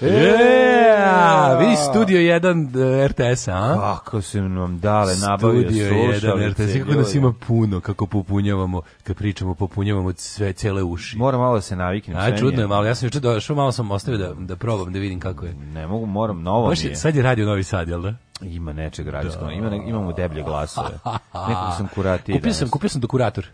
E, yeah! Vi Studio 1 e, RTS-a, a? Kako se nam dale nabavio slušalice. Studio 1 RTS, kako nas ima puno, kako popunjavamo, kad pričamo, popunjavamo sve, cele uši. Mora malo da se naviknem. Aj čudno je malo, ja sam juče došao, malo sam ostavio da, da probam, da vidim kako je. Ne mogu, moram, novo Baš, je. Sad je radio Novi Sad, jel da? Ima nečeg radijskog, ima, imamo deblje glasove. Nekom sam kurati. Kupio sam, kupio sam dokurator.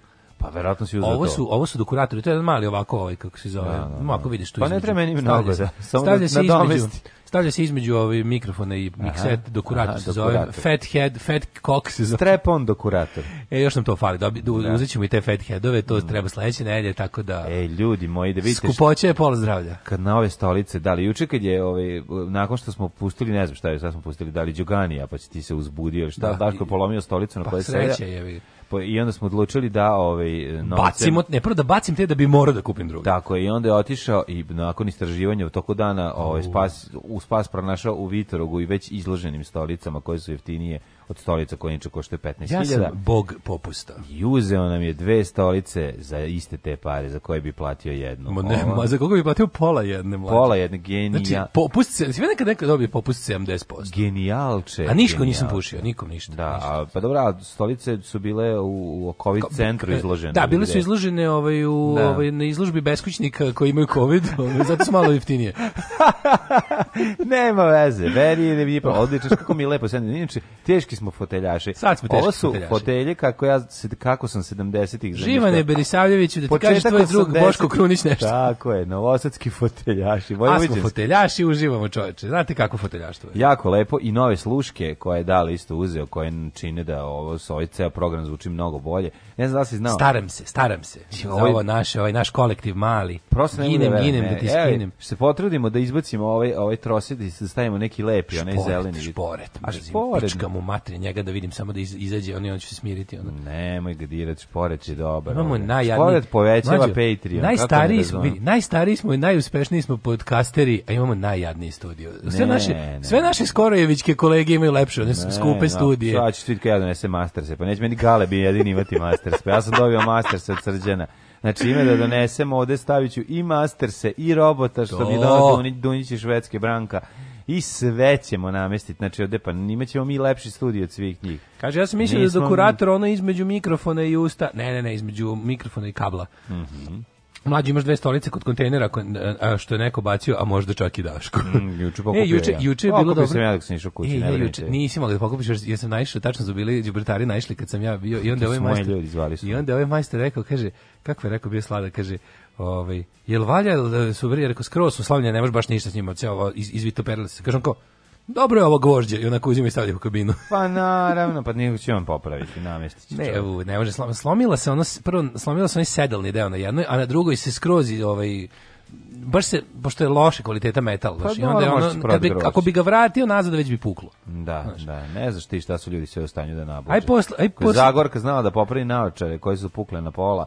Pa verovatno si uzeo ovo su, to. Ovo su dokuratori, to je jedan mali ovako, ovaj, kako se zove, da, da, da. ako vidiš tu Pa između. ne treba meni mnogo, da. Samo stavlja, da se na, na između, stavlja se između ovaj mikrofona i mikset, aha, dokurator aha, se dokurator. fat head, fat cock se zove. Strep on dokurator. E, još nam to fali, Dobi, da. uzet ćemo i te fat headove, to mm. treba sledeće nedelje, tako da... E, ljudi moji, da vidite... Skupoće je pola zdravlja. Kad na ove stolice, da li juče kad je, ovaj, nakon što smo pustili, ne znam šta je, sad smo pustili, da li Đuganija, pa si ti se uzbudio, šta, da, Daško polomio stolicu na pa, kojoj sreća je, i onda smo odlučili da ovaj novce... Bacimo, ne, prvo da bacim te da bi morao da kupim drugi. Tako je, i onda je otišao i nakon istraživanja u toku dana ovaj, spas, u spas pronašao u Vitorogu i već izloženim stolicama koje su jeftinije od stolica koja inače košta 15.000. Ja sam bog popusta. I uzeo nam je dve stolice za iste te pare za koje bi platio jednu. Ma ne, ma za koga bi platio pola jedne mlađe. Pola jedne, genija. Znači, popust se, sve nekad nekad dobije popust 70%. Genijalče. A niško nisam pušio, nikom ništa. Da, ništa. a, pa dobra, a stolice su bile u, u COVID centru izložene. Da, bile su izložene ovaj, u, da. ovaj, na izložbi beskućnika koji imaju COVID, ovaj, zato su malo jeftinije. Nema veze, veri, pa odlično, kako mi je lepo, sve, inače, teški teški smo foteljaši. Sad smo teški Ovo su foteljaši. fotelje kako, ja, kako sam 70-ih zamišljao. Živane Berisavljeviću, da ti kažeš tvoj drug Boško Krunić nešto. Tako je, novosadski foteljaši. Vojno A smo foteljaši, uživamo čoveče. Znate kako foteljaštvo je. Jako lepo i nove sluške koje je dal isto uzeo, koje čine da ovo s ovaj ceo program zvuči mnogo bolje. Ne znam da si znao. Staram se, staram se. Ovo, ovaj- ovo naše, ovaj naš kolektiv mali. Prosto ne ginem, da ginem, da ti e, skinem. se potrudimo da izbacimo ovaj, ovaj trosid i stavimo neki lepi, onaj zeleni. Šporet, šporet. A šporet. Pička mu mat materija, njega da vidim samo da izađe, on, on će se smiriti. Ono. Nemoj ga dirati, Šporeć je dobar. Imamo ovaj. najjadniji. Šporeć povećava Mađo, Patreon. Najstariji da smo, vidi, najstariji smo i najuspešniji smo podkasteri, a imamo najjadniji studio. Sve, ne, naše, ne. sve naše skorojevićke kolege imaju lepše, one su ne, skupe no, studije. Šta će svi kada ja donesem masterse, pa neće meni galebi jedini imati masterse, pa ja sam dobio masterse od srđana. Znači ime da donesemo, ovde staviću ću i masterse i robota što to. mi je Dunić i švedske branka i sve ćemo namestiti. Znači, ovde pa imaćemo mi lepši studij od svih njih. Kaže, ja sam mislio da je kurator ono između mikrofona i usta. Ne, ne, ne, između mikrofona i kabla. Mhm. Mm Mlađi imaš dve stolice kod kontejnera što je neko bacio, a možda čak i Daško. Mm, juče e, juče, ja. juče je bilo dobro. Sam ja dok sam išao kući, e, ne e, juče, nisi mogao da pokupiš, jer sam naišao, tačno su bili džubertari naišli kad sam ja bio i onda ovaj majstor. I onda ovaj majstor rekao, kaže, kako je rekao bio slada, kaže, Ovaj jel valja da su vrije rekao skroz su slavlje ne možeš baš ništa s njima, celo iz, izvitoperili se. Kažem kao Dobro je ovo gvožđe i onako uzima i stavlja u kabinu. pa naravno, pa nije će on popraviti, će. Ne, u, ne može, slom, slomila se ono, prvo slomila se onaj sedalni deo na jednoj, a na drugoj se skrozi ovaj, baš se pošto je loše kvaliteta metal pa, znaš, i onda ono, kad bi, ako bi ga vratio nazad već bi puklo da znaš. da ne znaš ti šta su ljudi sve u stanju da nabuđe aj posle aj posle Zagorka znala da popravi naočare koje su pukle na pola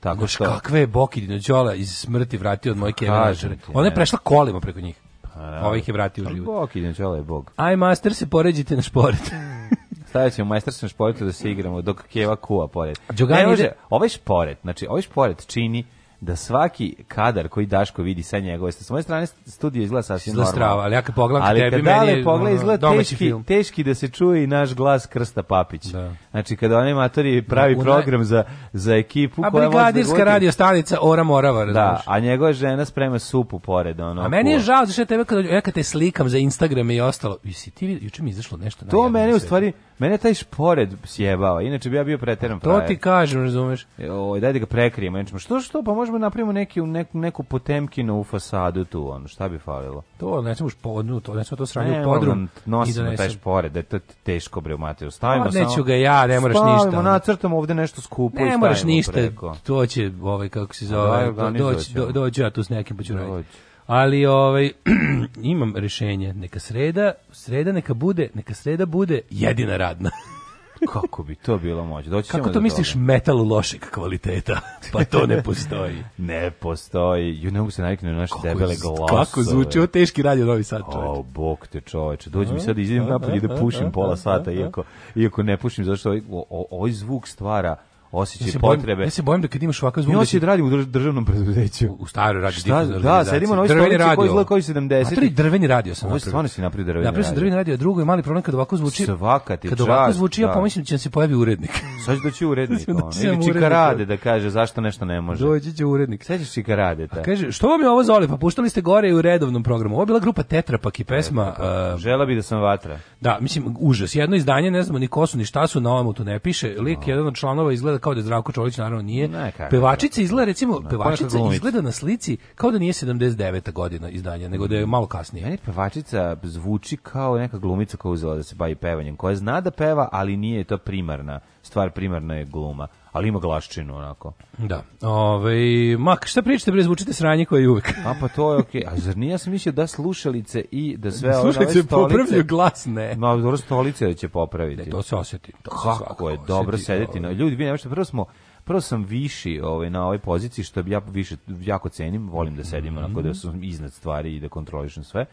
Tako Znaš, što... kakve je Bokidino Đola iz smrti vratio od moje Kevina Ona je prešla kolima preko njih. Pa da. A, Ovaj ih je vratio u pa život. Bokidino Đola je bog. Aj, master, se poređite na šporet. stavit ćemo majstorstvom šporetu da se igramo dok Keva kuva pored. Đogani ne može, ovaj šporet, znači ovaj šporet čini da svaki kadar koji Daško vidi sa njegove sa moje strane studio izgleda sasvim normalno. Strava, ali ja kad pogledam ali tebi, kada meni pogled izgleda teški, film. teški da se čuje i naš glas Krsta Papić. Da. Znači kada onaj matori pravi da, program za, za ekipu a koja brigadirska da radio stanica Ora Morava, Da, a njegova žena sprema supu pored ono. A meni je žao zašto tebe kad ja kad te slikam za Instagram i ostalo. I si ti juče mi izašlo nešto To mene u stvari Mene taj špored sjebava, inače bi ja bio preteran To ti kažem, razumeš? Oj, daj da ga prekrijemo, inače, što što, pa možemo napravimo neki, u neku, neku potemkinu u fasadu tu, ono, šta bi falilo? To, nećemo špodnu, to nećemo to sranje ne, u podrum. Ne, da taj špored, da je to teško, bre, Mateo, stavimo pa, samo... Neću ga ja, ne moraš ništa. Stavimo, nacrtamo ovde nešto skupo ne i moraš ništa, preko. to će, ovaj, kako se zove, doći, do, doći ja tu s nekim, pa ću raditi. Ali ovaj imam rešenje neka sreda, sreda neka bude, neka sreda bude jedina radna. Kako bi to bilo moće? Doći Kako to misliš toga. metal lošeg kvaliteta? Pa to ne postoji. ne postoji. Ju ne mogu se naviknuti na naše debele glasove. Kako zvuči, ovo teški radio Novi Sad čovječ. O, bok te čoveče. Dođi mi sad da napolje da pušim pola sata, iako, iako ne pušim, zato što ovaj, ovaj zvuk stvara osjećaj ja se bojim, potrebe. Ja se bojim da kad imaš ovakav zvuk... Mi osjećaj da radi u državnom preduzeću. U staroj radio. Šta, Da, sedimo na ovoj stolici koji izgleda koji 70. A to je drveni radio sam napravio. Stvarno si napravio drveni napravio radio. drveni radio. Drugo je mali problem kad ovako zvuči... Svaka ti Kad ovako zvuči, ja da. pomislim da će se pojavi urednik. Sad će urednik. da Ili čikarade da kaže zašto nešto ne može. Doći će urednik. Sad će čikarade. A da. kaže, što vam je ovo zoli? Pa puštali ste gore u redovnom programu. Ovo bila grupa Tetra pak i pesma... Pa, eh, žela bi da sam vatra. Da, mislim, užas. Jedno izdanje, ne znamo ni ko su, ni šta su, na ovom tu ne piše. Lik, jedan od članova izgleda izgleda kao da je Zdravko Čolić, naravno nije. Ne, pevačica izgleda, recimo, ne, pa pevačica izgleda na slici kao da nije 79. godina izdanja, nego da je malo kasnije. Meni pevačica zvuči kao neka glumica koja uzela da se bavi pevanjem, koja zna da peva, ali nije to primarna stvar, primarna je gluma ali ima glaščinu onako. Da. Ovaj mak, šta pričate bre zvučite sranje koje je uvek. A pa to je okej. Okay. A zar nije ja sam mislio da slušalice i da sve ove stolice popravljaju glas ne. Ma dobro stolice da će popraviti. Ne, to se oseti. To Kako se je dobro osjeti, da, sedeti ovaj. No, ljudi, vi nešto prvo smo prvo sam viši ovaj na ovoj poziciji što ja više jako cenim, volim da sedim mm -hmm. onako da mhm. sam iznad stvari i da kontrolišem sve.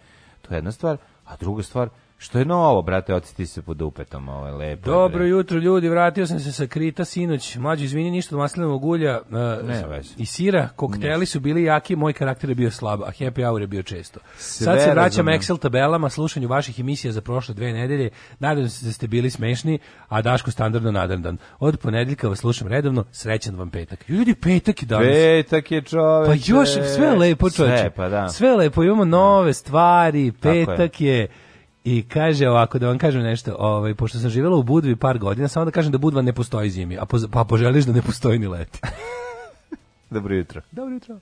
To je jedna stvar, a druga stvar Što je novo, brate, odsjeti se pod upetom, ovo ovaj, je lepo. Dobro jutro, ljudi, vratio sam se sa krita sinoć. Mlađi, izvini, ništa od maslinovog ulja uh, e, ne, i sira. Kokteli su bili jaki, moj karakter je bio slab, a happy hour je bio često. Sve Sad se vraćam razumem. Excel tabelama, slušanju vaših emisija za prošle dve nedelje. Nadam se da ste bili smešni, a Daško standardno nadandan. Od ponedeljka vas slušam redovno, srećan vam petak. Ljudi, petak je danas. Petak je čoveče. Pa još, sve lepo čoveče. Sve, pa da. Sve lepo, imamo nove stvari, petak je I kaže ovako, da vam kažem nešto, ovaj, pošto sam živjela u Budvi par godina, samo da kažem da Budva ne postoji zimi, a po, pa poželiš da ne postoji ni leti. Dobro jutro. Dobro jutro.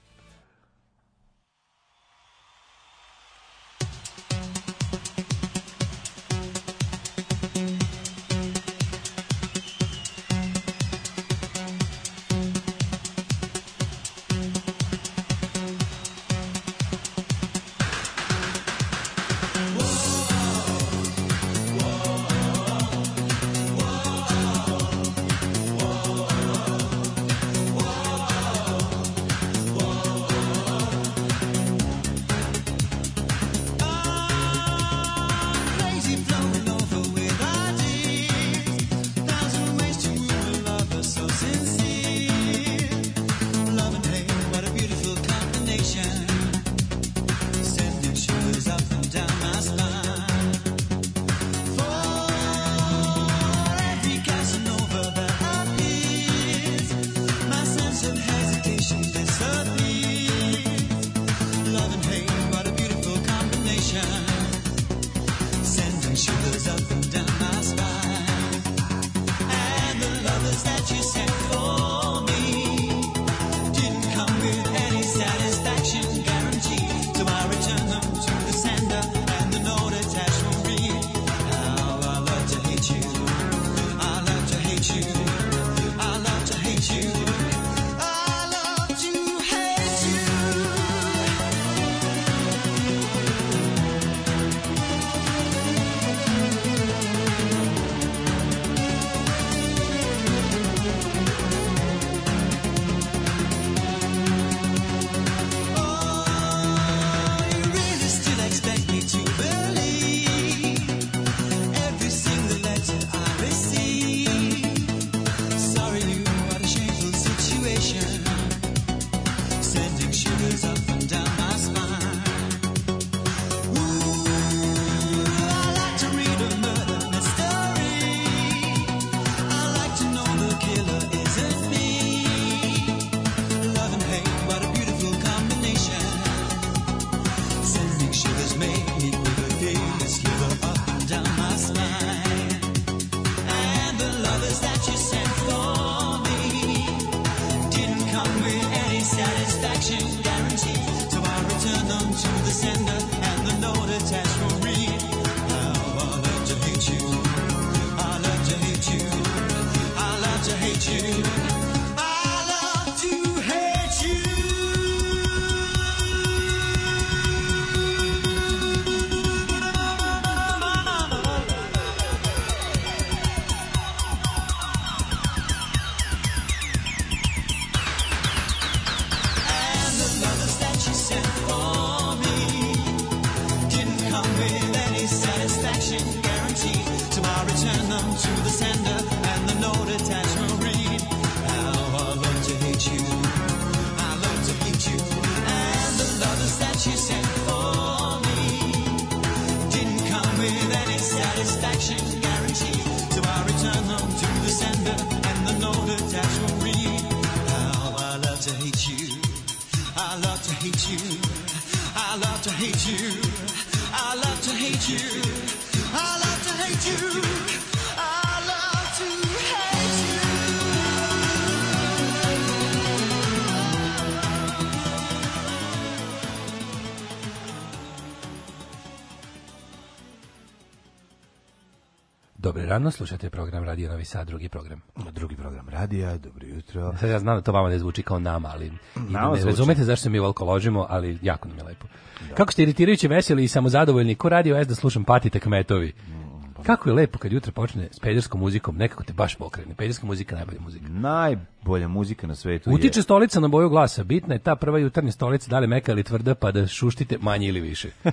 rano, slušate program Radio Novi Sad, drugi program. Da, drugi program Radija, dobro jutro. Sad ja znam da to vama ne zvuči kao nama, ali nama da ne razumete zašto mi ovako ložimo, ali jako nam je lepo. Da. Kako ste iritirajući veseli i samozadovoljni, ko radio S da slušam patite kmetovi. Mm, pa. Kako je lepo kad jutro počne s pederskom muzikom, nekako te baš pokrene. Pederska muzika najbolja muzika. Najbolja muzika na svetu Utiče je... stolica na boju glasa. Bitna je ta prva jutarnja stolica, da li meka ili tvrda, pa da šuštite manje ili više.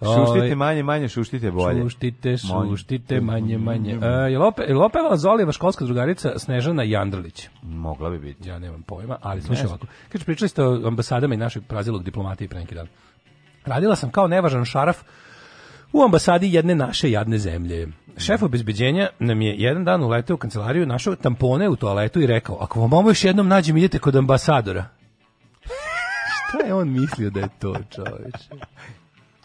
Šuštite ovaj, manje, manje, šuštite bolje. Šuštite, šuštite manje, manje. E, je li opet, opevala Zolijeva školska drugarica Snežana Jandrlić? Mogla bi biti. Ja nemam pojma, ali slušaj ovako. Kaže, pričali ste o ambasadama i našeg prazilog diplomatije pre neki dan. Radila sam kao nevažan šaraf u ambasadi jedne naše jadne zemlje. Šef obezbeđenja nam je jedan dan uleteo u kancelariju, našao tampone u toaletu i rekao, ako vam ovo još jednom nađem, idete kod ambasadora. Šta je on mislio da je to, čoveče?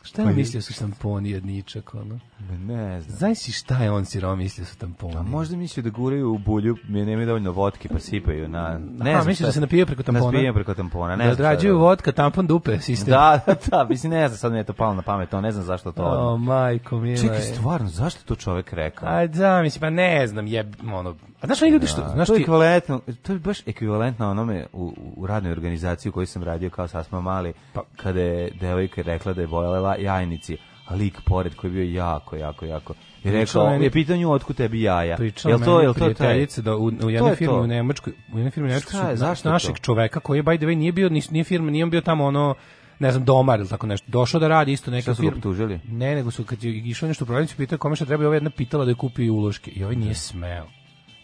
Šta je on mislio su tamponi od ničak, ono? Ne znam. Znaš si šta je on siro mislio sa tamponi? A možda mislio da guraju u bulju, jer nemaju dovoljno vodke pa sipaju na... Ne Aha, mislio da se napije preko da tampona? Da Napijaju preko tampona, ne da odrađuju da... vodka, tampon dupe, sistem. Da, da, da, mislim, ne znam, sad mi je to palo na pamet, on ne znam zašto to... O, oh, majko, mila Čekaj, stvarno, zašto to čovek rekao? A da, mislim, pa ne znam, je, ono... A znaš oni ljudi što... Da, znaš to, je ekvivalentno, to je baš ekvivalentno onome u, u radnoj organizaciji u kojoj sam radio kao Sasma Mali, pa, kada je devojka rekla da je bojala la, jajnici lik pored koji je bio jako, jako, jako. I rekao, meni, je pitanju otkud tebi jaja. jel to, jel to prijateljica da u, u jednoj firmi u Nemačkoj, u jednoj firmi u Nemačkoj je, zašto našeg to? čoveka koji je, by the way, nije bio, nije firma, nije bio tamo ono, ne znam, domar ili tako nešto. Došao da radi isto neka firma. Šta su Ne, nego su, kad je išao nešto u prodavnicu, pitao kome šta treba, i ova jedna pitala da je kupi uloške. I ovaj nije smeo.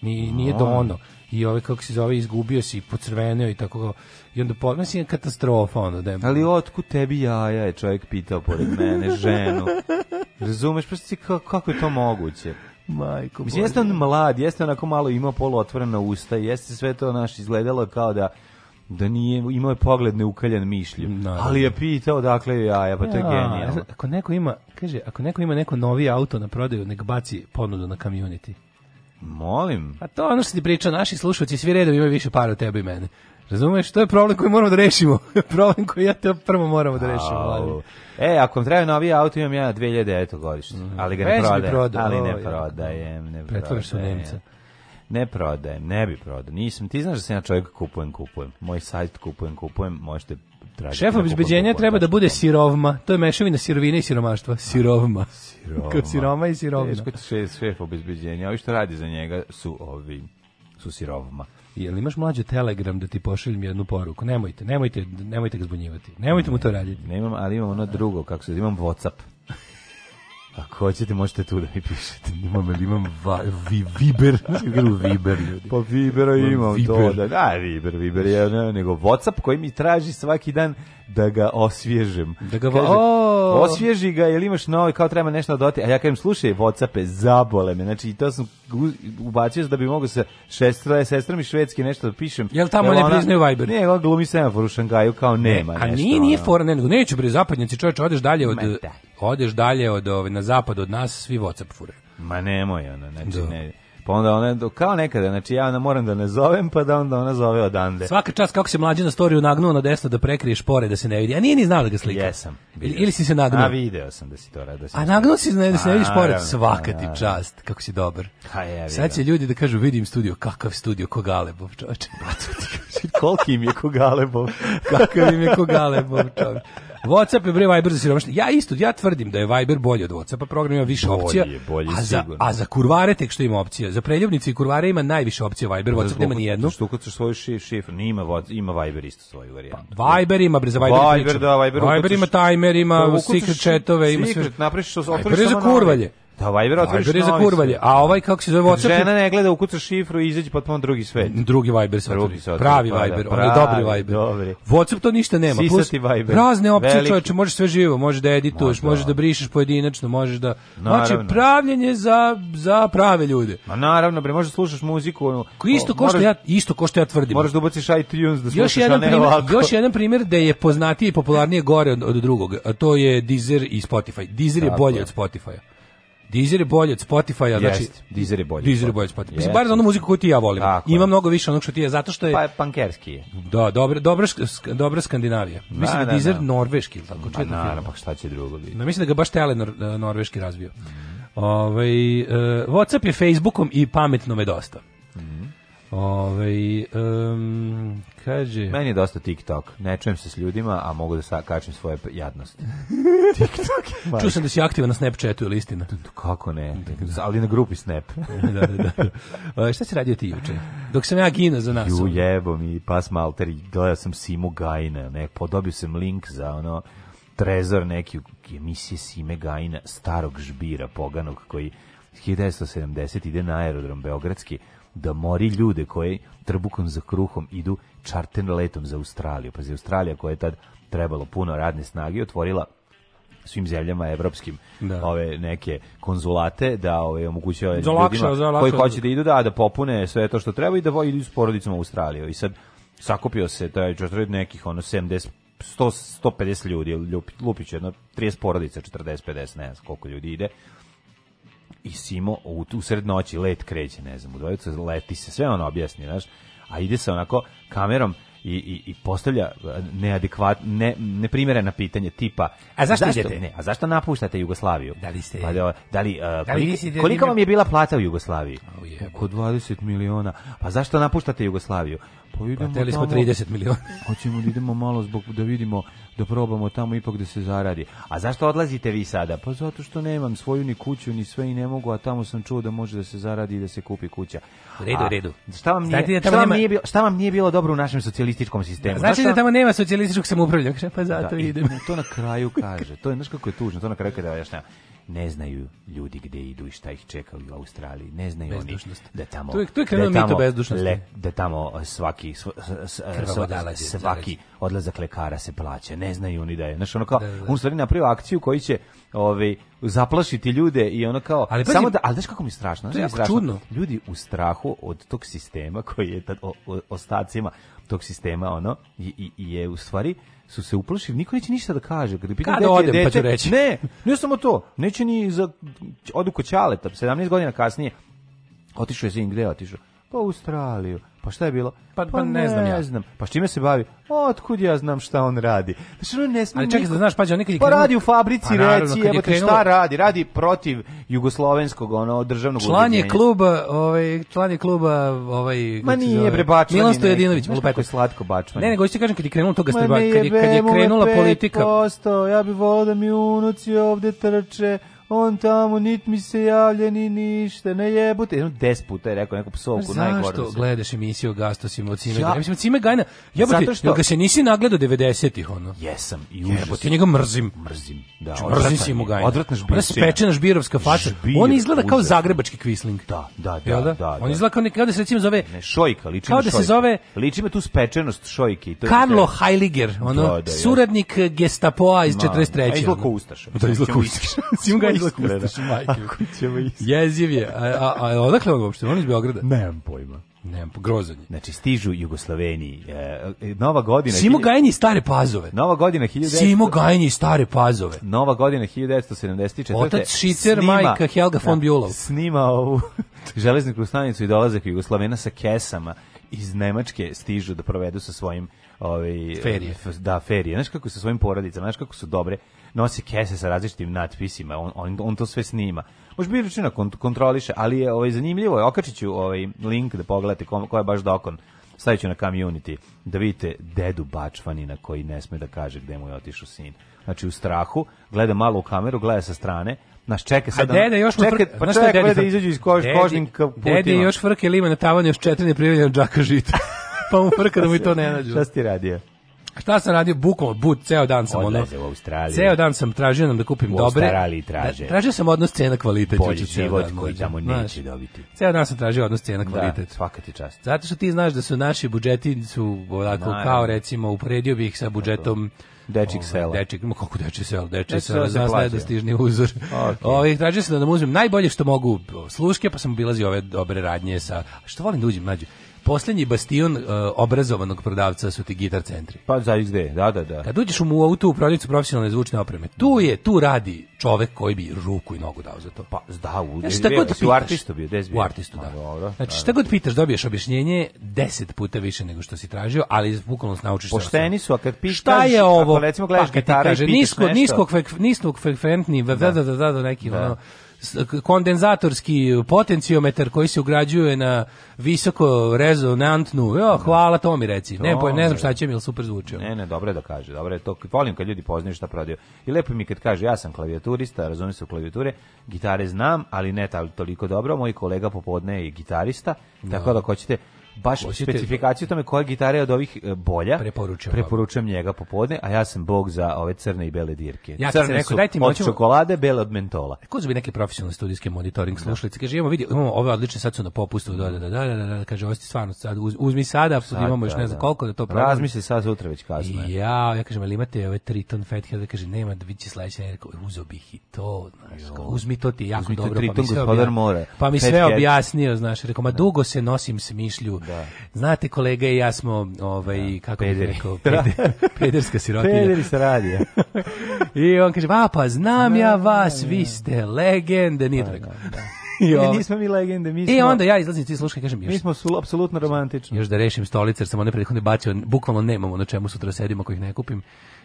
Ni, nije dono i ovaj kako se zove izgubio si pocrveneo i tako i onda po je katastrofa ono da ali otkud tebi jaja je čovjek pitao pored mene ženu razumeš pa si kako, kako je to moguće Majko Mislim, jeste on mlad, jeste onako malo imao otvorena usta, jeste sve to naš izgledalo kao da da nije imao je pogled neukaljan mišlju. No, ali je pitao dakle jaja, pa to je genijalno. Ako neko ima, kaže, ako neko ima neko novi auto na prodaju, nek baci ponudu na community. Molim. Pa to ono što ti pričao, naši slušalci svi redom imaju više para od tebe i mene. Razumeš, to je problem koji moramo da rešimo. problem koji ja te prvo moramo da rešimo. Ali. E, ako vam treba novi auto, imam ja 2009. godište. Mm. Ali ga ne prodajem. Proda, ali ne prodajem. Ne Pretvoriš se u Nemca. Ne prodajem, ne bi prodao. Nisam, ti znaš da se ja čovjek kupujem, kupujem. Moj sajt kupujem, kupujem. Možete Traži Šef obezbeđenja treba da bude sirovma. To je mešavina sirovine i siromaštva. Sirovma. Siroma. Kao siroma i sirovina. Teško šef, šef obezbeđenja. Ovi što radi za njega su ovi su sirovma. Jel imaš mlađe Telegram da ti pošaljem jednu poruku? Nemojte, nemojte, nemojte ga zbunjivati. Nemojte mu to raditi. Nemam, ali imam ono drugo, kako se imam WhatsApp. Ako hoćete, možete tu da mi pišete. Imam, imam va, vi, Viber, Viber ljudi. Pa Vibera imam, viber. to da, da, Viber, Viber je, ne, nego Whatsapp koji mi traži svaki dan da ga osvježem. Da ga Kaže, o... osvježi ga jer imaš novi kao treba nešto da dodati, a ja kažem slušaj WhatsApp je zabole me. Znači to sam ubacio da bi mogao sa sestra, sestrom i švedski nešto da pišem. Jel tamo ne priznaju Viber? Ne, on glumi semafor u Šangaju kao nema ne, A nešto, nije, nije fora, ne, nego neću bre zapadnjaci, čoveče, odeš dalje od odeš dalje od ove ovaj, na zapad od nas svi WhatsApp fure. Ma nemoj ona, znači da. ne. Pa onda ona, kao nekada, znači ja ona moram da ne zovem, pa da onda ona zove odande. Svaka čast kako se mlađi na storiju nagnuo na desno da prekriješ pore da se ne vidi. A nije ni znao da ga slika. Jesam. Vidio. Ili si se nagnuo? A video sam da si to radio. Da A nagnuo si da se ne vidiš pore. Svaka ti čast, kako si dobar. Ha, ja, Sad će ljudi da kažu, vidim studio, kakav studio, ko Galebov, čoveče. Pa koliki im je ko Galebov? kakav im je ko Galebov, čoveče. WhatsApp je bre Viber za siromašne. Ja isto, ja tvrdim da je Viber bolji od WhatsAppa, program ima više bolje, opcija. Bolje, a za a za kurvare tek što ima opcija. Za preljubnice i kurvare ima najviše opcija Viber, WhatsApp nema ni jednu. Što kad svoj šifru, ne ima ima Viber isto svoju varijantu. Pa, Viber ima bre za Viber. Viber, da, Viber, Viber ima timer, ima pa, secret chatove, ima sve. Secret, napraviš što otvoriš. Viber za kurvalje. Novi. Da, Viber otvoriš Viber je za kurvalje, a ovaj kako se zove WhatsApp... Žena ne gleda, ukuca šifru i izađe potpuno drugi svet. Drugi Viber se otvori. Pravi pa, da, Viber, pravi, on je dobri Viber. Dobri. WhatsApp to ništa nema. Sisati Plus, Viber. Razne opcije čoveče, možeš sve živo, možeš da edituješ, možda. možeš da brišeš pojedinačno, možeš da... Znači, naravno. Znači, pravljenje za, za prave ljude. Ma naravno, bre, možeš da slušaš muziku. Ono, isto, ko što ja, isto ko što ja tvrdim. Možeš da ubaciš iTunes da slušaš, a ne primjer, ovako. Još jedan primjer da je poznatiji i popularnije gore od, od drugog, a to je Deezer i Spotify. Deezer je bolje od Spotify-a. Deezer je bolje znači od Spotify, a znači yes, Deezer je bolje. Deezer je bolje od Spotify. Yes. Mislim, bar za onu muziku koju ti ja volim. Tako Ima mnogo više onog što ti je zato što je Pa je pankerski Da, dobro, dobro, dobro Skandinavija. Da, mislim da, da Deezer da. norveški ili tako čuje. Na, pa šta će drugo biti? No, mislim da ga baš tele nor, e, norveški razvio. Mm. Ovaj uh, WhatsApp je Facebookom i pametno me dosta. Ove, um, kaže... Meni je dosta TikTok. Ne čujem se s ljudima, a mogu da sa, kačem svoje jadnosti. TikTok Čuo sam da si aktivan na Snapchatu, je li istina? Kako ne? Da, da, da. Ali na grupi Snap. da, da, da. O, šta si radio ti juče? Dok sam ja gina za nas. Ju jebo mi, pas malter, gledao sam Simu Gajina. Ne, podobio sam link za ono trezor neki emisije Sime Gajina, starog žbira poganog koji 1970 ide na aerodrom Beogradski da mori ljude koji trbukom za kruhom idu čarten letom za Australiju. Pa za Australija koja je tad trebalo puno radne snage otvorila svim zemljama evropskim da. ove neke konzulate da ove omogućava ljudima za koji hoće da idu da da popune sve to što treba i da idu s porodicom u Australiju. I sad sakupio se taj četvrti nekih ono 70 100, 150 ljudi, lupi Lupić jedno 30 porodica, 40, 50, ne znam koliko ljudi ide i Simo u, u sred noći let kreće, ne znam, u dvojicu leti se, sve ono objasni, znaš, a ide se onako kamerom i, i, i postavlja e, neadekvat, ne, neprimerena pitanje tipa a zašto, zašto idete? Ne, a zašto napuštate Jugoslaviju? Da li ste pa, da, da li, uh, da li kolik, da koliko vam je bila plata u Jugoslaviji? Oh, Oko 20 miliona. Pa zašto napuštate Jugoslaviju? Pa idemo Platili smo 30 miliona. hoćemo da idemo malo zbog da vidimo da probamo tamo ipak da se zaradi. A zašto odlazite vi sada? Pa zato što nemam svoju ni kuću ni sve i ne mogu, a tamo sam čuo da može da se zaradi i da se kupi kuća. redu, u redu. Šta vam nije, da šta, vam nema... nije bilo, šta vam nije bilo dobro u našem socijalističkom sistemu? Znači da tamo nema socijalističkog samoupravljaka, pa zato da, idem. To na kraju kaže. To je, znaš kako je tužno, to na kraju kada nema ne znaju ljudi gde idu i šta ih čeka u Australiji, ne znaju oni da tamo to je, to je da tamo, le, da tamo e, svaki s, s, e, s, svaki odlazak lekara se plaća, ne znaju oni da je, znači ono kao da, da. da. on stvari napravio akciju koji će ovaj zaplašiti ljude i ono kao ali, samo da ali znaš kako mi je strašno, to je strašno. Čudno. ljudi u strahu od tog sistema koji je tad, o, o, ostacima tog sistema ono i, i, i je u stvari su se uplašili, niko neće ništa da kaže. Kada, pitam Kada odem, pa ću reći. Ne, ne samo to, neće ni za, odu kod Ćaleta, 17 godina kasnije, otišao je zim, gde otišao? Pa u Australiju. Pa šta je bilo? Pa, pa, pa ne, ne, znam ja. Znam. Pa s čime se bavi? Otkud ja znam šta on radi? Znači, on ne smije Ali čekaj, niko... da znaš, pađe, nikad je krenulo... Pa radi u fabrici, pa, naravno, reci, evo krenulo... šta radi? Radi protiv jugoslovenskog, ono, državnog Član je kluba, ovaj, član je kluba, ovaj... Ma nije, bre, Bačman. Milan Stojadinović, malo petko. slatko Bačman. Ne, nego ću ti kažem, kad je krenulo toga gastreba, kad je, kad je krenula politika... Posto, ja bih volao da mi unuci ovde trče on tamo nit mi se javlja ni ništa, ne jebote. Jedno des puta je rekao neku psovku, najgore. Zašto gledaš emisiju o Gastosima od Cime ja. Gajna? Mislim, Cime Gajna, jebote, što... ga se nisi nagledao 90-ih, ono? Jesam, i užas. Jebote, njega mrzim. Mrzim, da. Ču, znači, mrzim Cime Gajna. Odvratna žbirka. Ona spečena žbirovska faca. Žbir, on izgleda kao užas. zagrebački kvisling. Da, da, da. Ja, da? da, On da. izgleda kao, ne, kao da se recimo zove... Ne, šojka, liči kao da se zove... Liči me tu spečenost šojke. To Carlo Heiliger, ono, da, da, suradnik gestapoa iz 43. Da, izgleda kao ustaša. Da, izgleda kao ustaša. Cime izlako pustiš, majke. Kućeva Jeziv je. A, a, a odakle on uopšte? On iz Beograda? Nemam pojma. Nemam, grozan je. Znači, stižu Jugosloveniji. E, e nova godina... Simo Gajni stare pazove. Nova godina... 1900... Simo Gajni stare pazove. Nova godina 1974. Otac Šicer, snima, majka Helga von da, Bjulov. Snima ovu železnu krustanicu i dolazak Jugoslovena sa kesama iz Nemačke stižu da provedu sa svojim ovaj ferije. Da, ferije. Znaš kako su svojim porodicama, znaš kako su dobre nosi kese sa različitim natpisima, on, on, on to sve snima. Može bi ručina kontroliše, ali je ovaj, zanimljivo, je, okačit ću ovaj link da pogledate ko, ko je baš dokon stavit ću na community, da vidite dedu Bačvanina koji ne sme da kaže gde mu je otišao sin. Znači u strahu, gleda malo u kameru, gleda sa strane, Naš čeka sada. A dede još čeka, vrke, pa čeka, dede, da izađu iz kož, dede, kožnim kaputima. Dede još vrke lima na tavanju još četiri neprijavljena džaka žita. pa mu frka da mu i to ne nađu. Šta si ti radio? Šta sam radio? Bukvalno, but, ceo dan sam Odlaze ono. u Australiju. Ceo dan sam tražio nam da kupim u dobre. U Australiji da, traže. Da, tražio sam odnos cena kvalitet. Bolji život dan, koji tamo neće znaš, dobiti. Ceo dan sam tražio odnos cena kvalitet. Da, svaka ti čast. Zato što ti znaš da su naši budžeti su onako, Naravno. kao recimo, uporedio bih sa budžetom Dečik ovaj, sela. Dečik, ma kako dečik sela, dečik sela, znaš najdostižni uzor. Okay. Ovaj tražio sam da nam uzmem najbolje što mogu sluške, pa sam obilazio ove dobre radnje sa. Što volim da uđem, mlađe. Poslednji bastion uh, obrazovanog prodavca su ti gitar centri. Pa za gde, da, da, da. Kad uđeš u mu u auto u prodavnicu profesionalne zvučne opreme, tu je, tu radi čovek koji bi ruku i nogu dao za to. Pa, da, u, znači, šta god pitaš, u artistu bio, U artistu, da. Pa, dobro, znači, šta da. god pitaš, dobiješ objašnjenje deset puta više nego što si tražio, ali bukvalno naučiš se. Pošteni su, a kad pitaš, šta je ovo? Ako, recimo, gledaš pa, gitaru i pitaš nisko, nešto. Nisko, nisko frekventni, da, da, da, da, da, neki, da. ono, kondenzatorski potenciometar koji se ugrađuje na visoko rezonantnu. Jo, hvala, to mi reci. Ne, pojma, ne znam šta će mi, ili super zvuči. Ne, ne, dobro je da kaže. Dobro je to. Volim kad ljudi poznaju šta prodaju. I lepo mi kad kaže, ja sam klavijaturista, razumijem se u klavijature, gitare znam, ali ne toliko dobro. Moj kolega popodne je gitarista, tako da, da ako hoćete baš Hoćete... specifikaciju tome koja gitara je od ovih e, bolja. Preporučujem. Preporučujem njega popodne, a ja sam bog za ove crne i bele dirke. Ja crne rekao, su dajte od ćemo... čokolade, bele od mentola. Ko bi neke profesionalne studijske monitoring da. slušalice? Kaže, imamo, vidi, imamo ove odlične, sad su na popustu, da, da, da, da, da, da, da kaže, ovo stvarno, sad, uzmi sada, sad, imamo još da, ne znam koliko da to program. Razmisli sad, sutra već kasno. Ja, ja kažem, ali imate ove Triton Fathead, kaže, nema, da će sledeće, ja rekao, uzeo bih i to, znaš, uzmi to ti jako uzmi dobro, triton, pa, pa mi sve objasnio, pa mi sve objasnio, znaš, rekao, ma dugo se nosim smišlju, Da. Znate, kolega i ja smo, ovaj, da, kako bih rekao, peder, pederska sirotinja. Pederi se radija. I on kaže, a pa znam da, ja vas, da, vi da. ste legende, nije pa, da, da, da. I ovaj. nismo mi legende, mi e, smo... I onda ja izlazim ti slušaj kažem još. Mi smo su, apsolutno romantični. Još da rešim stolice, jer sam one prethodne bacio, bukvalno nemamo na čemu sutra da sedimo ako ih ne kupim.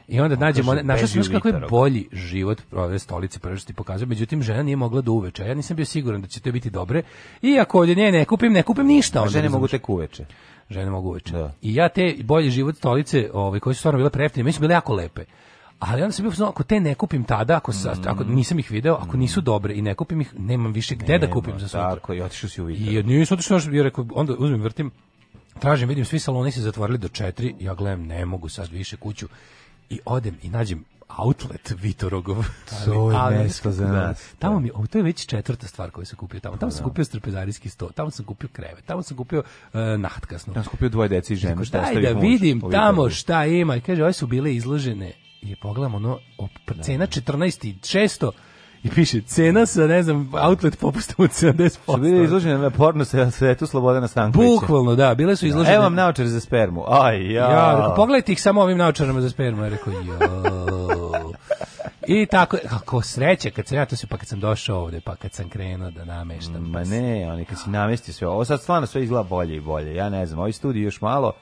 I onda nađemo, naša smo kako je bolji život ove stolice prvršti pokazuje, međutim žena nije mogla do da uveče, ja nisam bio siguran da će to biti dobre, i ako od nje ne kupim, ne kupim ništa. Onda žene mogu tek uveče žene mogu uveče. Da. I ja te bolji život stolice, ovaj koji su stvarno bile preftine, mislim bile jako lepe. Ali onda sam bio ako te ne kupim tada, ako, sa, mm. ako nisam ih video, ako mm. nisu dobre i ne kupim ih, nemam više gde da Nema, da kupim za sutra. Tako, i otišao si u vitar. I nisam otišao, ja rekao, onda uzmem, vrtim, tražim, vidim, svi saloni se zatvorili do četiri, ja gledam, ne mogu sad više kuću i odem i nađem outlet Vitorogov. To je ali, mesto za da, nas. Da. tamo mi, o, to je već četvrta stvar koju sam kupio tamo. Tamo sam da. kupio strpezarijski sto, tamo sam kupio krevet, tamo sam kupio uh, e, nahtkasnu. Tamo sam kupio dvoje deci i ženu. Šta daj da vidim tamo šta ima. I kaže, ove su bile izložene. I je pogledam ono, op, cena 14 i piše cena sa ne znam outlet popustom od 70%. Su bile izložene na porno sa svetu Slobodana Stankovića. Bukvalno da, bile su da. izložene. Evo vam naočar za spermu. Aj ja. Ja, rekao, pogledajte ih samo ovim naočarama za spermu, ja rekao jo. I tako, kako sreće, kad sam ja to se, pa kad sam došao ovde, pa kad sam krenuo da nameštam. Ma da ne, oni kad si namesti sve, ovo sad stvarno sve izgleda bolje i bolje, ja ne znam, ovi studij još malo,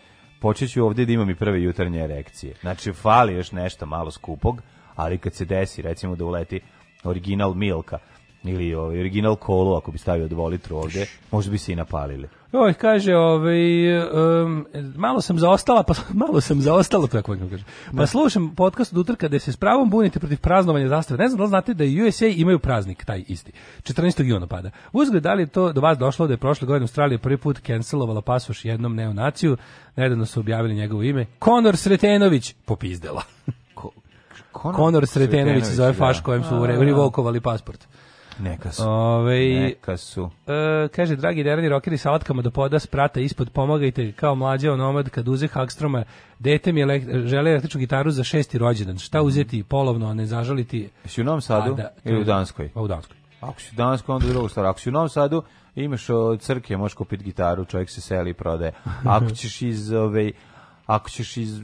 počet ću ovdje da imam i prve jutarnje erekcije. Znači, fali još nešto malo skupog, ali kad se desi, recimo da uleti original Milka ili ovaj, original kolu, ako bi stavio 2 L ovde, možda bi se i napalili. Oj, kaže, ovaj, um, malo sam zaostala, pa malo sam zaostala, tako vam da kaže. Pa da. slušam podcast od utrka gde se s pravom bunite protiv praznovanja zastave. Ne znam da li znate da i USA imaju praznik, taj isti. 14. juna pada. Uzgled, da li je to do vas došlo da je prošle godine Australija prvi put cancelovala pasoš jednom neonaciju, nedavno su objavili njegovo ime. Konor Sretenović popizdela. Konor Sretenović se zove da. faš kojem su da. revokovali pasport. Neka su. Ove, neka su. E, kaže, dragi derani rokeri sa vatkama do poda sprata ispod, pomagajte kao mlađao nomad kad uze Hagstroma, dete mi elekt, žele električnu gitaru za šesti rođendan. Šta mhm. uzeti polovno, a ne zažaliti? Jesi u Novom Sadu da, ili u Danskoj? Pa u Danskoj. Ako si u Danskoj, onda drugo stvar. Ako si u Novom Sadu, imaš od crke, možeš kupiti gitaru, čovjek se seli i prodaje. Ako ćeš iz ove, ovaj, ako ćeš iz,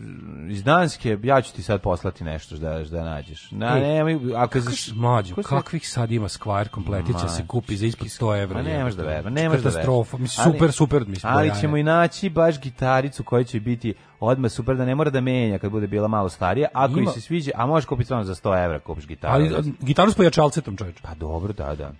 iz Danske, ja ću ti sad poslati nešto da, da nađeš. Na, e, ne, ako zaš, mađu, kakvih sad ima Squire kompletića se kupi za ispod 100 evra. Pa ne možeš da veruješ, ne možeš da Katastrofa, mislim, super, super. Mislim, ali da, da, ćemo da. i naći baš gitaricu koja će biti odmah super da ne mora da menja kad bude bila malo starija, ako ima... se sviđa, a možeš kupiti samo za 100 evra kupiš gitaru. Ali gitaru s pojačalcetom, čoveče. Pa dobro, da, da.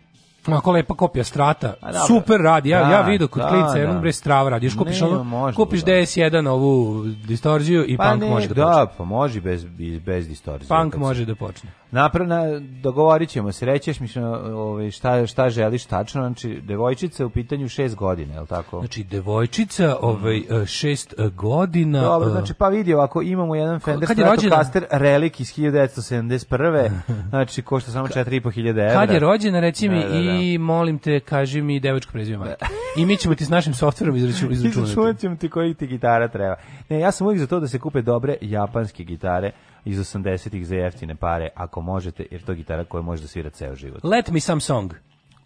Ako lepa kopija strata, A, pa super radi. Ja, da, ja vidim kod da, klinca, da. jednom bre strava radi. Još kupiš, ne, ono, možda, kupiš DS1 ovu distorziju i pa punk ne, može da, da počne. Da, pa može bez, bez distorzije. Punk može da počne napravna dogovorit ćemo se, rećeš mi ovaj, šta, šta želiš tačno, znači devojčica u pitanju šest godina, je li tako? Znači devojčica ovaj, mhm. eh, šest eh, godina... Dobro, eh. znači pa vidi ovako, imamo jedan Fender Stratocaster Relic iz 1971. znači košta samo 4500 evra. Kad je rođena, reci mi da, da, da. i molim te, kaži mi devočko prezime majke. Da. I mi ćemo ti s našim softverom izračunati. izračunati ćemo ti koji ti gitara treba. Ne, ja sam uvijek za to da se kupe dobre japanske gitare iz 80-ih za jeftine pare, ako možete, jer to je gitara koja može da svira ceo život. Let me some song.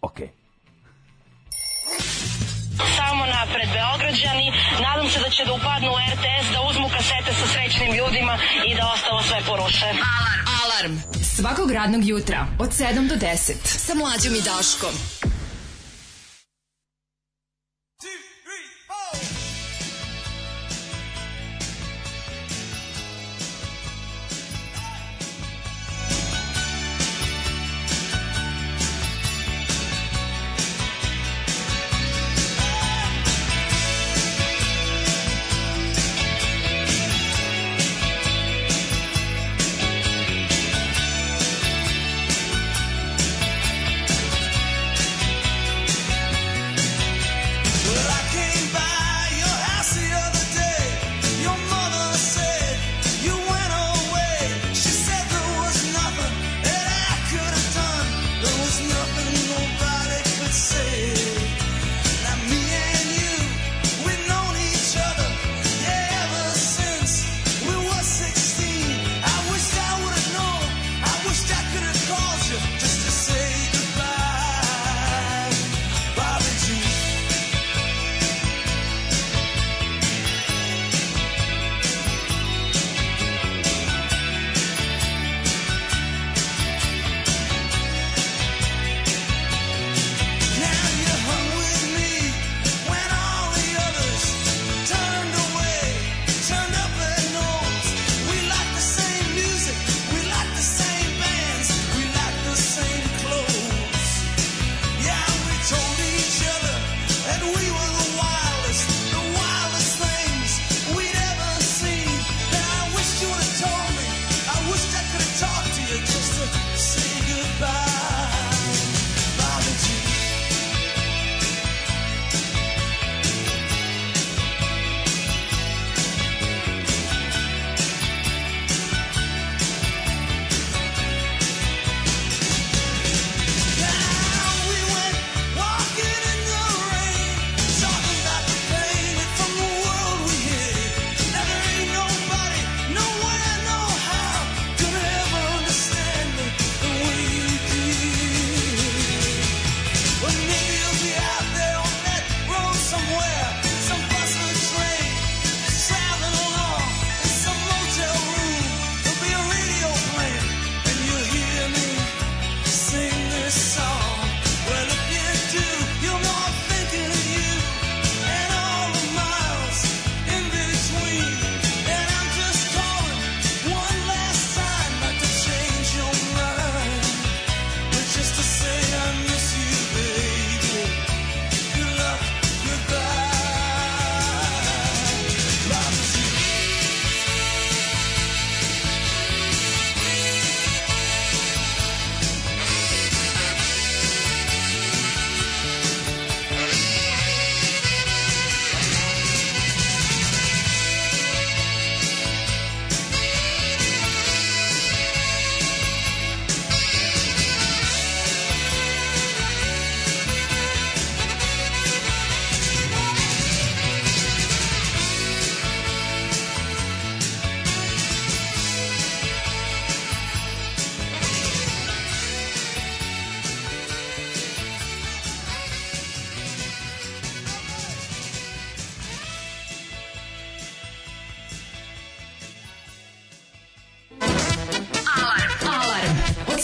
Okej. Okay. Samo napred Beograđani, nadam se da će da upadnu u RTS, da uzmu kasete sa srećnim ljudima i da ostalo sve poruše. Alarm! Alarm! Svakog radnog jutra od 7 do 10 sa mlađom i Daškom.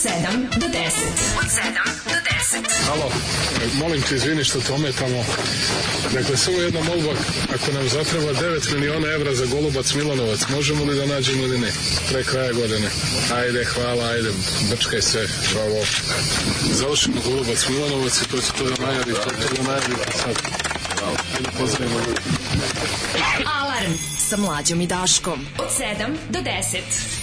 7 do 10. Od 7 do 10. Halo, molim te izvini što te ometamo. Dakle, samo jedna molba, ako nam zatreba 9 miliona evra za Golubac Milanovac, možemo li da nađemo ili ne? Pre kraja godine. Ajde, hvala, ajde, brčkaj se, bravo. Završimo Golubac Milanovac i to će to da najavi, to će to da najavi pa sad. Ajde, pozdravimo ljudi. Alarm sa mlađom i Daškom. Od 7 do 10.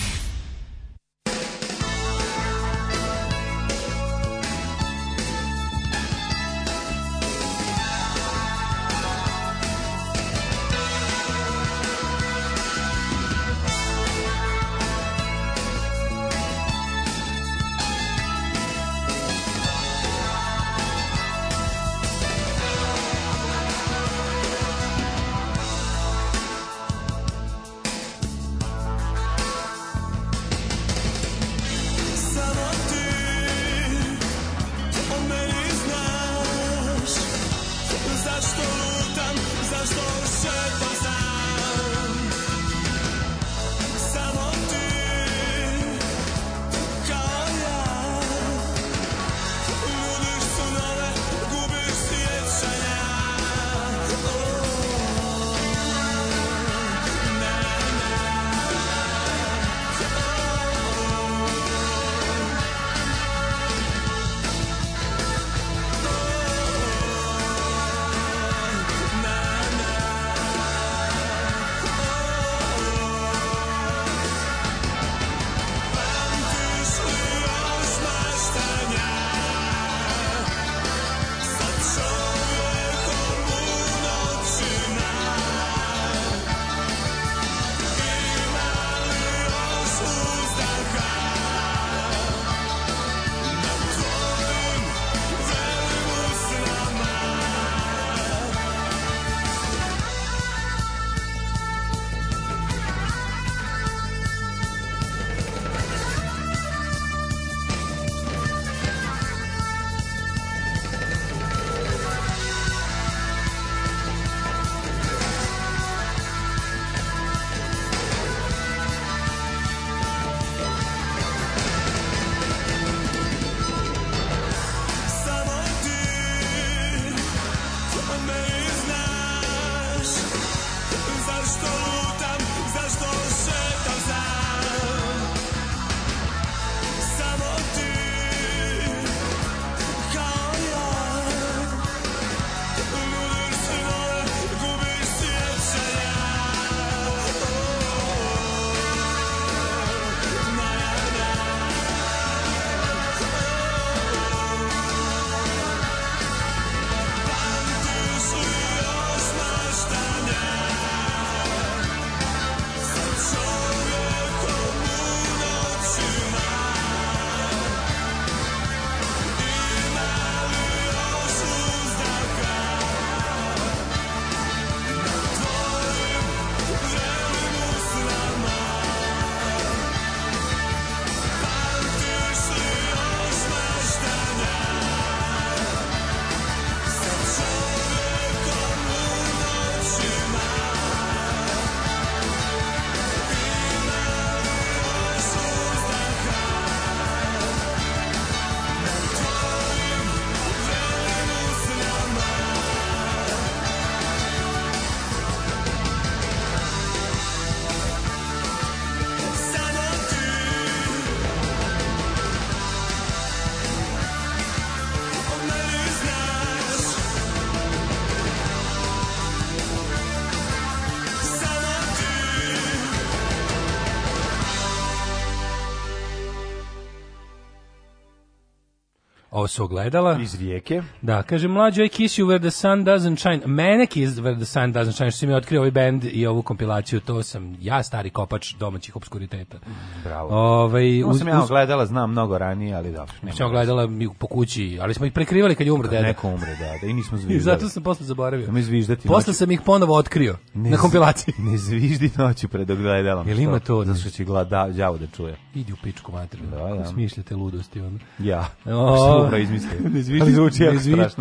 osogledala. Iz rijeke. Da, kaže, mlađo, I kiss you where the sun doesn't shine. Mene kiss where the sun doesn't shine, što si mi otkrio ovaj bend i ovu kompilaciju, to sam ja, stari kopač domaćih obskuriteta. Bravo. Ove, ovaj, uz, sam ja ogledala, znam mnogo ranije, ali dobro. Sam ogledala mi po kući, ali smo ih prekrivali kad je umro deda. Neko umre, da, da, i nismo zviždali. I zato sam posle zaboravio. Sam zviždati. Posle noću. sam ih ponovo otkrio ne na kompilaciji. Ne zviždi noću pred ogledalom. Jel ima to? Zato što će gleda, đavo da čuje. Idi u pičku materinu. Da, da. Smišljate ludosti onda. Ja. O, mora izmisliti. ne zviždi, ali zvuči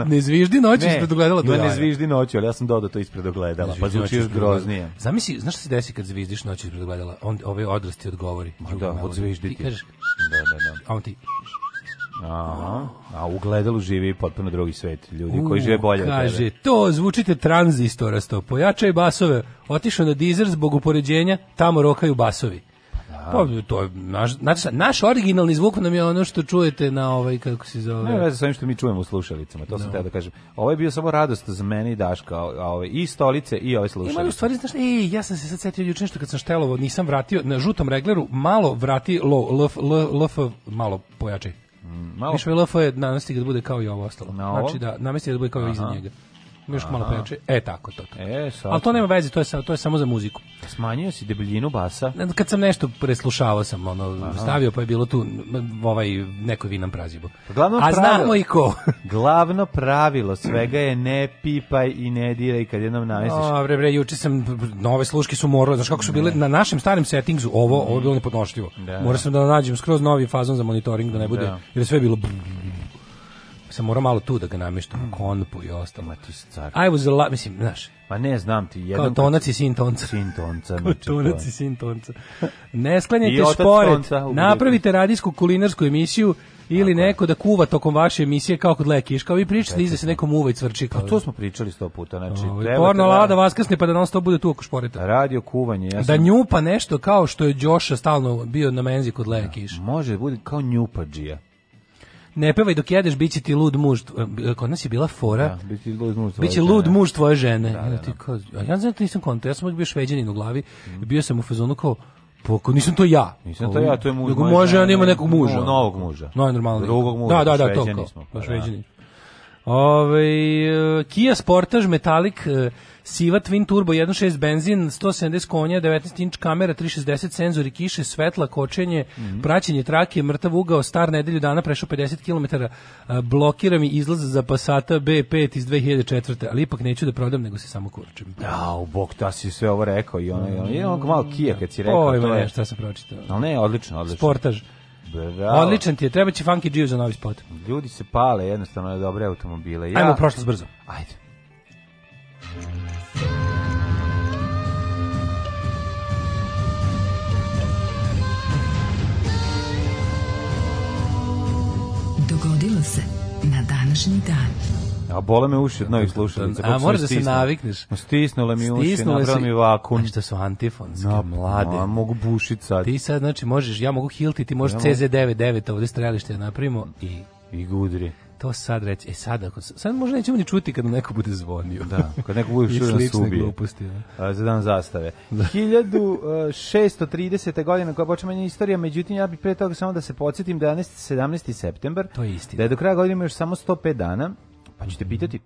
ne, zviždi noć ne, ispred ogledala do Ne zviždi noć, ali ja sam dodao to ispred ogledala, pa zvuči još groznije. Zamisli, znaš šta se desi kad zviždiš noć ispred ogledala? On ove ovaj odrasti odgovori. Da, od zviždi ti. Kažeš, da, da, da. A on ti Aha. A u gledalu živi potpuno drugi svet, ljudi koji žive bolje kaže, od tebe. to zvučite tranzistorasto, pojačaj basove, otišao na dizer zbog upoređenja, tamo rokaju basovi. Pa, to je naš, naš, naš originalni zvuk nam je ono što čujete na ovaj, kako se zove... Ne veze sa što mi čujemo u slušalicama, to no. sam teo da kažem. Ovo je bio samo radost za mene i Daška, a ove, i stolice i ove slušalice. Ima u stvari, znaš, ej, ja sam se sad setio juče nešto kad sam štelovo, nisam vratio, na žutom regleru malo vrati lo, lf, lf, malo pojačaj. Mm, malo. Više LF je namesti da bude kao i ovo ostalo. No. Znači da namesti da bude kao Aha. iznad njega još malo preče. E tako to. to. E, sad. Al to nema veze, to je to je samo za muziku. Smanjio si debljinu basa. Kad sam nešto preslušavao sam ono Aha. stavio pa je bilo tu ovaj neko vinam prazibo. Pa glavno A pravilo, znamo i ko. glavno pravilo svega je ne pipaj i ne diraj kad jednom namestiš. No, bre, bre, juče sam nove sluške su morale, znači kako su bile ne. na našem starim settingsu, ovo ovo je bilo nepodnošljivo. Da. Morao sam da nađem skroz novi fazon za monitoring da ne bude da. jer sve bilo brr, sam morao malo tu da ga namještam, mm. konpu i ostalo. Ma ti si car. I was a lot, mislim, znaš. Ma ne, znam ti. Jedan kao tonac i sin tonca. Sin tonca. kao znači, tonac i sin tonca. Ne sklanjajte šporet, napravite radijsku kulinarsku emisiju, ili Tako. neko da kuva tokom vaše emisije kao kod Leki Kiška. Vi pričate iza se nekom uva i cvrči. Pa to smo pričali sto puta, znači. O, ovaj, porno da- lada vaskrsne pa da non stop bude tu oko šporeta. Radio kuvanje, ja da sam... Da njupa nešto kao što je Đoša stalno bio na menzi kod Leki Kiš. Da, može bude kao njupa džija ne pevaj dok jedeš, bit će ti lud muž. Kod nas je bila fora. Da, bit lud muž tvoje Biće lud muž tvoje žene. Da, da, da. Kao, a ja znam da nisam konto, ja sam uvijek bio šveđanin u glavi, mm. bio sam u fazonu kao, Poko, nisam to ja. Nisam to ja, to je muž. Nego može, ja ima nekog muža. Novog muža. No, normalno. Drugog muža. Da, da, da, to kao. Baš pa da. veđeni. Ove, ovaj, Kia Sportage Metallic e, Siva Twin Turbo 1.6 benzin 170 konja 19 inč kamera 360 senzori kiše svetla kočenje mm -hmm. praćenje trake mrtav ugao star nedelju dana prešao 50 km e, blokira mi izlaz za Passata B5 iz 2004 ali ipak neću da prodam nego se samo kurčim. Ja, u bok da si sve ovo rekao i ono je on malo Kia kad si rekao. Oj, ne, šta sam pročitao. Al ne, odlično, odlično. Sportage Bravo. Odličan ti je, treba će Funky Gio za novi spot. Ljudi se pale jednostavno je dobre automobile. Ja... Ajmo prošlost brzo. Ajde. Dogodilo se na današnji dan. A bole me uši od da, novih da, slušalica. Da, a moraš da se navikneš. Stisnule mi uši, napravila mi vakum. Što su antifonske, no, mlade. A, mogu bušit sad. Ti sad, znači, možeš, ja mogu Hilti, ti možeš CZ99, ovde strelište napravimo i... I gudri to sad reći, e sad, ako, sad možda nećemo ni čuti kada neko bude zvonio. Da, kad neko bude šuran subije. gluposti. Ja. za dan zastave. Da. 1630. E, godina koja počne meni istorija, međutim ja bih pre toga samo da se podsjetim da je 17. septembar. To je istina. Da je do kraja godine još samo 105 dana Pa ćete pitati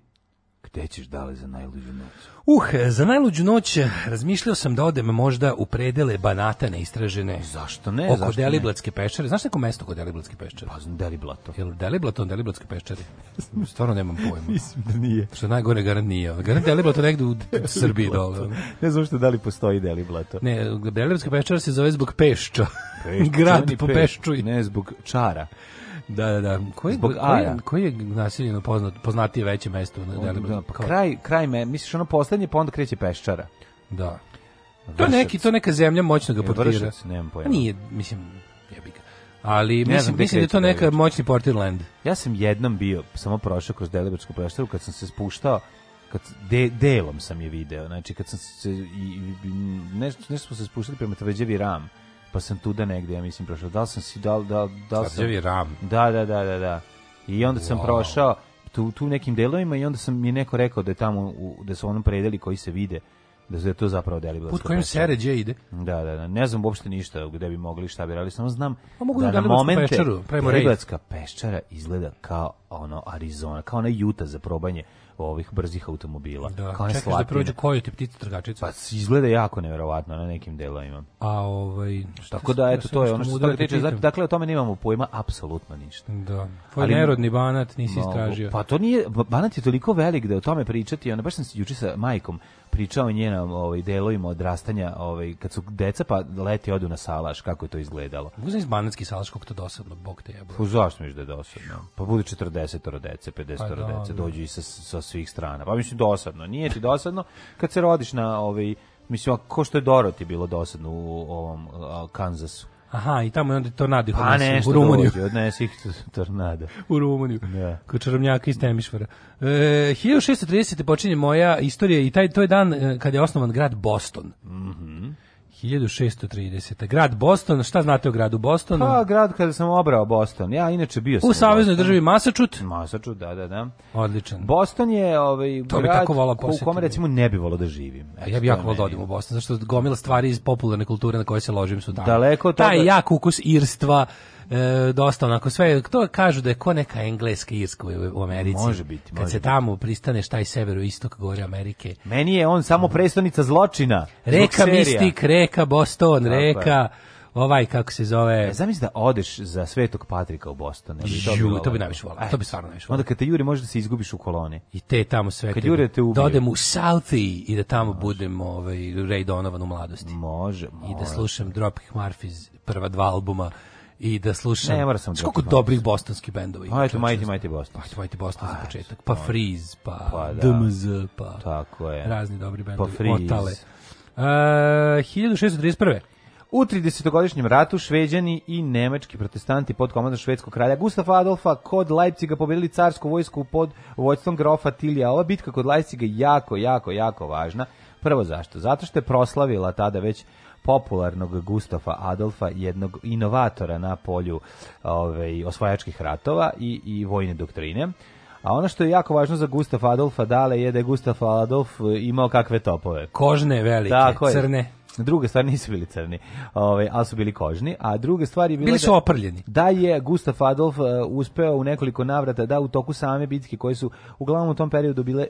gde ćeš dale za najluđu noć? Uh, za najluđu noć razmišljao sam da odem možda u predele Banata neistražene. Zašto ne? Oko Zašto Deliblatske ne? peščare. Znaš neko mesto oko Deliblatske peščare? Pa znam Deliblato. Jel Deliblato, Deliblatske peščare? Stvarno nemam pojma. Mislim da nije. Što najgore garant nije. Garant Deliblato negde u Srbiji dole. Ne znam što da li postoji Deliblato. Ne, Deliblatska peščara se zove zbog Pešča. Pešča Grad po pešču. Ne, zbog čara. Da, da, da. Koji, Zbog aja. Koji, je naseljeno poznat, poznatije veće mesto? Na, da, pa kraj, kraj me, misliš ono poslednje, pa onda kreće Peščara. Da. Vršac. To neki, to neka zemlja moćnog ga e, portira. Vršac, nemam pojma. Pa nije, mislim, jebi Ali ne mislim, mislim da je to neka moćni Portland. Ja sam jednom bio, samo prošao kroz Delibersku peštaru, kad sam se spuštao, kad de, delom sam je video, znači kad sam se, i, nešto, nešto smo se spuštali prema Tvrđevi Ram, pa sam tu da negde, ja mislim, prošao. Da li sam si, da li, da, da li sam... ram. Da, da, da, da, da. I onda wow. sam prošao tu, tu nekim delovima i onda sam mi neko rekao da je tamo, u, da su onom predeli koji se vide, da, da je to zapravo delibla. Put kojim se ide? Da, da, da, ne znam uopšte ništa gde bi mogli šta bi radili, samo znam pa mogu da, da na momente peščaru, Deliblatska peščara izgleda kao ono Arizona, kao ona Juta za probanje ovih brzih automobila. Da, kao čekaš da prođu koju ti ptica trgačica. Pa izgleda jako neverovatno na nekim delovima. A ovaj tako da eto to je ono što se tiče, da dakle o tome nemamo pojma apsolutno ništa. Da. Tvoj nerodni Banat nisi istražio. Pa to nije Banat je toliko velik da o tome pričati, ona baš sam se juče sa majkom pričao o njenom ovaj, delovima odrastanja, ovaj, kad su deca pa leti odu na salaš, kako je to izgledalo. Mogu iz banatski salaš, kako to dosadno, bog te jebao. Pa zašto da je dosadno? Pa bude 40 dece, 50 pa, da, dece, da. dođu i sa, sa svih strana. Pa mislim dosadno, nije ti dosadno kad se rodiš na ovaj, Mislim, ako što je Doroti bilo dosadno u ovom Kanzasu. Aha, i tamo je onda tornado pa, u Rumuniju. Pa odnesi ih tornado. u Rumuniju. Da. Kod čarobnjaka iz Temišvara. E, 1630. počinje moja istorija i taj, to je dan e, kad je osnovan grad Boston. Mhm. Mm 1630. Grad Boston, šta znate o gradu Bostonu? Pa, grad kada sam obrao Boston. Ja inače bio sam u saveznoj državi Masačut. Masačut, da, da, da. Odličan. Boston je ovaj to grad tako vola u kome recimo ne bi volio da živim. E, ja bih jako volio da odem u Boston, zato što gomila stvari iz popularne kulture na koje se ložim su tamo. Daleko od toga. Taj jak ukus irstva, e, dosta onako sve, to kažu da je ko neka engleska irska u, u Americi. Može biti, može Kad se tamo pristaneš taj severo istok gore Amerike. Meni je on samo prestonica zločina. Reka Mistik, reka Boston, Tako reka... Je ovaj kako se zove. Ja e, zamisli da odeš za Svetog Patrika u bostonu to, bi to bi najviše volao. E, to bi stvarno najviše volao. Onda kad te juri može da se izgubiš u koloni. I te tamo sve. Kad jure te ubiju. Da odem u Southie i da tamo može. budem ovaj Ray Donovan u mladosti. Može, može. I da slušam Drop Marfis prva dva albuma i da slušam. Ne, mora sam da koliko dobrih bostonskih bendova ima. Hajde, Mighty Mighty Boston. Hajde, Mighty Boston za početak. Pa Freeze, pa, pa da. DMZ, pa. Tako je. Razni dobri pa bendovi. Pa Freeze. Otale. Uh, 1631. U 30-godišnjem ratu šveđani i nemački protestanti pod komandom švedskog kralja Gustav Adolfa kod Leipciga pobedili carsku vojsku pod vojstvom grofa Tilija. Ova bitka kod Leipciga je jako, jako, jako važna. Prvo zašto? Zato što je proslavila tada već popularnog Gustafa Adolfa, jednog inovatora na polju ove, ovaj, osvajačkih ratova i, i vojne doktrine. A ono što je jako važno za Gustav Adolfa Dale je da je Gustav Adolf imao kakve topove. Kožne velike, Tako je. crne. Druga stvar nisu bili crni, ovaj, ali su bili kožni, a druga stvar je bila bili da su oprljeni. Da je Gustaf Adolf uh, uspeo u nekoliko navrata da u toku same bitke koje su uglavnom u tom periodu bile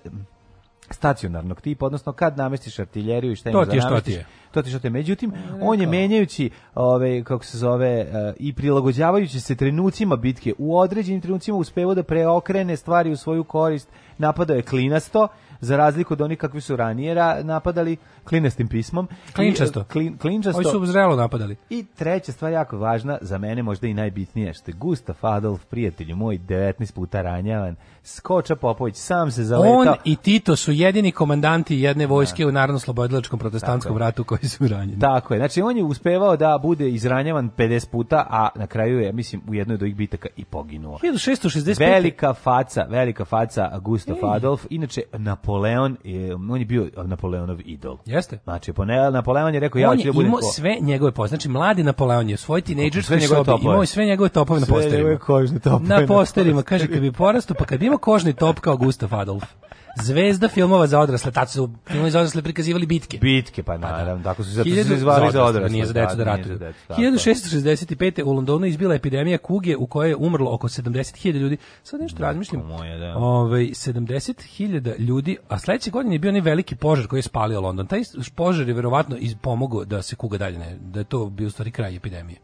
stacionarnog tipa, odnosno kad namestiš artiljeriju i šta im zanamestiš. To ti je to ti što te. Međutim, pa, on je menjajući ove kako se zove e, i prilagođavajući se trenucima bitke, u određenim trenucima uspevao da preokrene stvari u svoju korist. Napadao je klinasto, za razliku od onih kakvi su ranije ra napadali klinestim pismom. Klinčasto. I, e, klin, klinčasto. Ovi su zrelo napadali. I treća stvar jako važna, za mene možda i najbitnije, što je Gustaf Adolf, prijatelju moj, 19 puta ranjavan, Skoča Popović, sam se zaletao. On i Tito su jedini komandanti jedne vojske da. u narodno-slobodilačkom protestantskom ratu koji su ranjeni. Tako je, znači on je uspevao da bude izranjavan 50 puta, a na kraju je, mislim, u jednoj od ovih bitaka i poginuo. 1665. Velika faca, velika faca Gustav Ej. Adolf, inače na Napoleon je, on je bio Napoleonov idol. Jeste. Znači, Napoleon je rekao, on ja ću da budem ko. sve njegove po, znači mladi Napoleon je svoj tinejdžerskoj sobi imao sve njegove topove na posterima. Sve njegove kožne topove. Na posterima, kaže, kad bi porastu, pa kad ima kožni top kao Gustav Adolf. Zvezda filmova za odrasle, tad su filmovi za odrasle prikazivali bitke. Bitke, pa, pa da. naravno, tako su se zato su zvali za odrasle. Nije za da, decu da ratuju. 1665. u Londonu izbila epidemija kuge u kojoj je umrlo oko 70.000 ljudi. Sad nešto da, razmišljam. Ovaj 70.000 ljudi, a sledeće godine je bio onaj veliki požar koji je spalio London. Taj požar je verovatno pomogao da se kuga dalje ne, da je to bio stvari kraj epidemije.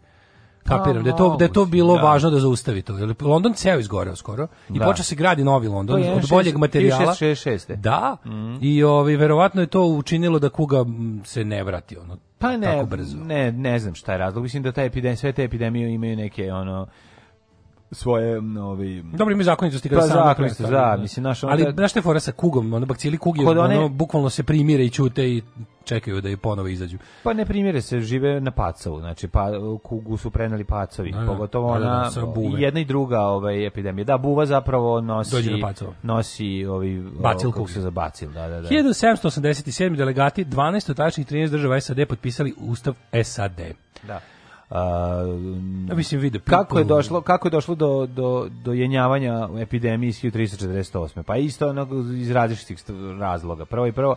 Kapiram, da je to, da je to bilo da. važno da zaustavi to. Jer London ceo izgoreo skoro i da. počeo se gradi novi London je od boljeg materijala. 666. Da, mm. i ovaj, verovatno je to učinilo da kuga se ne vrati ono, pa ne, tako brzo. Ne, ne znam šta je razlog. Mislim da ta epidemija, sve te epidemije imaju neke ono svoje novi Dobro mi zakonitosti kada pa, sam zakonitost, da, da, mislim naš onda... Ali da... te fora sa kugom, ono bakcili kugi, one... ono bukvalno se primire i ćute i čekaju da i ponovo izađu. Pa ne primire se, žive na pacovu, znači pa kugu su preneli pacovi, da, da. pogotovo pa da, ona da, i jedna i druga ovaj epidemija. Da, buva zapravo nosi na nosi ovi bacil kog se zabacil, da, da, da. 1787 delegati 12 tačnih 13 država SAD potpisali ustav SAD. Da. A, mislim vide kako je došlo kako je došlo do do do jenjavanja epidemije iz 1348. Pa isto onog iz različitih razloga. Prvo i prvo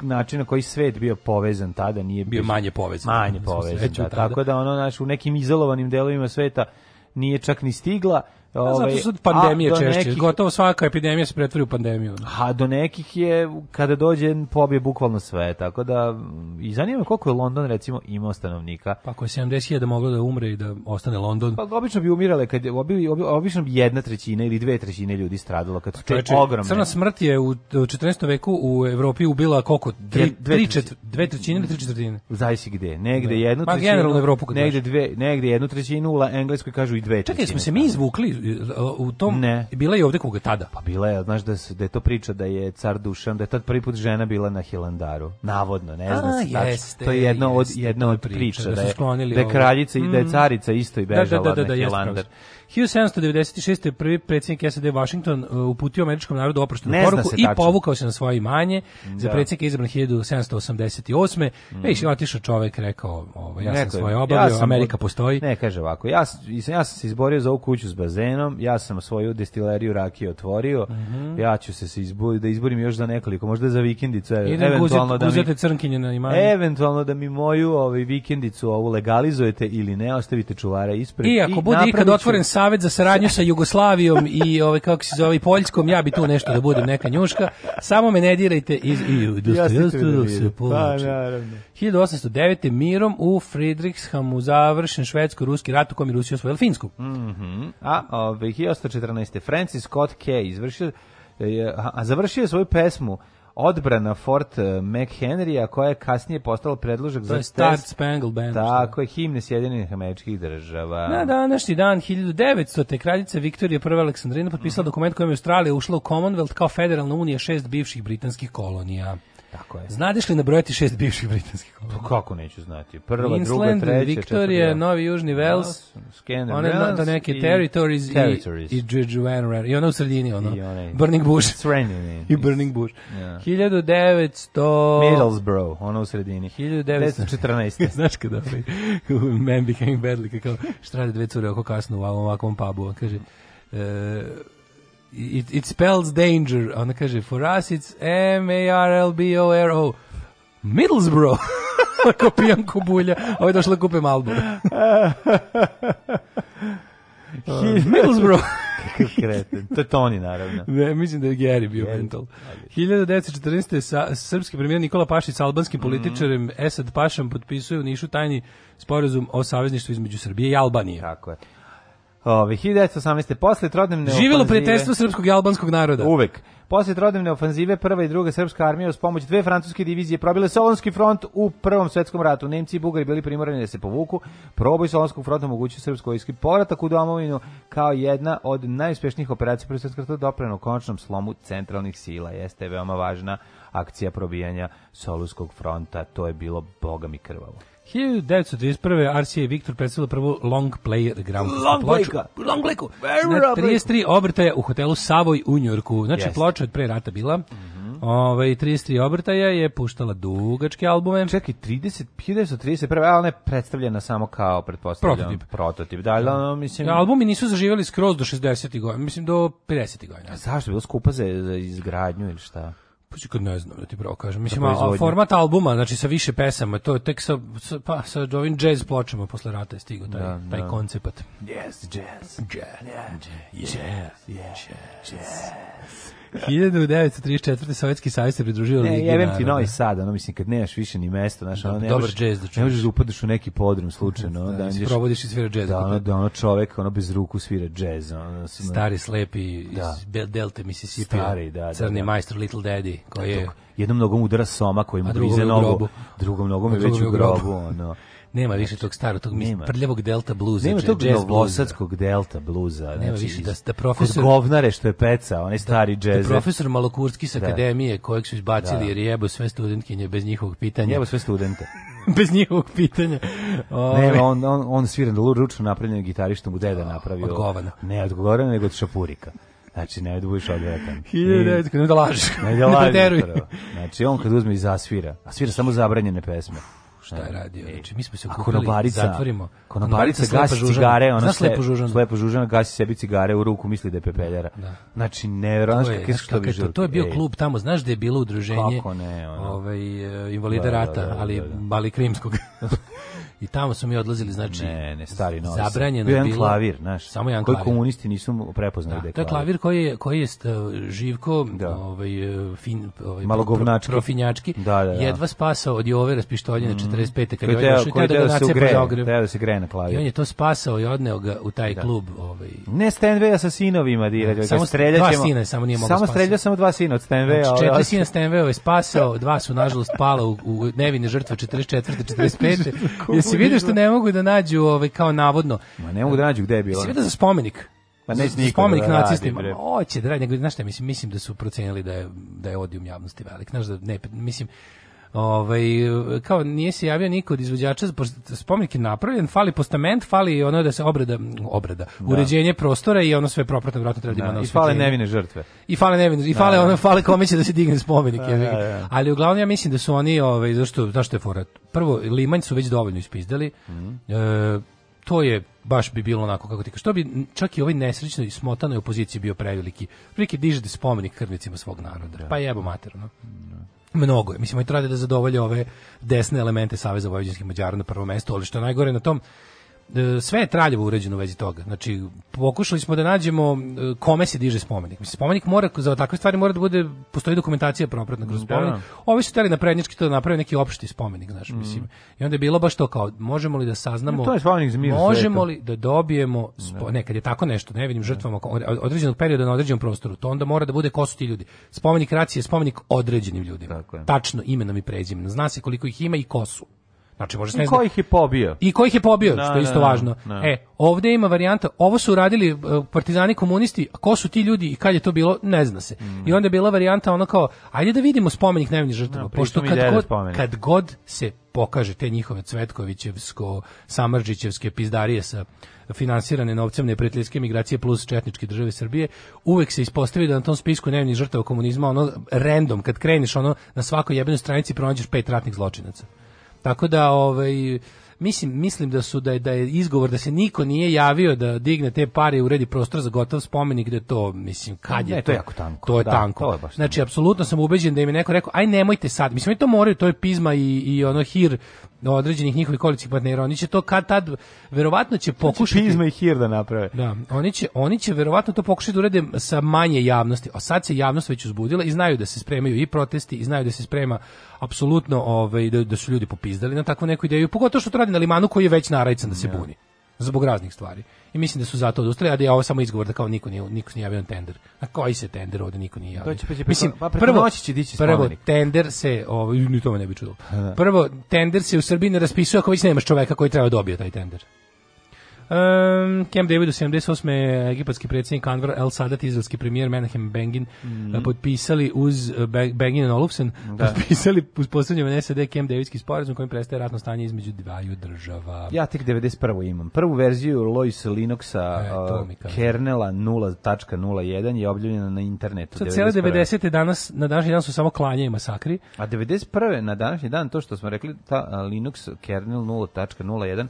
način na koji svet bio povezan tada nije bio, bio manje povezan. Manje povezan. Da, tako da ono naš u nekim izolovanim delovima sveta nije čak ni stigla Ove, zato ovaj, su pandemije a, češće. Nekih, Gotovo svaka epidemija se pretvori u pandemiju. A do nekih je, kada dođe, pobije bukvalno sve. Tako da, i zanima me koliko je London, recimo, imao stanovnika. Pa ako je 70.000 moglo da umre i da ostane London. Pa obično bi umirale, kad, obi, obi, obično bi jedna trećina ili dve trećine ljudi stradalo. Kad su pa, ogromne. Crna smrt je u, u 14. veku u Evropi ubila koliko? Dve, dve, tri, čet, dve trećine ili tri četvrtine? Zavisi gde. Negde da. jednu trećinu. Ma generalno Evropu. Negde, dve, negde jednu trećinu, u Engleskoj kažu i dve trećine. Čekaj, smo se mi izvukli u tom ne. bila je ovde koga tada. Pa bila je, znaš da se da je to priča da je car Dušan, da je tad prvi put žena bila na Hilandaru. Navodno, ne znam znači, tačno. To je jedno jeste, od jedna od priča, priča da, da, da je kraljica i mm. da je mm. carica isto i da, da, bežala da, da, da, na Hilandar. Jeste, 1796. je prvi predsjednik SAD Washington uh, uputio američkom narodu oproštenu poruku i povukao se na svoje imanje. Da. Za predsjednika je izabran 1788. Mm. Već je otišao čovek, rekao, ovo, ja Neko, sam svoje obavio, ja Amerika postoji. Ne, kaže ovako, ja, ja sam se izborio za ovu kuću s bazenom, ja sam svoju destileriju rakije otvorio, mm -hmm. ja ću se, se izbori, da izborim još za nekoliko, možda za vikendicu, ev, eventualno, guzet, da mi, na imanje. eventualno da mi moju ovaj, vikendicu ovu legalizujete ili ne, ostavite čuvara ispred. I ako bude ikad otvoren sa savet za saradnju sa Jugoslavijom i ovaj kako se zove Poljskom, ja bi tu nešto da budem neka njuška. Samo me ne dirajte iz i Dostojevstvo se pa, poluči. 1809. mirom u Friedrichshamu završen švedsko-ruski rat u kom je Rusija osvojila Finsku. Mm -hmm. A ove, 1814. Francis Scott Key izvršio e, a završio je svoju pesmu odbrana Fort eh, McHenrya koja je kasnije postala predložak za Star Spangled Banner. Tako je himne Sjedinjenih američkih država. Na današnji dan 1900 kraljica Viktorija I Aleksandrina potpisala mm dokument kojim je Australija ušla u Commonwealth kao federalna unija šest bivših britanskih kolonija. Tako je. Znadeš li nabrojati šest bivših britanskih kolonija? Pa kako neću znati? Prva, Queensland, druga, treća, Victoria, Novi Južni Wales, one da neke i territories, territories, i, i Jejuanra, i ona u sredini, ono, I one, Burning Bush. I Burning Bush. Yeah. 1900... Middlesbrough, ona u sredini. 1914. Znaš kada ovaj, man became badly, kako šta rade dve cure oko kasno u ovakvom pubu, kaže, e, It, it spells danger. Ona kaže, for us it's M-A-R-L-B-O-R-O. Middlesbrough. Ko pijanko bulja. Ovo je došla da kupim album. Uh, Middlesbrough. kreten. To je Toni, naravno. Ne, mislim da je Gary bio Gary. mental. 1914. Sa, srpski premijer Nikola Pašić sa albanskim mhm. političarem mm -hmm. Esad Pašom potpisuje u Nišu tajni sporazum o savezništvu između Srbije i Albanije. Tako je. Ove, 1918. Posle trodnevne ofanzive... Živjelo prijateljstvo srpskog i albanskog naroda. Uvek. Posle trodnevne ofanzive prva i druga srpska armija uz pomoć dve francuske divizije probile Solonski front u Prvom svetskom ratu. Nemci i Bugari bili primorani da se povuku. Proboj Solonskog fronta omogućio srpskoj vojski povratak u domovinu kao jedna od najuspešnijih operacija Prvog svetskog rata dopreno konačnom slomu centralnih sila. Jeste veoma važna akcija probijanja Solunskog fronta. To je bilo bogami krvavo. 1931. Arsi je Viktor predstavila prvu long player ground long ploču. Playka, long playku. Na 33 obrtaja u hotelu Savoj u Njorku. Znači yes. ploča od pre rata bila. Mm -hmm. Ove, 33 obrtaja je puštala dugačke albume. Čekaj, 30, 1931. Ali ne predstavljena samo kao, pretpostavljam, prototip. prototip. Da, ali, da. mislim... Da, albumi nisu zaživjeli skroz do 60. godina, mislim do 50. godina. A Zašto? Bilo skupa za, za izgradnju ili šta? Pa ne znam da ti pravo kažem. Mislim, a, format albuma, znači sa više pesama, to je tek sa, sa, pa, sa ovim jazz pločama posle rata je stigao taj, da, taj da. koncept. Yes, jazz. Jazz. Jazz. Jazz. Jazz. jazz. jazz. jazz. 1934. Sovjetski savez se pridružio ne, Ligi jebem ti Novi Sad, ono mislim kad nemaš više ni mesto, znaš, da, ono ne dobar džez da čuješ. Ne možeš da upadneš u neki podrum slučajno, da, da, da se provodiš i svira džez. Da, ono, da ono čovek ono bez ruku svira džez, ono, da stari slepi da. iz Delta Mississippi. Stari, da, da, crni da. majstor Little Daddy koji je jednom nogom udara soma koji mu grize nogu, drugom nogom je već u grobu, ono. Nema znači, više tog starog, tog nema. prljavog delta bluza. Nema tog novosadskog delta bluza. Nema znači, više da, da profesor... govnare što je peca, onaj da- stari džez. Da profesor Malokurski sa da. akademije kojeg su izbacili da. jer jebo sve studentkinje bez njihovog pitanja. Jebo sve studente. bez njihovog pitanja. Ove... Ne, on, on, on svira na ručno napravljenog gitarišta mu deda napravio. Odgovana. Ne, odgovorano nego od šapurika. Znači, ne da budeš odvratan. 1900, I... ne da lažiš. Ne da lažiš. Da znači, on kad uzme i zasvira, a svira samo zabranjene pesme šta je radio. E, znači, mi smo se okupili, zatvorimo. Konobarica gasi cigare, ona se slepo žužana? Lepo žužana gasi sebi cigare u ruku, misli da je pepeljara. Da. Znači, nevjerovatno kako je što bi žuti. To je bio e. klub tamo, znaš da je bilo udruženje Kako ne, ovaj, e, invalida da, da, rata, da, ali, bali krimskog. I tamo su mi odlazili, znači, ne, ne, stari novi. Zabranjeno je bilo, klavir, znaš. Samo jedan koji komunisti nisu prepoznali da, da je klavir. To je klavir koji je, koji je e, Živko, da. ovaj, e, fin, ovaj, Malogovnački. Pro, profinjački, da, da, da. jedva spasao od Jove raspištolje mm. 45. Kada je došao i da ga nacepa da se gre na da klavir. I on je to spasao i odneo ga u taj da. klub. Ovaj. Ne Stenveja sa sinovima, dira, da, samo, dva sina, samo nije mogao Samo streljao samo dva sina od Stenveja. Znači, ovaj, četiri sina Stenveja je spasao, dva su nažalost pala u, u nevine žrtve 44. 45. si vidio što ne mogu da nađu ovaj, kao navodno. Ma ne mogu da nađu gde je bilo. Si vidio za spomenik. Pa ne za da spomenik da nacistima. Hoće da radi, nego, znaš šta, mislim, mislim da su procenili da je, da je odijum javnosti velik. Znaš, da ne, mislim, ovaj, kao nije se javio niko od izvođača, spomenik je napravljen, fali postament, fali ono da se obreda, obreda, da. uređenje prostora i ono sve propratno vratno treba da, ima da, I fale nevine žrtve. I fale nevine, i da, fale, da, ono, fale kome će da se digne spomenik. Da, da, da, Ali uglavnom ja mislim da su oni, ovaj, zašto, zašto je forat? Prvo, Limanj su već dovoljno ispizdali, mm. e, to je baš bi bilo onako kako ti kažeš. Što bi čak i ovaj nesrećnoj smotanoj opoziciji bio preveliki. Prike dižete spomenik krvnicima svog naroda. Da. Pa jebo no. Da mnogo je. Mislim, oni trade da zadovolje ove desne elemente Saveza vojvođanskih Mađara na prvo mesto, ali što najgore na tom, E, sve je traljevo uređeno u vezi toga. Znači, pokušali smo da nađemo e, kome se diže spomenik. Mislim, spomenik mora, za takve stvari mora da bude, postoji dokumentacija propratna kroz da. spomenik. Da. Ovi su teli na prednjački to da naprave neki opšti spomenik, znaš, mm. mislim. I onda je bilo baš to kao, možemo li da saznamo, ja, e, to je spomenik za mir možemo li da dobijemo, da. spo, ne, kad je tako nešto, ne vidim da. žrtvama određenog perioda na određenom prostoru, to onda mora da bude ko su ti ljudi. Spomenik racije je spomenik određenim ljudima. Tačno imenom i prezimenom. Zna se koliko ih ima i ko su. Znači, možda ne I kojih je pobio. I kojih je pobio, da, što je da, isto da, važno. Da. E, ovdje ima varijanta, ovo su radili e, partizani komunisti, a ko su ti ljudi i kad je to bilo, ne zna se. Mm. I onda je bila varijanta ono kao, ajde da vidimo spomenik nevinih da, žrtava, pošto kad god, kad god se pokaže te njihove Cvetkovićevsko, Samardžićevske pizdarije sa finansirane novcem neprijateljske migracije plus četničke države Srbije, uvek se ispostavi da na tom spisku nevinih žrtava komunizma ono random, kad kreniš ono na svakoj jebenoj stranici pronađeš pet ratnih zločinaca. Tako da ovaj mislim mislim da su da je da je izgovor da se niko nije javio da digne te pare i uredi prostor za gotov spomenik da je to mislim kad je ne, to, to jako tanko to je da, tanko to je baš znači apsolutno sam ubeđen da im je neko rekao aj nemojte sad mislim i to moraju to je pizma i i ono hir određenih njihovih koalicijih partnera. Oni će to kad tad, verovatno će znači, pokušati... Znači, pizma i hir da naprave. Da, oni će, oni će verovatno to pokušati da urede sa manje javnosti. A sad se javnost već uzbudila i znaju da se spremaju i protesti i znaju da se sprema apsolutno ovaj, da, da su ljudi popizdali na takvu neku ideju. Pogotovo što to radi na limanu koji je već narajcan da se da. buni. Zbog raznih stvari i mislim da su zato odustali, a da je ovo samo izgovor da kao niko nije, niko nije javio tender. A koji se tender ovde niko nije javio? Pa će, preko, mislim, pa prvo, noći će dići prvo, tender se, ovo, ni to me ne bi čudilo, prvo, tender se u Srbiji ne raspisuje ako već nemaš čoveka koji treba da dobio taj tender. Um, Camp Davidu 78. egipatski predsjednik Anwar El Sadat, izraelski premijer Menahem Bengin mm potpisali uz eh, Be Bengin i Olufsen da. potpisali uz posljednjom SAD Camp Davidski sporazum kojim prestaje ratno stanje između dvaju država. Ja tek 91. imam. Prvu verziju Lois Linuxa e, uh, kernela 0.01 je objavljena na internetu. Sad cele 90. danas, na današnji dan su samo klanje i masakri. A 91. na današnji dan, to što smo rekli, ta eh, Linux kernel 0.01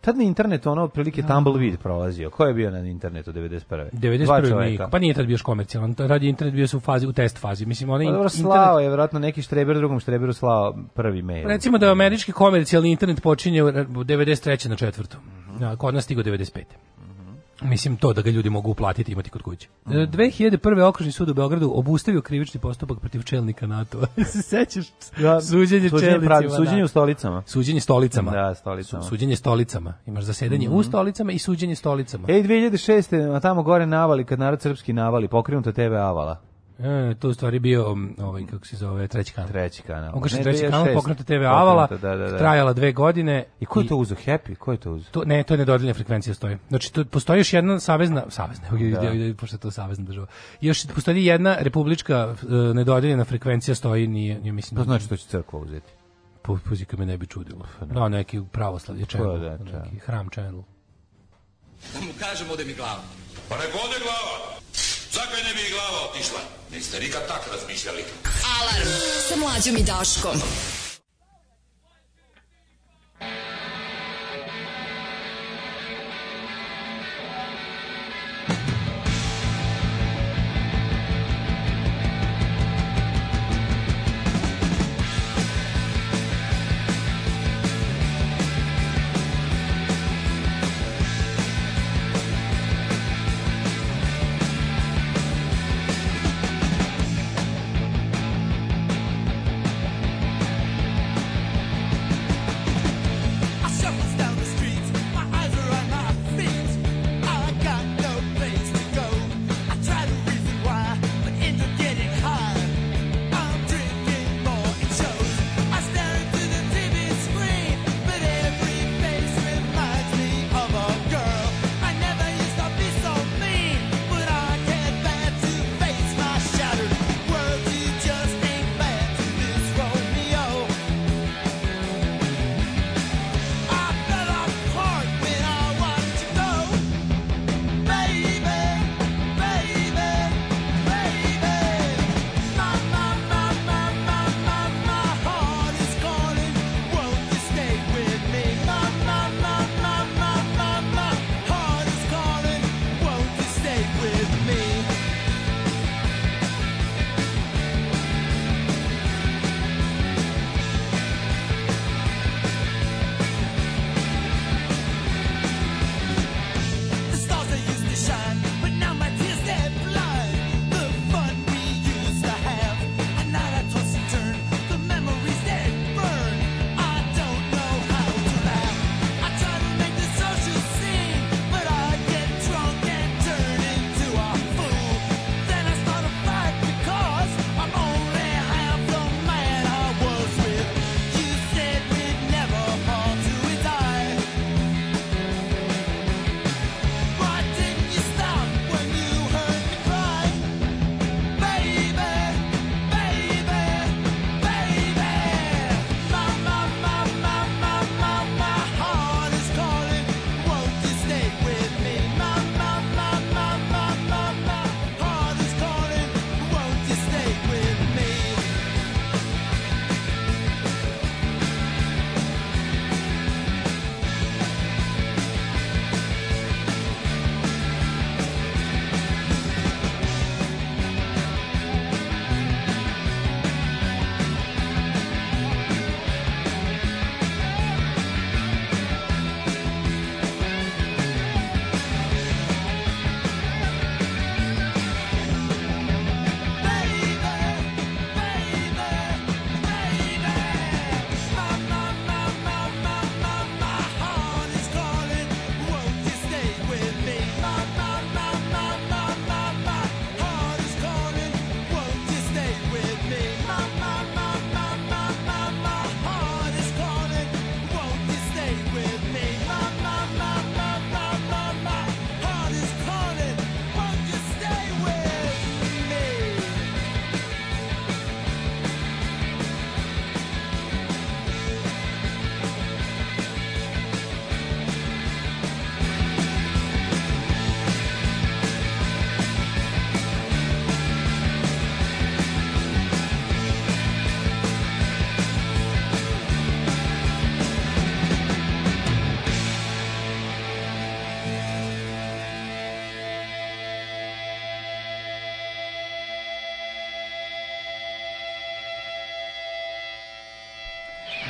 Tad na internetu ono otprilike da. Tumbleweed prolazio. Ko je bio na internetu 91. 91. Niko, pa nije tad bio komercijalan. Tad internet bio su u fazi u test fazi. Mislim oni pa, slao je verovatno neki streber drugom streberu slao prvi mail. Recimo da američki komercijalni internet počinje u 93. na četvrtu. Mm -hmm. Kod nas stigao 95. Mislim to da ga ljudi mogu uplatiti imati kod kuće. Mm. E, 2001. okružni sud u Beogradu obustavio krivični postupak protiv čelnika nato se sećaš? Ja, suđenje suđenje, pravi, da. suđenje u stolicama. Suđenje stolicama. Da, stolicama. Su, suđenje stolicama. Imaš zasedanje mm u stolicama i suđenje stolicama. Ej 2006. na tamo gore navali kad narod srpski navali, pokrenuta TV avala. E, to u stvari bio ovaj kako se zove treći kanal. Treći kanal. On kaže treći kanal pokrenuta TV Avala, da, da, da. trajala dve godine. I ko je to uzeo Happy? Ko je to uzeo? To ne, to je nedodeljena frekvencija stoji. Znači tu postoji još jedna savezna, savezna, da. pošto je to savezna država. Još postoji jedna republička uh, nedodeljena frekvencija stoji, nije, nije mislim. Pa znači to će crkva uzeti. Po puzika me ne bi čudilo. Pa da, neki pravoslavlje pa channel, da, neki hram channel. Da mu kažemo da mi glava. Pa ne ode glava. Zakaj ne bi i glava otišla? Niste nikad tak razmišljali. Alarm sa mlađom i Daškom.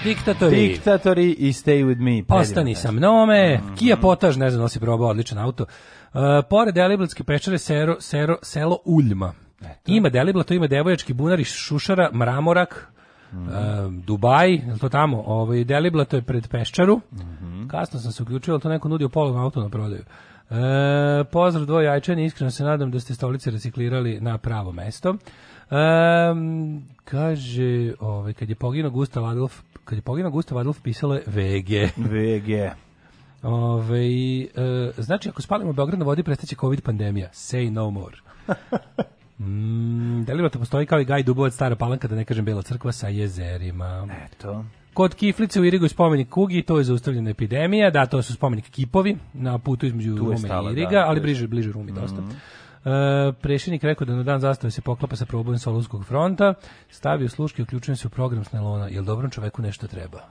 Diktatori. Diktatori i Stay With Me. Ostani sa mnome. Mm -hmm. Kia Potaž, ne znam da si probao, odličan auto. Uh, pored Deliblatske pečare sero, sero, selo Uljma. Eto. Ima Delibla, to ima devojački bunar iz Šušara, Mramorak, Mm -hmm. Dubaj, to tamo? Ovaj Delibla to je pred Peščaru. Mm -hmm. Kasno sam se uključio, ali to neko nudio polovno auto na prodaju. E, pozdrav dvoje iskreno se nadam da ste stolice reciklirali na pravo mesto. E, kaže, ovaj, kad je poginuo Gustav Adolf kad je poginuo Gustav Adolf pisalo je VG. VG. Ove, e, znači, ako spalimo Beograd na vodi, prestaće COVID pandemija. Say no more. mm, da to postoji kao i Gaj Dubovac, Stara Palanka, da ne kažem Bela crkva, sa jezerima. Eto. Kod Kiflice u Irigu je spomenik Kugi, to je zaustavljena epidemija, da, to su spomenik kipovi na putu između Rume i Iriga, da, ali bliže, bliže Rumi dosta. Mm -hmm. E, prešenik rekao da na dan zastave se poklapa sa probojem Solunskog fronta, stavio sluške, uključujem se u program s nailona. Jel dobrom čoveku nešto treba?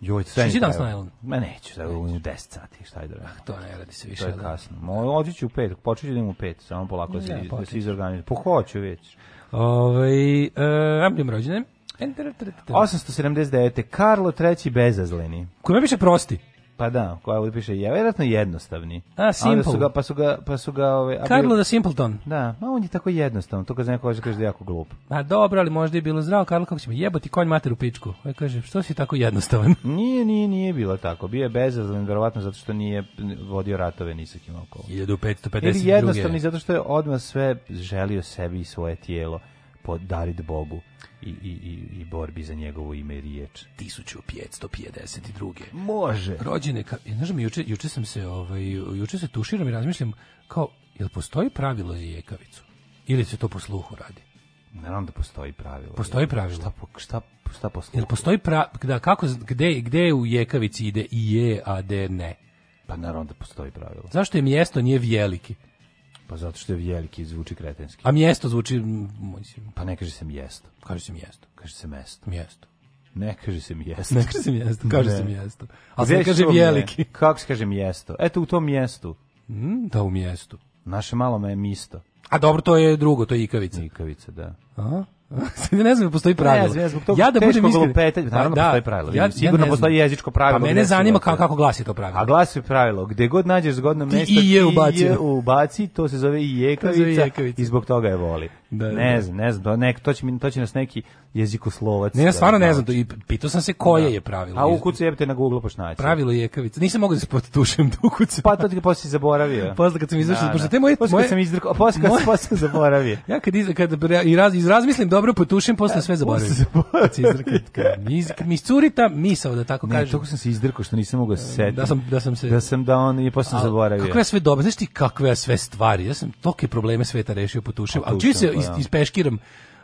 Joj, sve. Šeći dan s Ma neću, sad u 10 sati, šta je da radim. to ne radi se više. To je kasno. Otići ću u pet, počet ću da u pet, samo polako da, se, da se izorganizujem. Pohoću pa već. Ovaj, e, Amljom rođenem. 879. Karlo III. bezazleni. Kome biše prosti? Pa da, koja ovdje piše je, vjerojatno jednostavni. A, simple. su ga, pa su ga, pa su ga... Ove, Carlo da Simpleton. Da, ma on je tako jednostavan, to kad neko kaže, kaže da je jako glup. A pa dobro, ali možda je bilo zdravo, Carlo, kako ćemo jebati konj mater u pičku. Ovo kaže, što si tako jednostavan? Nije, nije, nije bilo tako. Bio je bezazlen, verovatno, zato što nije vodio ratove nisakim okolo. 1552. Ili jednostavni, zato što je odmah sve želio sebi i svoje tijelo podarit Bogu i, i, i i borbi za njegovo ime i riječ. 1552. Može. Rođene, ka, e, znaš mi, juče, juče sam se, ovaj, juče se tuširam i razmišljam, kao, jel postoji pravilo za jekavicu? Ili se to po sluhu radi? Naravno da postoji pravilo. Postoji pravilo. Šta, po, šta, šta po sluhu? Jel postoji pra, da, kako, gde, gde u jekavici ide i je, a de ne? Pa naravno da postoji pravilo. Zašto je mjesto nije vjeliki? Pa zato što je veliki zvuči kretenski. A mjesto zvuči mislim, pa ne kaže se mjesto. Kaže se mjesto. Kaže se mesto. Mjesto. Ne kaže se mjesto. Ne kaže se mjesto, kaže ne. se mjesto. A se kaže veliki. Kako se kaže mjesto? Eto u tom mjestu. Mm, da u mjestu. Naše malo me misto. A dobro, to je drugo, to je ikavica. Ikavica, da. Aha. ne znam da postoji pravilo. Ne, zbog toga ja da budem iskren. Golopeta, pa naravno da, postoji pravilo. Ja, sigurno ja postoji jezičko pravilo. Pa mene zanima kako, kako glasi to pravilo. A glasi pravilo. Gde god nađeš zgodno mesto, ti i je ubaci. ubaci, to se zove i jekavica, zove jekavica. i zbog toga je voli. Da, ne da. znam, ne znam, da, nek, to, će, mi, to će nas neki jezikoslovac. Ne, ja stvarno da, ne znam, i pitao sam se koje da. je pravilo. A ukucu jebite na Google paš naći. Pravilo jekavica. Nisam mogao da se potušem do ukucu. Pa to ti posle si zaboravio. Posle kad sam izašao, da, da. te moje... Posle kad sam izdrkao, posle kad moje... posle zaboravio. ja kad, iz, kad i raz, izrazmislim dobro, potušim, posle e, sve zaboravim. Posle zaboravim. mi, mi iscuri ta misao, da tako ne, kažem. Ne, toliko sam se izdrkao što nisam mogao se setiti. Da sam, da sam se... Da sam da on i posle zaboravio. Kakve sve dobro, znaš ti kakve sve stvari, ja sam toke probleme sveta rešio potušem, a čiji is, da. ispeškiram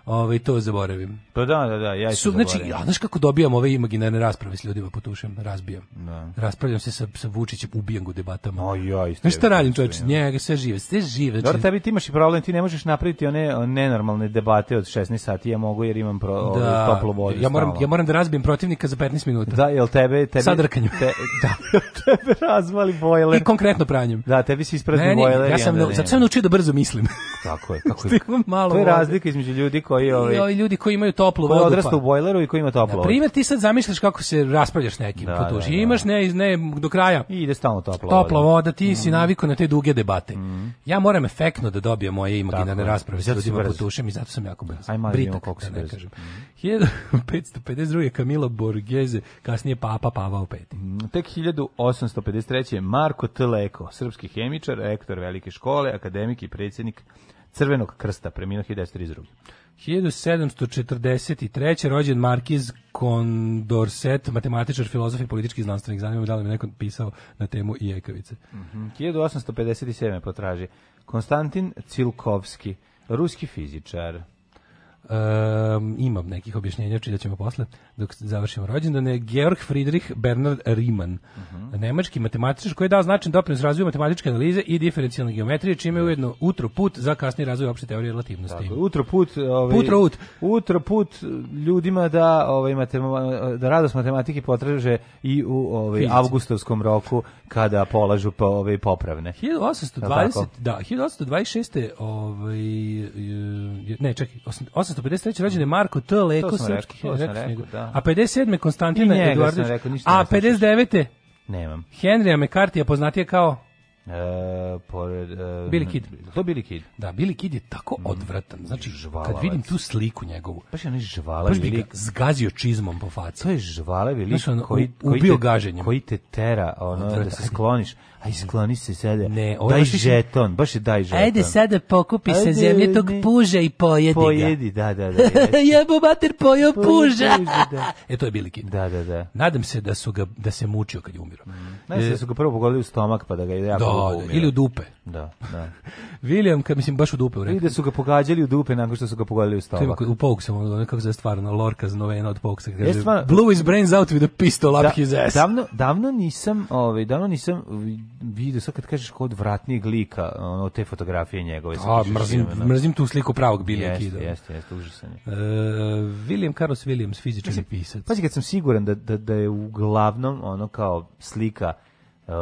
ovaj to zaboravim. Pa da, da, da, ja Su, znači, ja znaš kako dobijam ove imaginarne rasprave s ljudima potušem, razbijam. Da. Raspravljam se sa sa Vučićem, ubijam ga debatama. Aj ja, isto. Znaš šta radim, čoveče? Njega sve žive, sve žive. Dobro, znači- tebi ti imaš i problem, ti ne možeš napraviti one nenormalne debate od 16 sati, ja mogu jer imam pro, da, toplu vodu. Ja moram stalo. ja moram da razbijem protivnika za 15 minuta. Da, jel tebe tebe Sadrkanju. Te, da, tebe razvali bojler. I konkretno pranjem. Da, tebi se isprazni bojler. Ja sam zato sam naučio da brzo mislim. Tako je, tako je. to je razlika između ljudi koji koji ovaj i ovi ljudi koji imaju toplu koji vodu. odrasta pa. u bojleru i koji ima toplu. Na primjer, ti sad zamišljaš kako se raspravljaš nekim da, potuži. Da, da. Imaš ne ne do kraja. I ide stalno topla voda. Topla voda, ti mm. si mhm. naviko na te duge debate. Mm. Ja moram efektno da dobijem moje imaginarne rasprave sa ljudima potušim i zato sam jako brz. Aj, Brita, koliko da se ne kažem. Mm. 1552 Camilo Borghese, kasnije papa Pavao V. Mhm. Tek 1853 Marko Tleko, srpski hemičar, rektor velike škole, akademik i predsednik Crvenog krsta, preminuo 1932. 1743. rođen Markiz Condorcet, matematičar, filozof i politički znanstvenik. Zanima me da li mi neko pisao na temu Ijekavice. Mm -hmm. 1857. potraži. Konstantin Cilkovski, ruski fizičar. Um, imam nekih objašnjenja, čitat ćemo posle dok završimo rođendane, Georg Friedrich Bernard Riemann, uh mhm. -huh. nemački matematičar koji je dao značajan doprinos razvoju matematičke analize i diferencijalne geometrije, čime je ujedno utro put za kasni razvoj opšte teorije relativnosti. Tako, utro put, ovaj, utro, ut. utro put ljudima da, ovaj, matema, da radost matematike potraže i u ovaj, Fizici. avgustovskom roku kada polažu po, ovaj, popravne. 1820, da, 1826. Ovaj, e, ne, čekaj, 853. rođene Marko T. Leko, srpski, rekao, da. Da. A 57. Konstantina Eduardović. A 59. Nemam. Henrya McCartija poznatije kao Uh, pored, uh, Billy Kid. To Billy Kid. Da, Billy Kid je tako mm. odvratan. Znači, žvalavac. kad vidim tu sliku njegovu, baš je onaj žvalavi baš bi ga zgazio čizmom po faci. To je žvalavi lik znači, ono, koji, koji, ubio te, gaženjem. Koji te tera ono, Odvrat, da se skloniš. Aj skloni se sada. Ne, ovo daj še... žeton, baš je daj žeton. Ajde sada pokupi Ajde, se zemlje tog puža i pojedi, pojedi ga. Pojedi, da, da, da. Jebo mater pojo puža. puža da. e to je Biliki. Da, da, da. Nadam se da su ga da se mučio kad je umiro. Mm. Nadam se da su ga prvo pogodili u stomak pa da ga je jako da, da, ili u dupe. Da, da. William, kad mislim baš u dupe, rekao. I da su ga pogađali u dupe nakon što su ga pogodili u stomak. U pouk sam nekako kako se stvarno Lorca novena od Poksa kaže. Blue is brains out with a pistol da, up his ass. Davno davno nisam, ovaj davno nisam vide sad kad kažeš kod vratnijeg lika, ono te fotografije njegove. A, da, mrzim, mrzim tu sliku pravog Billy Kida. Jeste, jeste, jeste, užasan je. Uh, William Carlos Williams, fizičar i pisac. Pazi kad sam siguran da, da, da je uglavnom ono kao slika uh,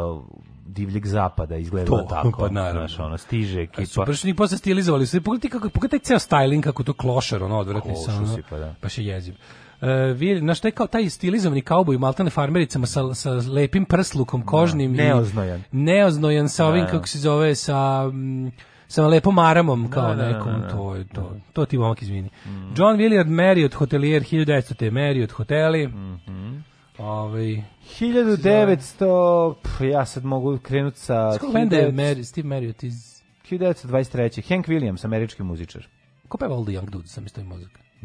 divljeg zapada izgledalo to, tako. Pa naravno. Znaš, ono, stiže ekipa. Su pršnik posle stilizovali. Pogledaj, kako, pogledaj ceo styling, kako to klošar, ono, odvratni sam. Ono, pa da. Baš je jeziv. E, vi, znaš, taj, kao, taj stilizovani kauboj maltane farmericama sa, sa lepim prslukom da, kožnim. Da, neoznojan. I neoznojan sa ovim, da, kako se zove, sa... M, mm, sa lepom maramom da, kao da, da nekom, da, da, to je to. To ti momak izvini. Mm. John Willard Marriott hotelier 1900. Marriott hoteli. Mm -hmm. Ovaj 1900 pf, ja sad mogu krenuti sa Skog benda je Steve Marriott iz 1923. Hank Williams, američki muzičar. Ko peva All the Young Dudes, sam isto i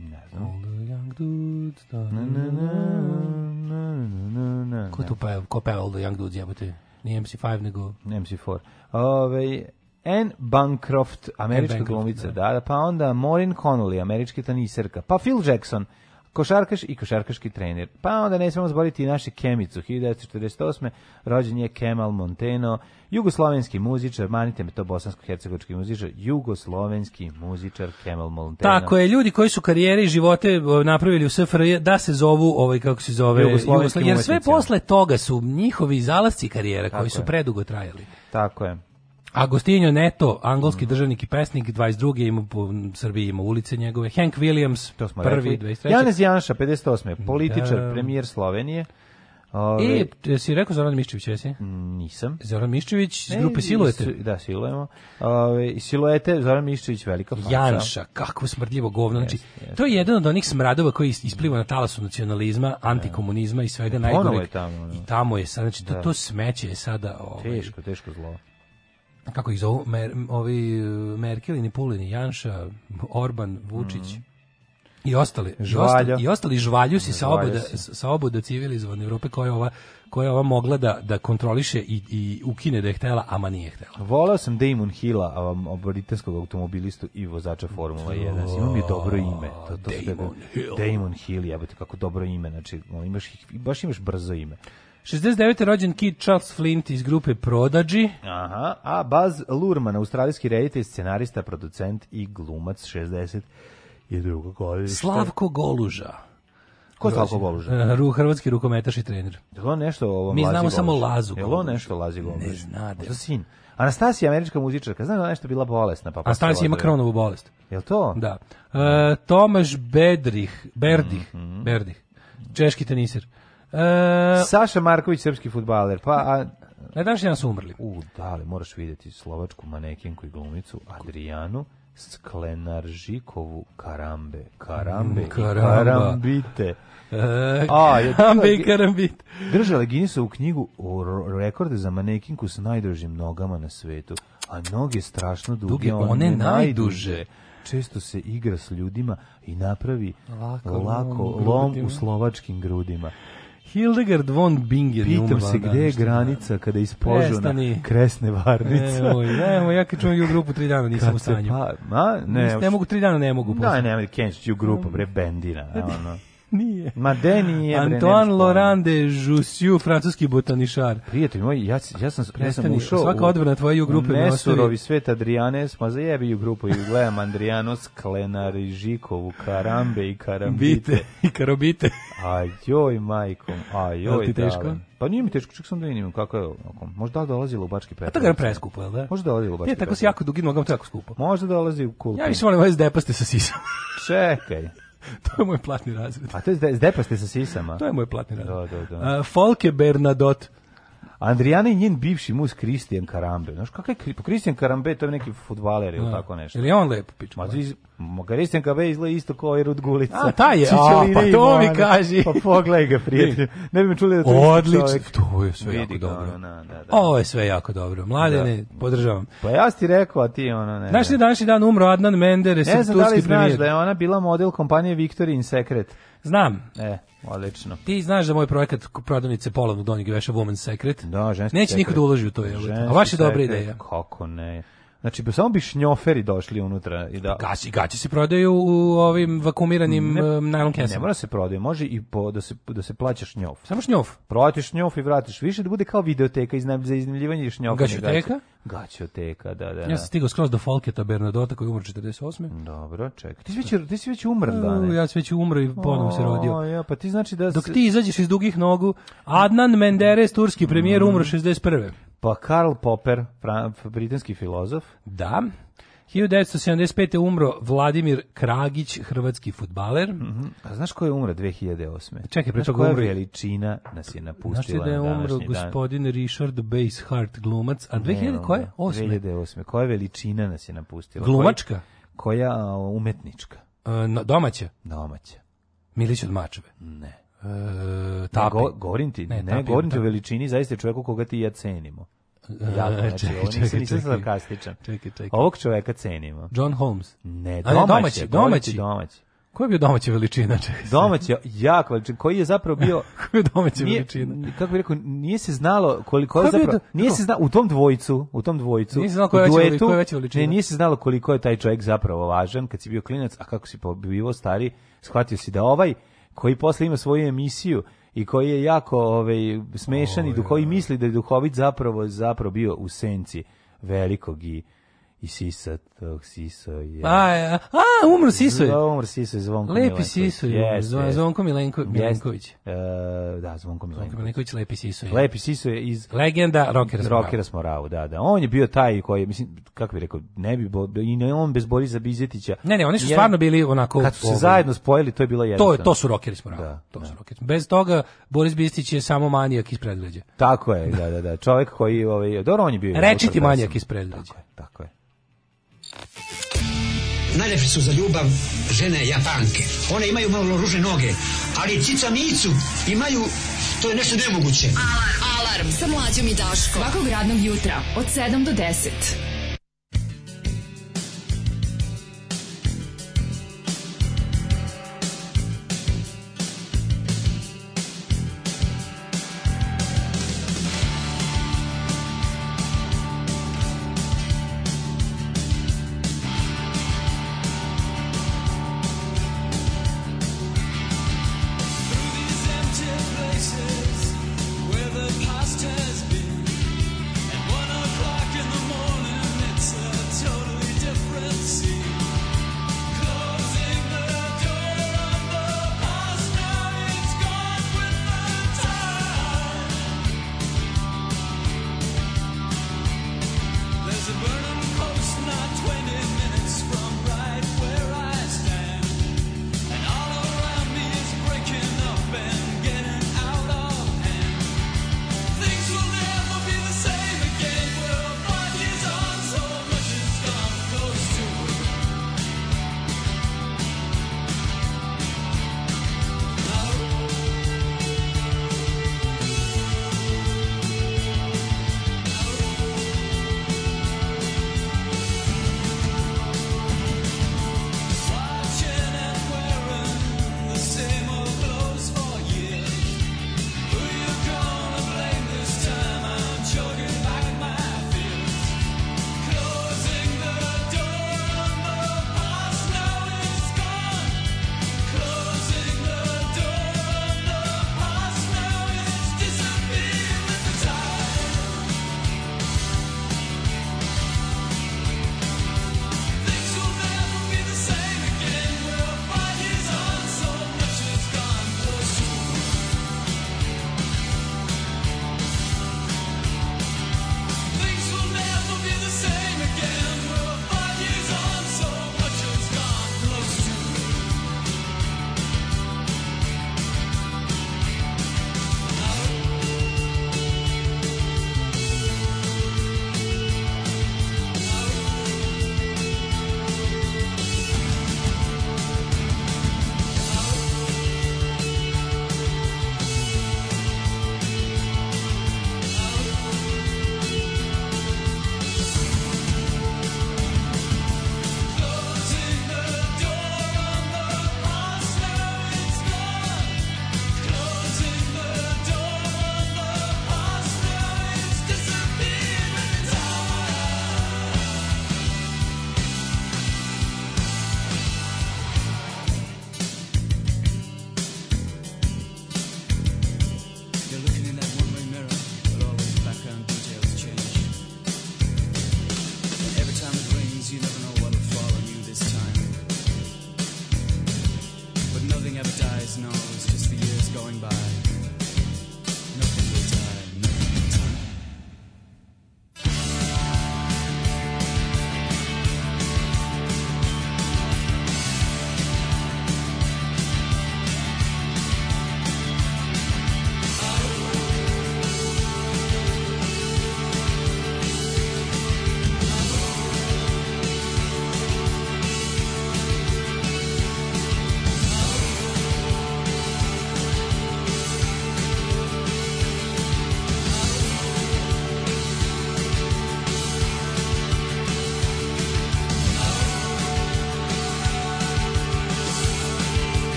Ne znam. All the young dudes. Da, na, na, na, na, na, Ko tu peva, ko peva All the young dudes, jebote? Nije MC5, nego... MC4. Ove, Anne Bancroft, američka Bancroft, glumica, da. da. da, pa onda Maureen Connolly, američka teniserka, pa Phil Jackson, košarkaš i košarkaški trener. Pa onda ne smemo zboriti i naše Kemicu, 1948. rođen je Kemal Monteno, Jugoslovenski muzičar, manite me to bosansko-hercegovački muzičar, jugoslovenski muzičar Kemal Montena. Tako je, ljudi koji su karijere i živote napravili u SFRJ da se zovu, ovaj kako se zove, jugoslovenski muzičar. jer sve posle toga su njihovi zalasci karijera Tako koji su je. predugo trajali. Tako je. Agostinio Neto, angolski mm. državnik i pesnik, 22. ima po Srbiji ima ulice njegove. Hank Williams, to smo prvi, rekli. 23. Janez Janša, 58. Da. Političar, da. premijer Slovenije. Ove... E, si rekao Zoran Miščević, jesi? Mm, nisam. Zoran Miščević iz e, grupe e, Silujete. Da, Silujemo. Ove, siluete, Zoran Miščević, velika faca. Janša, kako smrdljivo govno. Znači, yes, yes. to je jedan od onih smradova koji ispliva na talasu nacionalizma, antikomunizma i svega e, najgoreg. je tamo. No. I tamo je sad, znači, da. to, smeće je sada... Ovaj, teško, teško zlo kako ih zovu, Mer, ovi Merkelini, Pulini, Janša, Orban, Vučić. Mm i ostali žvalju. i ostali žvalju se sa oboda sa oboda civilizovane Evrope koja je ova koja je ova mogla da da kontroliše i i ukine da je htela, ama nije htela. Voleo sam Damon Hilla, um, britanskog automobilistu i vozača Formule 1. Ima mi dobro ime. To, to Damon, Hill. Damon Hill, jebote kako dobro ime, znači imaš baš imaš brzo ime. 69. rođen Kid Charles Flint iz grupe Prodigy. Aha, a Baz Luhrmann, australijski reditelj, scenarista, producent i glumac 60 je drugo gol. Slavko Goluža. Ko je Slavko Goluža? Ru, hrvatski rukometaš i trener. Je li on nešto ovo Mi znamo Goluža? samo Lazu Goluža. Je li on nešto Lazi Goluža? Ne zna. Da. sin. Anastasija, američka muzičarka, znam da nešto bila bolesna. Pa Anastasija ima kronovu bolest. Je li to? Da. E, Tomaš Bedrih, Berdih, mm -hmm. Berdih, češki teniser. E, Saša Marković, srpski futbaler. Pa, a, na e, današnji dan su umrli. U, da, ali moraš vidjeti slovačku manekinku i glumicu Adrijanu Sklenaržikovu karambe. Karambe mm, karambite. E, A, je karambe i karambit. Držala Guinnessovu knjigu o rekorde za manekinku sa najdužim nogama na svetu. A noge strašno duge. duge one, one najduže. najduže često se igra s ljudima i napravi lako, lako lom, lom u slovačkim grudima. Hildegard von Bingen. Pitam se gde je granica kada iz Požona kresne varnica. Evo, evo, ja kad čujem u grupu tri dana nisam u stanju. Pa, ma, ne, ne, ne mogu, tri dana ne mogu. Da, ne, ne, kenčiću grupu, bre, bendina. Ono nije. Ma de nije, Antoine Laurent de Jussieu, francuski botanišar. Prijatelj moj, ja, ja sam, ja sam ušao svaka odbrana tvoje u grupe. Mesurovi Svet Adrianes, ma zajebi u grupu i gledam Klenar i Žikovu, Karambe i Karambite. i Karobite. ajoj, majkom, ajoj, da. ti teško? Pa nije mi teško, čak sam da vidim kako je, ako, možda da dolazilo u Bački Petrovac. A to ga je preskupo, jel da? Možda dolazilo u Bački Petrovac. Ne, tako si jako dugi nogom, tako skupo. Možda dolazi u Kulpin. Ja više volim vas depaste sa sisom. Čekaj. to je moj platni razred. A to je zde, zdepa ste sa sisama? To je moj platni razred. Do, da, do, da, do. Da. Uh, Folke Bernadotte, Andrijana i njen bivši muž Kristijan Karambe. Znaš kakav je Kristijan Karambe, to je neki fudbaler ili da. tako nešto. Ili on lepo pič. Ma iz Kristijan Karambe izgleda isto kao i ovaj Rud Gulica. A taj je, a, pa to mi kaži. Pa pogledaj ga prijatelju. Ne bi me čuli da to je Odlično, to je sve Vidi jako dobro. Ono, da, da. Ovo je sve jako dobro. Mladene, da. podržavam. Pa ja ti rekao, a ti ono ne. Znaš li današnji dan umro Adnan Menderes, turski premijer. Ne znam da li znaš da je ona bila model kompanije Victoria's Secret. Znam. E. Odlično. Ti znaš da moj projekat prodavnice polovnog donjeg veša Woman's Secret? Da, ženski Neće sekret. niko da uloži u to, jel? A vaša dobra ideja. Kako ne? Znači, samo bi šnjoferi došli unutra. I da... Gaći, gaći se prodaju u ovim vakumiranim ne, um, najlon kesama. Ne mora se prodaju, može i po, da, se, da se plaća šnjof. Samo šnjof? Platiš šnjof i vratiš više, da bude kao videoteka iznem, za iznimljivanje šnjofa. Gaćoteka? Gaćoteka, da, da, da. Ja sam stigao skroz do Folketa Bernadota koji je umro 48. Dobro, čekaj. Ti si već, ti si već umr, da ne? Ja sam već umro i ponovno se rodio. Ja, pa ti znači da... Dok ti izađeš iz dugih nogu, Adnan Menderes, turski premijer, mm. umro 61. Pa Karl Popper, britanski filozof. Da. 1975. umro Vladimir Kragić, hrvatski futbaler. Mm -hmm. A znaš ko je umro 2008. Čekaj, pre toga umro veličina nas je napustila. Znaš da je umro gospodin Richard Basehart glumac, a 2000 ne, koje? 2008. Koja veličina nas je napustila? Glumačka? Koja, koja umetnička? E, domaća? Domaća. Milić od Mačeve? Ne uh, e, tape. Go, govorim ti, ne, ne govorim ti o veličini, zaista je čovjeku koga ti i ja cenimo. E, ja, znači, čekaj, ovo nisam, sarkastičan. Čekaj, čekaj. Ovog čoveka cenimo. John Holmes. Ne, domaći, domaći, domaći. domaći. Ko je bio domaći veličina? Domaći, jak veličina, koji je zapravo bio... koji je domaći nije, veličina? Kako bih rekao, nije se znalo koliko je, zapravo... Do... Nije se znalo, u tom dvojicu, u tom dvojicu, nije se znalo koja ko je veća veličina. Ne, nije se znalo koliko je taj čovjek zapravo važan kad si bio klinac, a kako si bio stari, shvatio si da ovaj koji posle ima svoju emisiju i koji je jako ovaj, smešan i do koji misli da je Duhović zapravo, zapravo bio u senci velikog i i Sisa, tog eh, Siso pa, je... A, a, a umro Siso je. Da, umro Siso je Zvonko lepi Milenković. Lepi Siso je, yes, zvon, yes. Zvonko Milenko, Milenković. Yes. Uh, da, Zvonko Milenković. Zvonko Milenković, Lepi Siso je. Lepi Siso je iz... Legenda Rokera Smoravu. Rokera Smoravu, da, da. On je bio taj koji mislim, kako bi rekao, ne bi, bo, i ne on bez Borisa Bizetića. Ne, ne, oni su stvarno bili onako... Kad su se zajedno spojili, to je bilo jednostavno. To, je, to su Rokeri Smoravu. Da, to da. su Rokeri. Bez toga, Boris Bizetić je samo manijak iz predgrađa. Tako je, da, da, da. Čovek koji, ovaj, dobro, on je bio... Rečiti manijak iz predgrađa. Tako je, tako je najlepše su za ljubav žene japanke. One imaju malo ruže noge, ali cica micu imaju, to je nešto nemoguće. Alarm, alarm, sa mlađom i Daško. Svakog radnog jutra, od 7 do 10.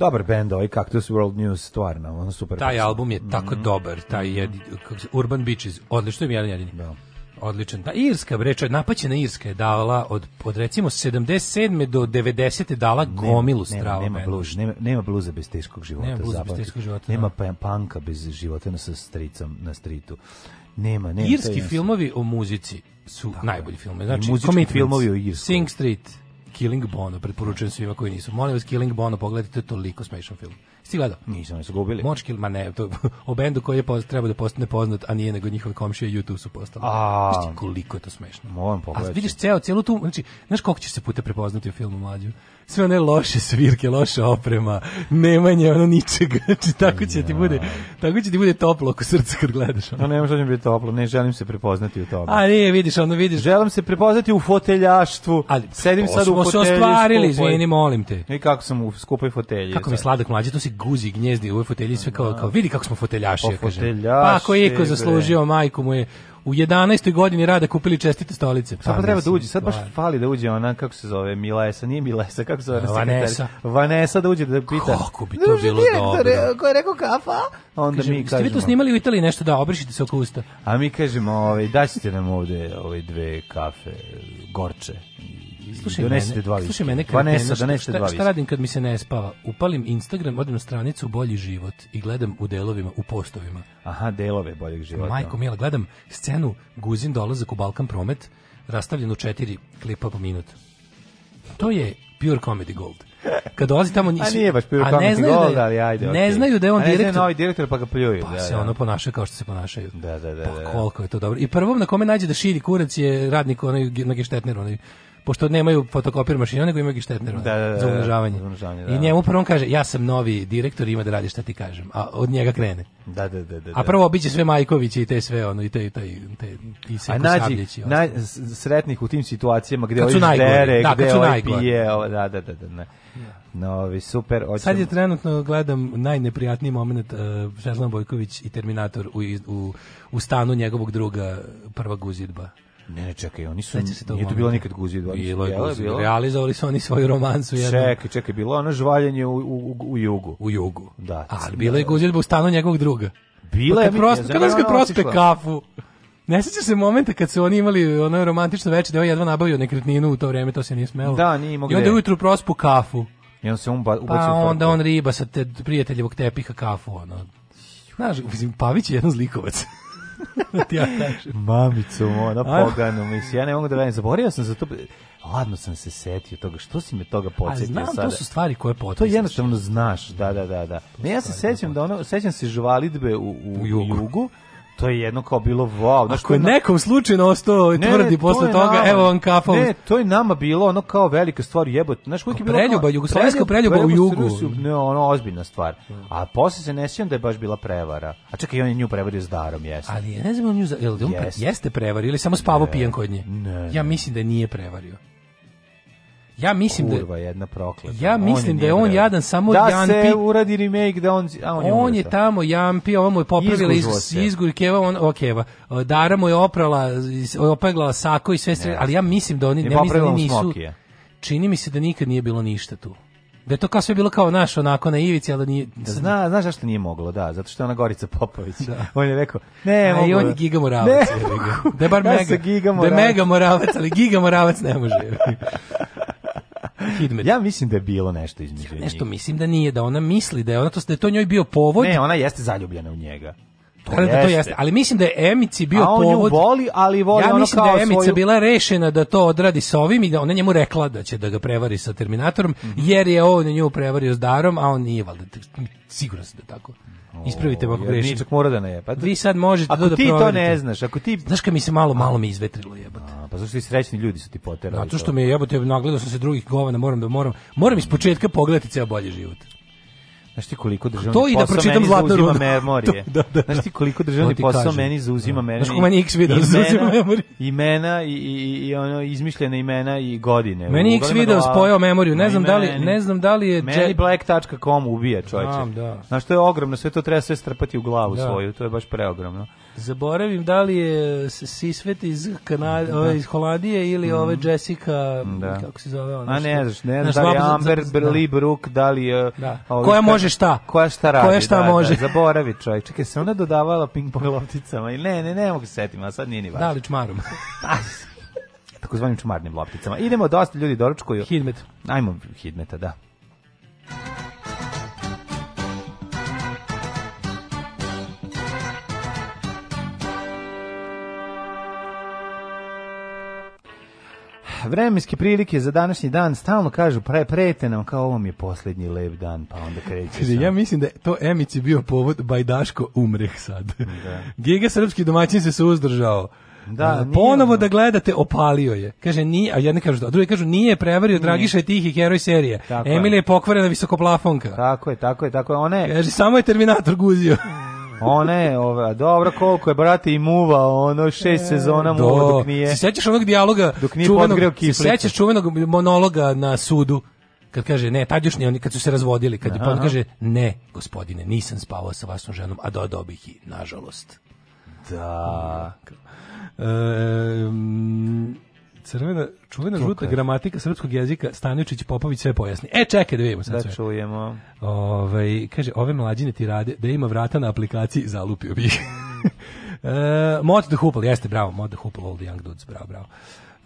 Dobar bend ovaj Cactus World News stvarno, ono super. Taj pesma. album je mhm. tako mm -hmm. dobar, taj je mhm. Urban Beaches, odlično je jedan jedini. Da. Odličan. Da, Irska, breče, napaćena Irska je davala od, od recimo 77. do 90. dala nema, gomilu strava. Nema, nema, bluž, nema, nema bluza bez teškog života. Nema bluza bez teškog života. Nema da. Pa, panka bez života na, sa stricom na stritu. Nema, nema. Irski filmovi o muzici su Tako najbolji filmovi. Znači, I filmovi o Irskoj. Sing Street, Killing Bono, preporučujem svima koji nisu. Molim vas Killing Bono, pogledajte, toliko smešan film. Jesi gledao? Nisam, nisu gubili. Moč ma ne, to, o bendu koji je poz, treba da postane poznat, a nije nego njihove komšije YouTube su postali. A, Znaš koliko je to smešno. Moram pogledati. A vidiš ceo, cijelu tu, znači, znaš koliko ćeš se puta prepoznati u filmu mlađu? sve one loše svirke, loša oprema, nemanje ono ničega. Znači tako će ti bude, tako će ti bude toplo oko srca kad gledaš. Ono. No, ne može biti toplo, ne želim se prepoznati u tome. A nije, vidiš, ono vidiš. Želim se prepoznati u foteljaštvu. Ali sedim sad u fotelju. Smo se ostvarili, izvini, molim te. I kako sam u skupoj fotelji. Kako mi sladak mlađi, tu se guzi gnjezdi u ovoj fotelji sve kao, da. kao vidi kako smo foteljaši, ja kažem. Pa ako je iko zaslužio majku mu je u 11. godini rada kupili čestite stolice. Pa, Samo treba da uđe, sad baš fali da uđe ona, kako se zove, Milesa, nije Milesa, kako se zove? Vanessa. Vanessa da uđe da pita. Kako bi to bilo dobro? E, ko je rekao kafa? Onda Kažem, mi kažemo. Ste vi to snimali u Italiji nešto, da, obrišite se oko usta. A mi kažemo, ovaj, daćete nam ovde ove ovaj, dve kafe, gorče slušaj donesite mene, dva viski. Slušaj mene, kretena, Vanessa, donesite šta, dva viski. Šta radim kad mi se ne spava? Upalim Instagram, odim na stranicu Bolji život i gledam u delovima, u postovima. Aha, delove boljeg života. Majko mila, gledam scenu Guzin dolazak u Balkan Promet, rastavljenu četiri klipa po minut. To je pure comedy gold. Kad dolazi tamo nisi. a nije baš pure comedy znaju da gold, da je, ajde, okay. ne znaju da je on direktor. ne znaju Ne novi direktor pa ga pljuju. Pa da, se da. ono ponaša kao što se ponašaju. Da, da, da. Pa da, da. koliko je to dobro. I prvom na kome nađe da širi kurac je radnik onaj na geštetneru, onaj pošto nemaju fotokopir mašinu, nego imaju gištetne rode da, da, da, za da, umnožavanje. I da. njemu prvo kaže, ja sam novi direktor, ima da radi šta ti kažem, a od njega krene. Da, da, da, da. A da. prvo biće sve Majkovići i te sve, ono, i te, i te, te, i se nađi, naj, sretnih u tim situacijama gde ovi dere, da, gde ovi pije, o, da, da, da, da, ne. Novi, super. Oćem. Sad je trenutno gledam najneprijatniji moment uh, eh, Šezlan Bojković i Terminator u, u, u stanu njegovog druga prva guzidba. Ne, ne, čekaj, oni su, nije to bilo nikad guzi dva. Bilo je bilo. realizovali su oni svoju romancu. Jedno. Čekaj, čekaj, bilo ono žvaljenje u, u, u jugu. U jugu. Da. Ali da, bilo je da. guzi u stanu njegovog druga. Bila je, prosto, kad nas prospe kafu. Ne sećaš se momenta kad su oni imali ono romantično veče da je on jedva nabavio nekretninu u to vreme, to se nije smelo. Da, nije mogao. I onda ujutru prospu kafu. I onda se on ba, Pa onda on riba sa te, prijateljevog tepiha kafu, ono. Znaš, mislim, Pavić je jedan zlikovac. Da ti ja kažem. Mamicu, na pogano, misli, ja ne mogu da radim. Zaboravio sam za to, ladno sam se setio toga, što si me toga podsjetio sada? A znam, sada? to su stvari koje potisneš. To jednostavno znaš, da, da, da. da. Ne, ja se sećam da ono, sećam se žvalidbe u, u, u jugu, to je jedno kao bilo wow. Znaš, Ako je nekom slučajno ostao ne, tvrdi ne, posle toga, nama, evo vam kafom. Ne, to je nama bilo ono kao velika stvar, jebote. Znaš, koliko je bilo preljuba, kao, jugoslovenska preljuba, preljuba, preljuba, u jugu. Srusiju, ne, ono, ozbiljna stvar. A posle se ne sjećam da je baš bila prevara. A čekaj, on je nju prevario s darom, jeste. Ali ja ne znam, on nju, jel, on yes. jeste prevario ili samo spavao pijan kod nje? Ne, ja mislim da nije prevario. Ja mislim da- Kurva, da jedna prokleta. Ja mislim da je on jadan samo da jampi. Da se uradi remake da on a on, je, on je tamo jampi, ovo mu je popravila iz izgur keva on okeva. Okay, Dara mu je oprala opegla sako i sve stre, ali ja mislim da oni ne, ne mislim da nisu. Smokije. Čini mi se da nikad nije bilo ništa tu. Da je to kao sve bilo kao naš, onako na ivici, ali nije... Da, zna, znaš zašto nije moglo, da, zato što je ona Gorica Popović. Da. On je rekao, ne, A mogu... I on je giga moravac. Ne, je, da je bar ja mega, giga moravac. Da je mega moravac, ali giga moravac ne može. Hidmet. Ja mislim da je bilo nešto između ja nešto njih. mislim da nije, da ona misli da je, ona to, da je to njoj bio povod. Ne, ona jeste zaljubljena u njega. To, jeste. to jeste. Ali mislim da je Emici bio A on povod. voli, ali voli ja ono mislim kao da je Emica svoju... bila rešena da to odradi sa ovim i da ona njemu rekla da će da ga prevari sa Terminatorom, mm -hmm. jer je on nju prevario s darom, a on nije valjda siguran sam da tako. Ispravite me ako grešim. Ničak mora da ne. je. Pa vi sad možete to da proverite. Ako ti to ne znaš, ako ti Znaš kad mi se malo malo mi izvetrilo jebote. A, pa zašto ti srećni ljudi su ti poterali? Zato što mi je jebote nagledao sam se drugih govana, moram da moram. Moram ispočetka pogledati ceo bolji život. Znaš ti koliko državni to i da pročitam zlatnu runu. memorije. To, da, da, da, Znaš ti koliko državni ti posao kažem. meni zauzima da. memorije. Znaš kako meni X video zauzima memorije. Imena i, i, i ono izmišljene imena i godine. Meni X video spojao memoriju. Ne znam da li ne znam da li je meni black.com ubija čoveče. Znam, da. Znaš to je ogromno, sve to treba sve strpati u glavu da. svoju, to je baš preogromno. Zaboravim da li je Sisvet iz, Kana, da. Ovaj, iz Holandije ili mm. ove Jessica, da. kako se zove ona? A ne znaš, ne znaš da li je Amber za, Lee Brook, da li je... Da. Ovi, koja može šta? Koja šta radi, koja šta da, da može. Da, zaboravi čovjek. Čekaj, se ona dodavala ping-pong lopticama i ne, ne, ne mogu se setiti, a sad nije ni važno. Da li čmarom? takozvanim čmarnim lopticama. Idemo, dosta ljudi doručkuju. Hidmet. Ajmo hidmeta, da. vremenske prilike za današnji dan stalno kažu pre prete nam kao ovo mi je poslednji lep dan, pa onda kreće. Sam. Ja mislim da je to Emici bio povod Bajdaško umreh sad. Da. Giga srpski domaćin se suzdržao. Da, ponovo da gledate opalio je. Kaže ni, a jedni kažu, da, a drugi kažu nije prevario Dragiša je tihi heroj serije. Tako Emilija je pokvarena visokoplafonka. Tako je, tako je, tako je. One Kaže samo je terminator guzio. Ona je, ova, dobro, koliko je, brate, i muva, ono, šest sezona muva dok nije... Se sjećaš onog dijaloga, dok nije čuvenog, se sjećaš čuvenog monologa na sudu, kad kaže ne, tad još nije, oni kad su se razvodili, kad aha, aha. kaže ne, gospodine, nisam spavao sa vašom ženom, a dodao bih i, nažalost. Da. Um, crvena, čuvena Struka. žuta gramatika srpskog jezika, Staničić Popović sve pojasni. E, čekaj da vidimo sad da sve. čujemo. Ove, ovaj, kaže, ove mlađine ti rade, da ima vrata na aplikaciji, zalupio bi ih. e, Mot the Hoople, jeste, bravo, Mod the Hoople, all the young dudes, bravo, bravo.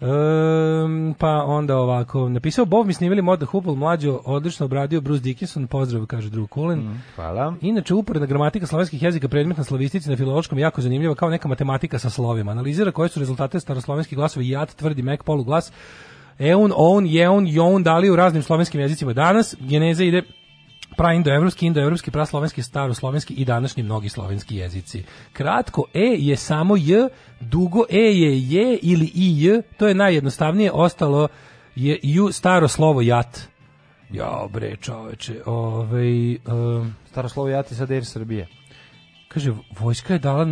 Um, pa onda ovako, napisao Bov mi snimili da Hupol, mlađo, odlično obradio Bruce Dickinson, pozdrav, kaže drug Cullen. Mm, hvala. Inače, uporedna gramatika slovenskih jezika, predmet na slavistici, na filološkom, jako zanimljiva, kao neka matematika sa slovima. Analizira koje su rezultate staroslovenskih glasova i jad, tvrdi mek, polu glas eun, on, on je jeun, jon, dali u raznim slovenskim jezicima. Danas geneza ide praindoevropski, indoevropski, praslovenski, staroslovenski i današnji mnogi slovenski jezici. Kratko, E je samo J, dugo E je J ili I J, to je najjednostavnije, ostalo je ju staro slovo jat. Ja, bre, čoveče, ovaj... Um, staro slovo jat je sad Air Srbije. Kaže, vojska je dala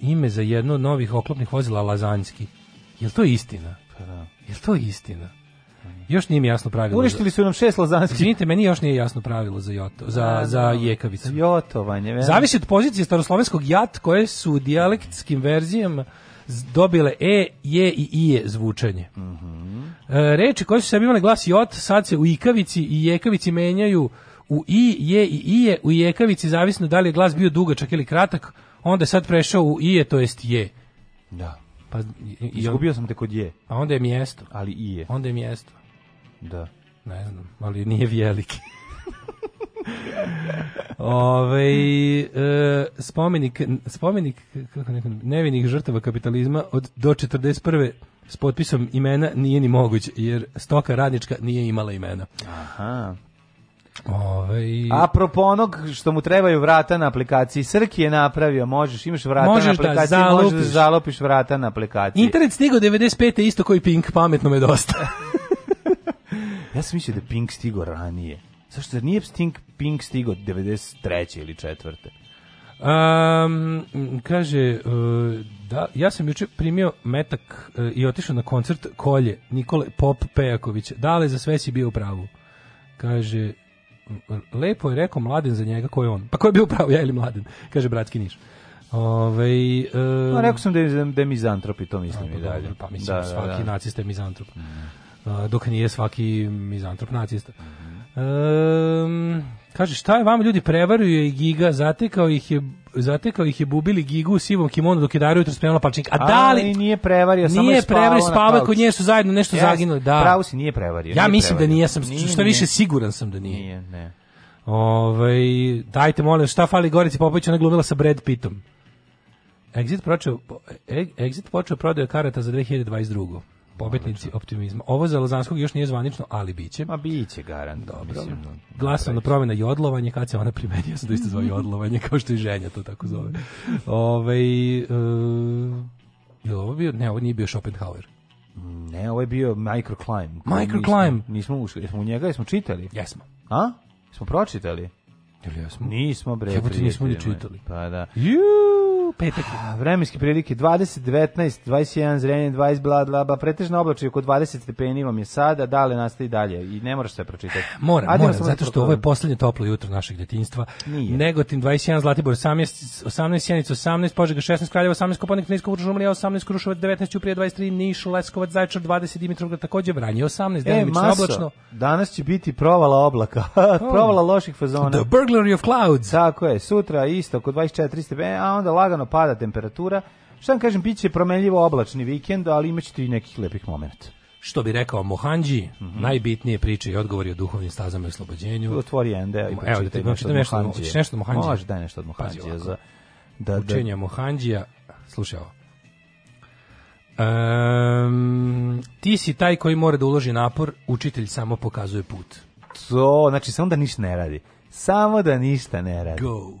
ime za jedno od novih oklopnih vozila Lazanski. jel to istina? Pa da. Je to istina? Još nije mi jasno pravilo. Uništili su nam šest lazanskih. Izvinite, meni još nije jasno pravilo za joto, za, pa, za jekavicu. Jotovanje. Vem. Zavisi od pozicije staroslovenskog jat koje su dijalektskim verzijem dobile e, je i ije zvučanje. Mm -hmm. e, reči koje su sebi imale glas jot, sad se u ikavici i jekavici menjaju u i, je i ije, u jekavici zavisno da li je glas bio dugačak ili kratak, onda je sad prešao u ije, to jest je. Da. Pa, i, i, Izgubio sam te kod je. A onda je mjesto. Ali i je. Onda je mjesto. Da. Ne znam, ali nije veliki. Ove, e, spomenik, spomenik kako nekam, nevinih žrtava kapitalizma od do 41. s potpisom imena nije ni moguć, jer stoka radnička nije imala imena. Aha. Ove... Apropo onog što mu trebaju vrata na aplikaciji, Srki je napravio, možeš, imaš vrata možeš na aplikaciji, da možeš da, da zalupiš vrata na aplikaciji. Internet stigao 95. isto koji Pink, pametno me dosta. Ja sam mislio da Pink stigo ranije. Zašto? Jer nije Pink, Pink stigo 93. ili 4. Um, kaže, uh, da, ja sam juče primio metak uh, i otišao na koncert Kolje, Nikole Pop Pejaković. Dale, za sve si bio u pravu. Kaže, lepo je rekao mladen za njega, ko je on? Pa ko je bio u pravu, ja ili mladen? Kaže, bratski niš. Ove, um, e, no, rekao sam da je, da je mizantrop i to mislim a, pa, i dalje. Pa mislim, da, da, svaki da. nacista je mizantrop. Mm dok nije svaki mizantrop nacista. Um, kaže, šta je vama ljudi prevaruje i giga, zatekao ih je zatekao ih je bubili gigu u sivom kimonu dok je Dario jutro spremala palčnik. A da li... nije prevario, samo nije je prevario, spavao kod nje su zajedno nešto yes, zaginuli. Da. Pravo si, nije prevario. Ja nije mislim da prevario. da nije, sam, nije, što više siguran sam da nije. Nije, ne. Ove, ovaj, dajte, molim, šta fali Gorici Popović, ona glumila sa Brad Pittom. Exit, pročeo, e, Exit počeo prodaje karata za 2022 pobetnici optimizma. Ovo za Lozanskog još nije zvanično, ali biće. Ma biće garant. Dobro. Mislim, Glasovna promjena odlovanje, kad se ona primeni, ja sam to isto zvao odlovanje, kao što i ženja to tako zove. Ove, ovaj, e, je ovo bio, ne, ovo nije bio Schopenhauer. Ne, ovo je bio Microclimb. Microclimb. Nismo, nismo ušli, jesmo u njega, jesmo čitali? Jesmo. A? Jesmo pročitali? Jel jesmo? Nismo, bre. Jebote, nismo ni čitali. Pa da. Juuu! petak. Vremenske prilike 20, 19, 21, Zrenje, 20, bla, bla, bla, pretežno oblači oko 20 stepeni vam je sada, dale nastaje i dalje i ne moraš sve pročitati. Moram, Adem, moram, da zato što ovo je poslednje toplo jutro našeg detinjstva. Nije. Negotin 21, Zlatibor 18, 18, Sjenica 18, Požega 16, Kraljevo 18, Koponik 13, Kukuč, Žumlija 18, Kruševac 19, Uprije 23, Niš, Leskovac, Zajčar 20, Dimitrovgrad takođe, Vranje 18, e, delimično e, oblačno. Danas će biti provala oblaka, oh. provala loših fazona. The burglary of clouds. Tako je, sutra isto oko 24 stepeni, a onda lagano pada temperatura. Šta vam kažem, bit će promenljivo oblačni vikend, ali imaćete i nekih lepih momenta što bi rekao Mohanđi, mm -hmm. najbitnije priče i odgovori o duhovnim stazama i oslobođenju. Otvori jedan deo i Evo, da ti nešto, nešto, nešto Mohanđija. Može da nešto od Mohanđija. za, da, da- Učenja da. Mohanđija, slušaj ovo. Um, ti si taj koji mora da uloži napor, učitelj samo pokazuje put. To, znači samo da ništa ne radi. Samo da ništa ne radi. Go.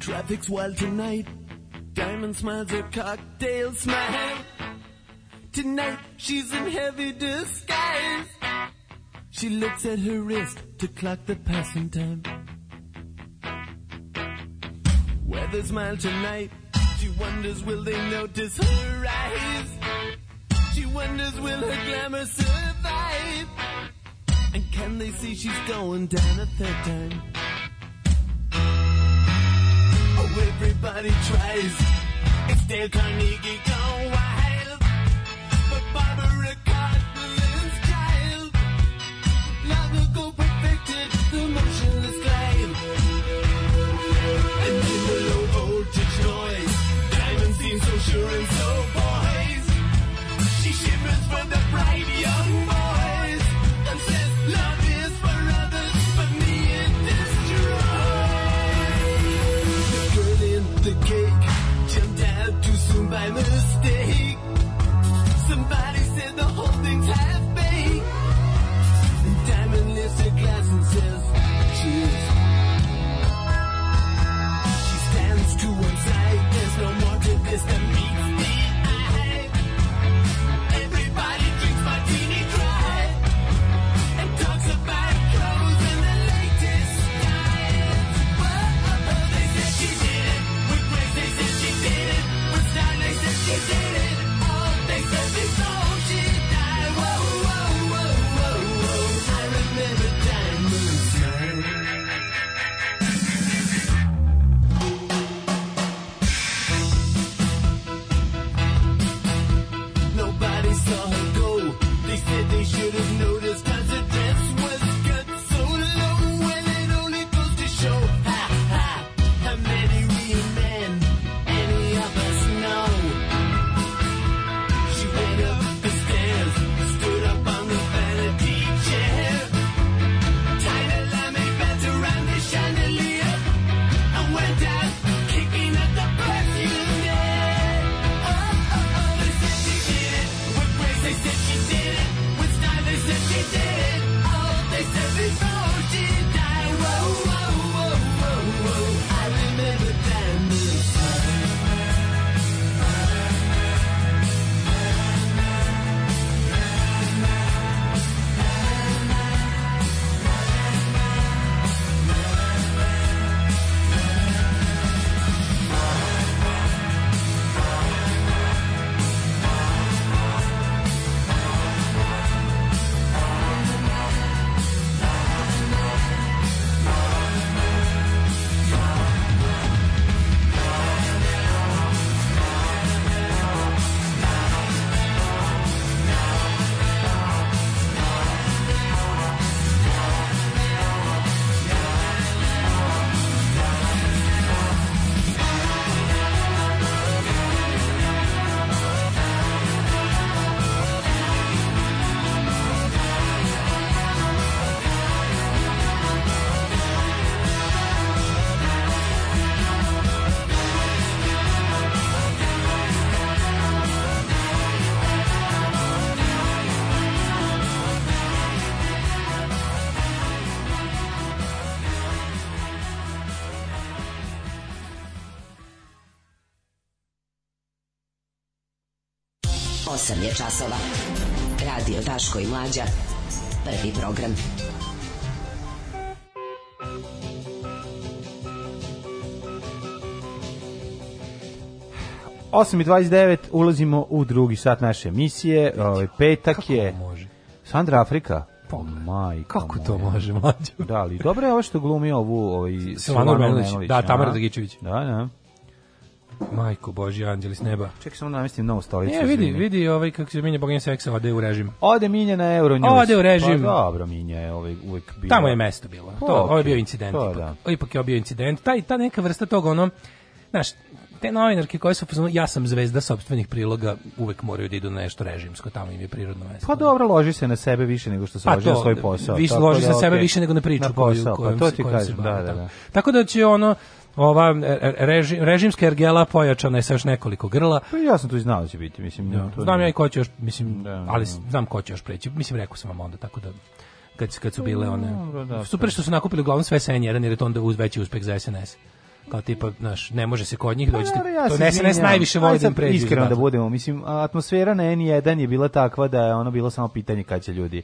Traffic's wild tonight. Diamond smiles her cocktail smile. Tonight she's in heavy disguise. She looks at her wrist to clock the passing time. Weather's mild tonight. She wonders will they notice her eyes. She wonders will her glamour survive. And can they see she's going down a third time? Oh, everybody tries. It's Dale Carnegie, go wild. 8 je časova. Radio Daško i Mlađa. Prvi program. Osam i 29 ulazimo u drugi sat naše emisije. Ovaj petak je može? Sandra Afrika. Pomaj, pa, pa, kako to može, mlađo? da, ali dobro je ovo što glumi ovu ovaj Silvana Da, Tamara Dagičević. Da, da. Majko Božji anđeli s neba. Čekaj samo da namislim novu stolicu. Ne, vidi, zimi. vidi ovaj kako se minja Bogin seksa ode u režim. Ode minja na Euronews. Ode u režim. Pa dobro, minja je ovaj uvek bila. Tamo je mesto bilo. To, okay. ovo je bio incident. To, ipak. Da. Ipak je bio incident. Taj ta neka vrsta tog ono znaš, te novinarke koje su ja sam zvezda sopstvenih priloga, uvek moraju da idu na nešto režimsko, tamo im je prirodno mesto. Pa dobro, loži se na sebe više nego što se pa loži to, na svoj posao. Vi loži da, se na okay. sebe više nego na priču na posao, koju, pa kojom, pa to ti kažem, da, da, da, da. Tako da će ono ova e, e, režim, režimska ergela pojačana je sa još nekoliko grla. Pa ja sam to i znao da će biti, mislim. Da. To znam ja i ko će još, mislim, da, da, ali znam ko će još preći. Mislim, rekao sam vam onda, tako da kad, kad su bile one. Da, Super što su nakupili uglavnom sve sa N1, jer je to onda uz veći uspeh za SNS kao tipa, znaš, ne može se kod njih pa doći. Pa, ja to ne se najviše voli da pređe. Iskreno da budemo, mislim, atmosfera na N1 je bila takva da je ono bilo samo pitanje kad će ljudi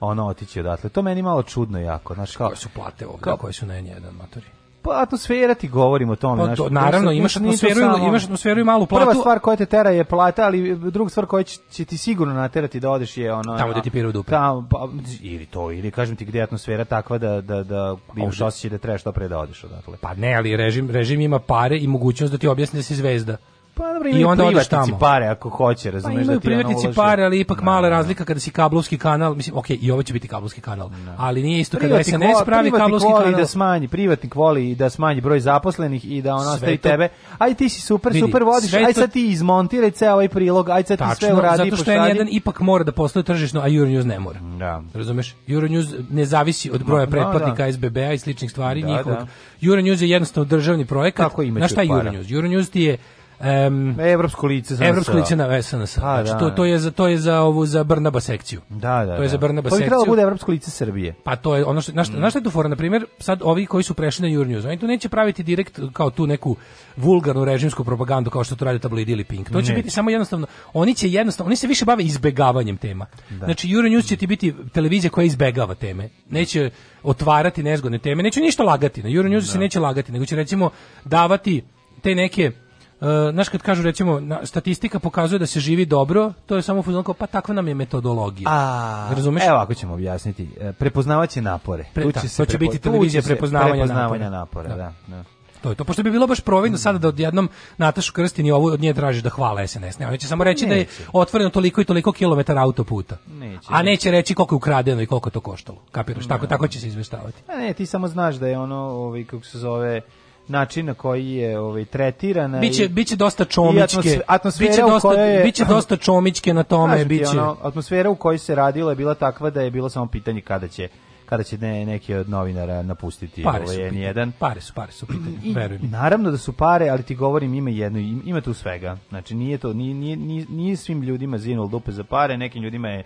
ono otići odatle. To meni malo čudno jako, znaš, kao koje su plate ovde, kao, koje su na N1 matori. Pa atmosfera ti govorim o tome, pa, naravno, to imaš atmosferu, imaš atmosferu i malu platu. Prva stvar koja te tera je plata, ali druga stvar koja će, će ti sigurno naterati da odeš je ono Tamo gde ti piru dupe. Tamo, pa, ili to, ili kažem ti gde je atmosfera takva da da da imaš osjećaj da trebaš što pre da odeš odatle. Pa ne, ali režim režim ima pare i mogućnost da ti objasni da si zvezda. Pa dobro, imaju I onda odeš tamo. pare ako hoće, razumeš pa, da ti privatnici ono pare, ali ipak no, da, mala da. razlika kada si kablovski kanal, mislim, okej, okay, i ovo će biti kablovski kanal, no. Da. ali nije isto privatnik se ne spravi kablovski kanal. da smanji, privatnik voli da smanji broj zaposlenih i da on ostavi tebe. Aj ti si super, vidi, super vodiš, aj sad ti izmontiraj ceo ovaj prilog, aj sad ti tačno, sve uradi. Zato što jedan ipak mora da postoje tržišno, a Euronews ne mora. Da. Razumeš? Euronews ne zavisi od broja pretplatnika SBB-a i sličnih stvari. Euronews je jednostavno državni projekat. Tako ima Euronews? Euronews ti je Um, evropsko lice za Evropsko lice na SNS. Pa znači, da, to, to, je za, to je za ovu za Brnaba sekciju. Da, da. To je da. za Brnaba sekciju. To bi trebalo bude evropsko lice Srbije. Pa to je ono što na mm. šta, je tu fora na primjer, sad ovi koji su prešli na Euronews, oni tu neće praviti direkt kao tu neku vulgarnu režimsku propagandu kao što to rade tabloidi ili Pink. To će ne. biti samo jednostavno, oni će jednostavno, oni se više bave izbegavanjem tema. Da. Znači Euronews će ti biti televizija koja izbegava teme. Neće otvarati nezgodne teme, neće ništa lagati. Na Euronews se da. neće lagati, nego će recimo davati te neke E, znaš kad kažu recimo na, statistika pokazuje da se živi dobro, to je samo fuzon pa takva nam je metodologija. A, Razumeš? Evo ako ćemo objasniti. E, prepoznavaće napore. Pre, tu da, će ta, se to će biti televizija prepoznavanja, prepoznavanja napore. Da. da. da. To je to. Pošto bi bilo baš providno sada da odjednom Natašu Krstin i ovu od nje tražiš da hvala SNS. Ne, ona će samo reći neće. da je otvoreno toliko i toliko kilometara autoputa. Neće. A neće reći koliko je ukradeno i koliko to koštalo. Kapiraš? Tako, da. tako će se izveštavati. A ne, ti samo znaš da je ono, ovaj, kako se zove, način na koji je ovaj tretirana biće i, biće dosta čomičke atmosfera biće dosta je, biće dosta čomičke na tome znaš, biće ono, atmosfera u kojoj se radilo je bila takva da je bilo samo pitanje kada će kada će ne, neki od novinara napustiti pare ovaj N1. Pare su, pare su pitanje, verujem. Naravno da su pare, ali ti govorim ima jedno, ima tu svega. Znači nije to, nije, nije, nije svim ljudima zinul dupe za pare, nekim ljudima je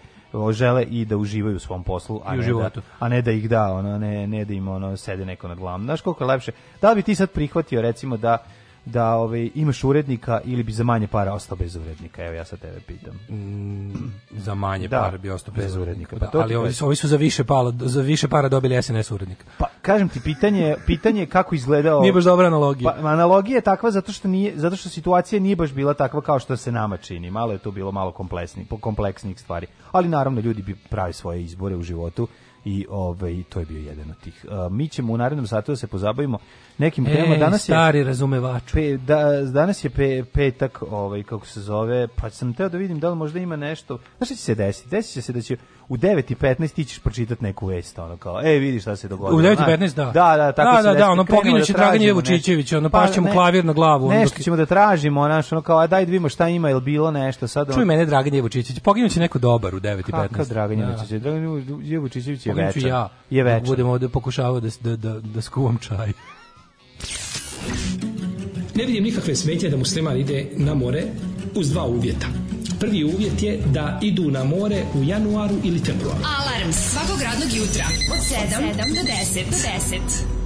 žele i da uživaju u svom poslu, a ne Da, a ne da ih da, ono ne ne da im ono sede neko na glavom. Znaš koliko je lepše. Da li bi ti sad prihvatio recimo da da ovaj, imaš urednika ili bi za manje para ostao bez urednika? Evo ja sa tebe pitam. Mm, za manje da, para bi ostao bez, bez urednika. Pa da, ali ovi, ovi su za više, pala, za više para dobili SNS urednik. Pa kažem ti, pitanje, pitanje je kako izgledao... Nije baš dobra analogija. Pa, analogija je takva zato što, nije, zato što situacija nije baš bila takva kao što se nama čini. Malo je to bilo malo kompleksni, kompleksnijih stvari. Ali naravno ljudi bi pravi svoje izbore u životu i ovaj, to je bio jedan od tih. Uh, mi ćemo u narednom satu da se pozabavimo nekim e, temama. Danas stari je, razumevač. Pe, da, danas je pe, petak, ovaj, kako se zove, pa sam teo da vidim da li možda ima nešto. Znaš šta će se desiti? Desit će se da će u 9.15 ti ćeš pročitati neku vest, ono kao, ej, vidi šta se dogodilo. U 9.15, da. Da, da, tako da, se da, da, ono, poginuće da, da Dragan Jevo Čičević, ono, pa, pašćemo ne, klavir na glavu. Nešto ono, dok... ćemo da tražimo, znači ono kao, aj daj da vidimo šta ima, ili bilo nešto sad. Čuj mene, Dragan Jevo Čičević, poginuće neko dobar u 9.15. Kako da, da. Dragan Jevo Čičević? Dragan Jevo je večer. ja, je večer. budem ovde pokušavao da, da, da, da skuvam čaj. Ne vidim nikakve smetnje da musliman ide na more uz dva uvjeta. Prvi uvjet je da idu na more u januaru ili februaru. Alarm svakog radnog jutra od 7, od 7 do 10. Do 10.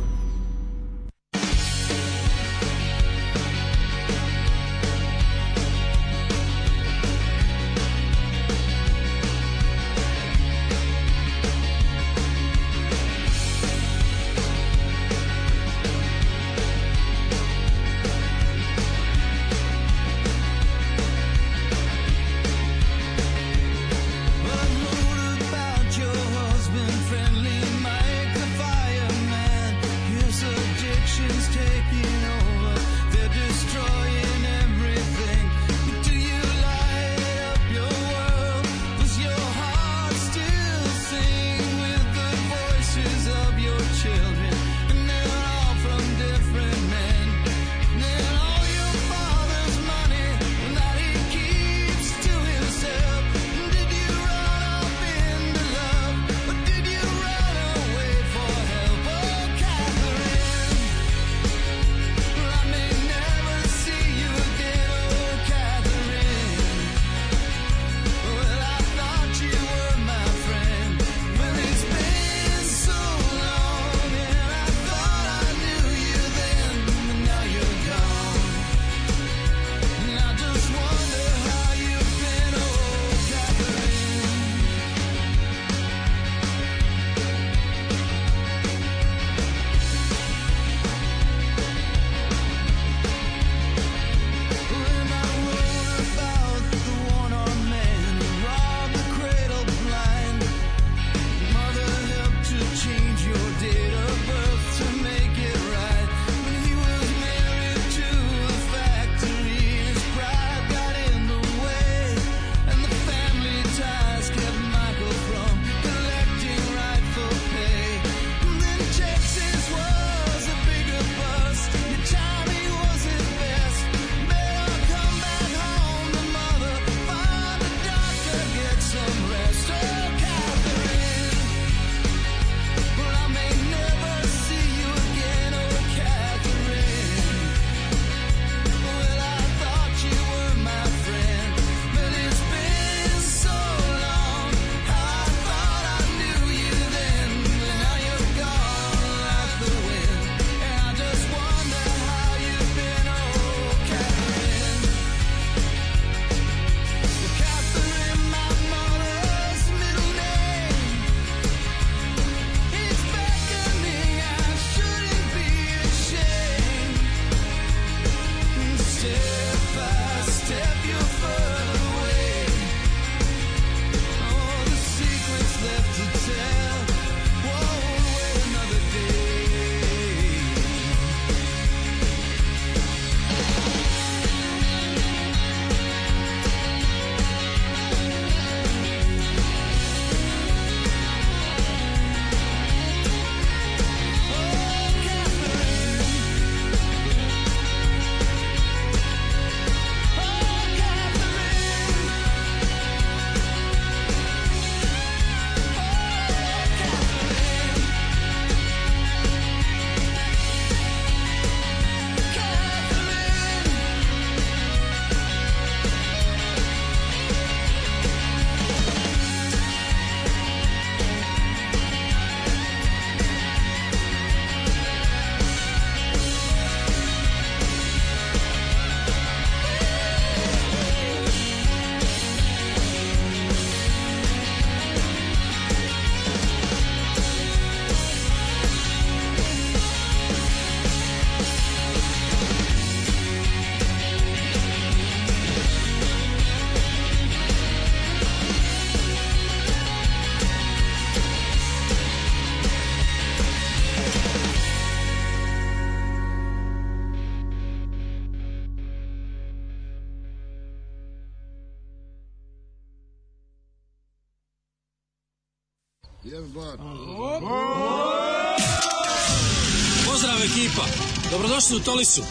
su u Tolisu.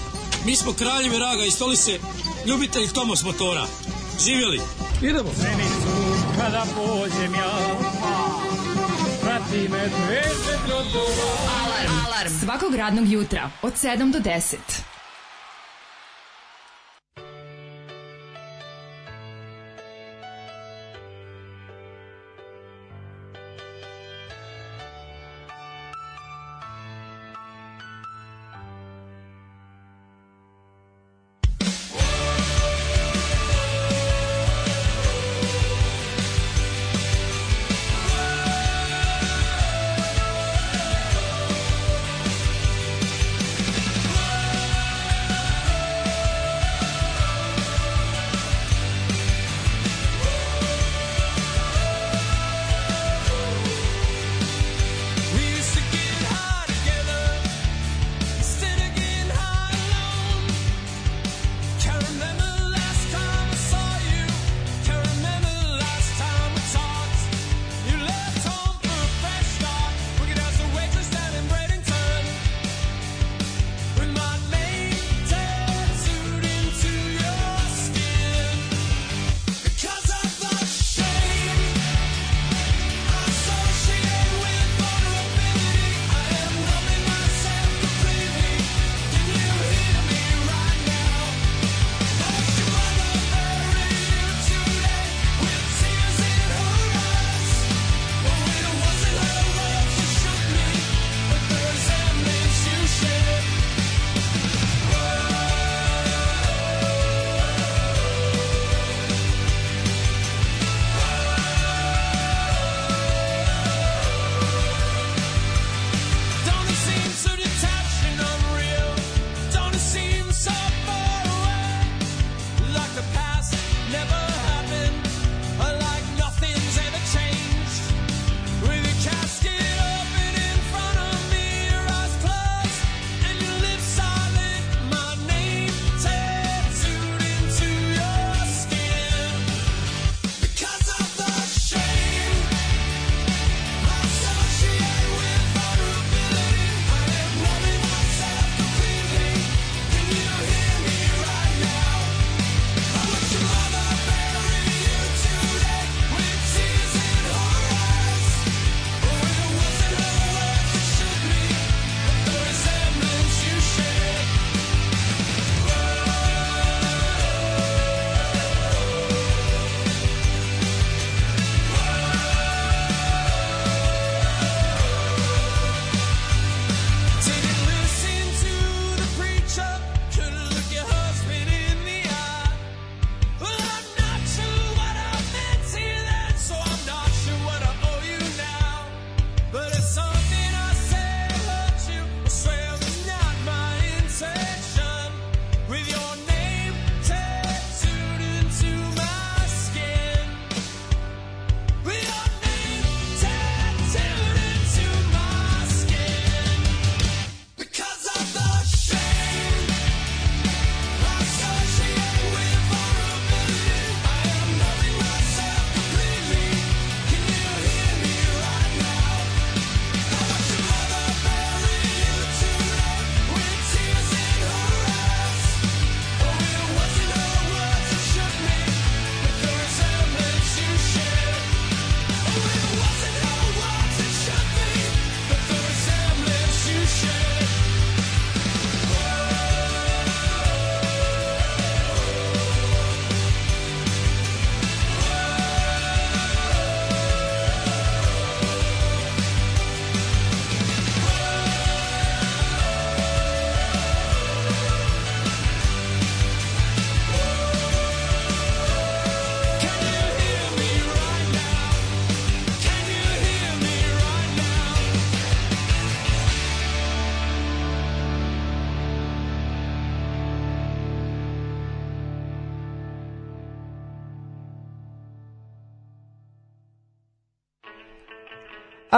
Mi smo kraljevi raga iz Tolise, ljubitelji Tomos motora. Živjeli! Idemo! Zenicu kada pođem ja, prati me 20 Alarm. Alarm svakog radnog jutra od 7 do 10.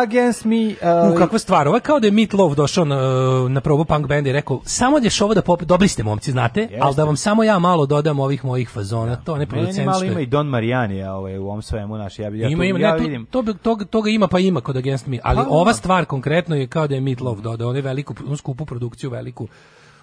Against Me. Uh, U, kakva stvar, ovo je kao da je Meat Love došao na, na probu punk benda i rekao, samo ćeš da ovo da pop... Dobri ste momci, znate, Jeste. ali da vam samo ja malo dodam ovih mojih fazona, to ne producent što je. Malo ima i Don Marijani ovaj, u ovom svemu, naš, ja, ja, ima, ima, ja ne, vidim. To, to, toga, ima pa ima kod Against Me, ali pa, ova da. stvar konkretno je kao da je Meat Love dodao, on je veliku, on skupu produkciju, veliku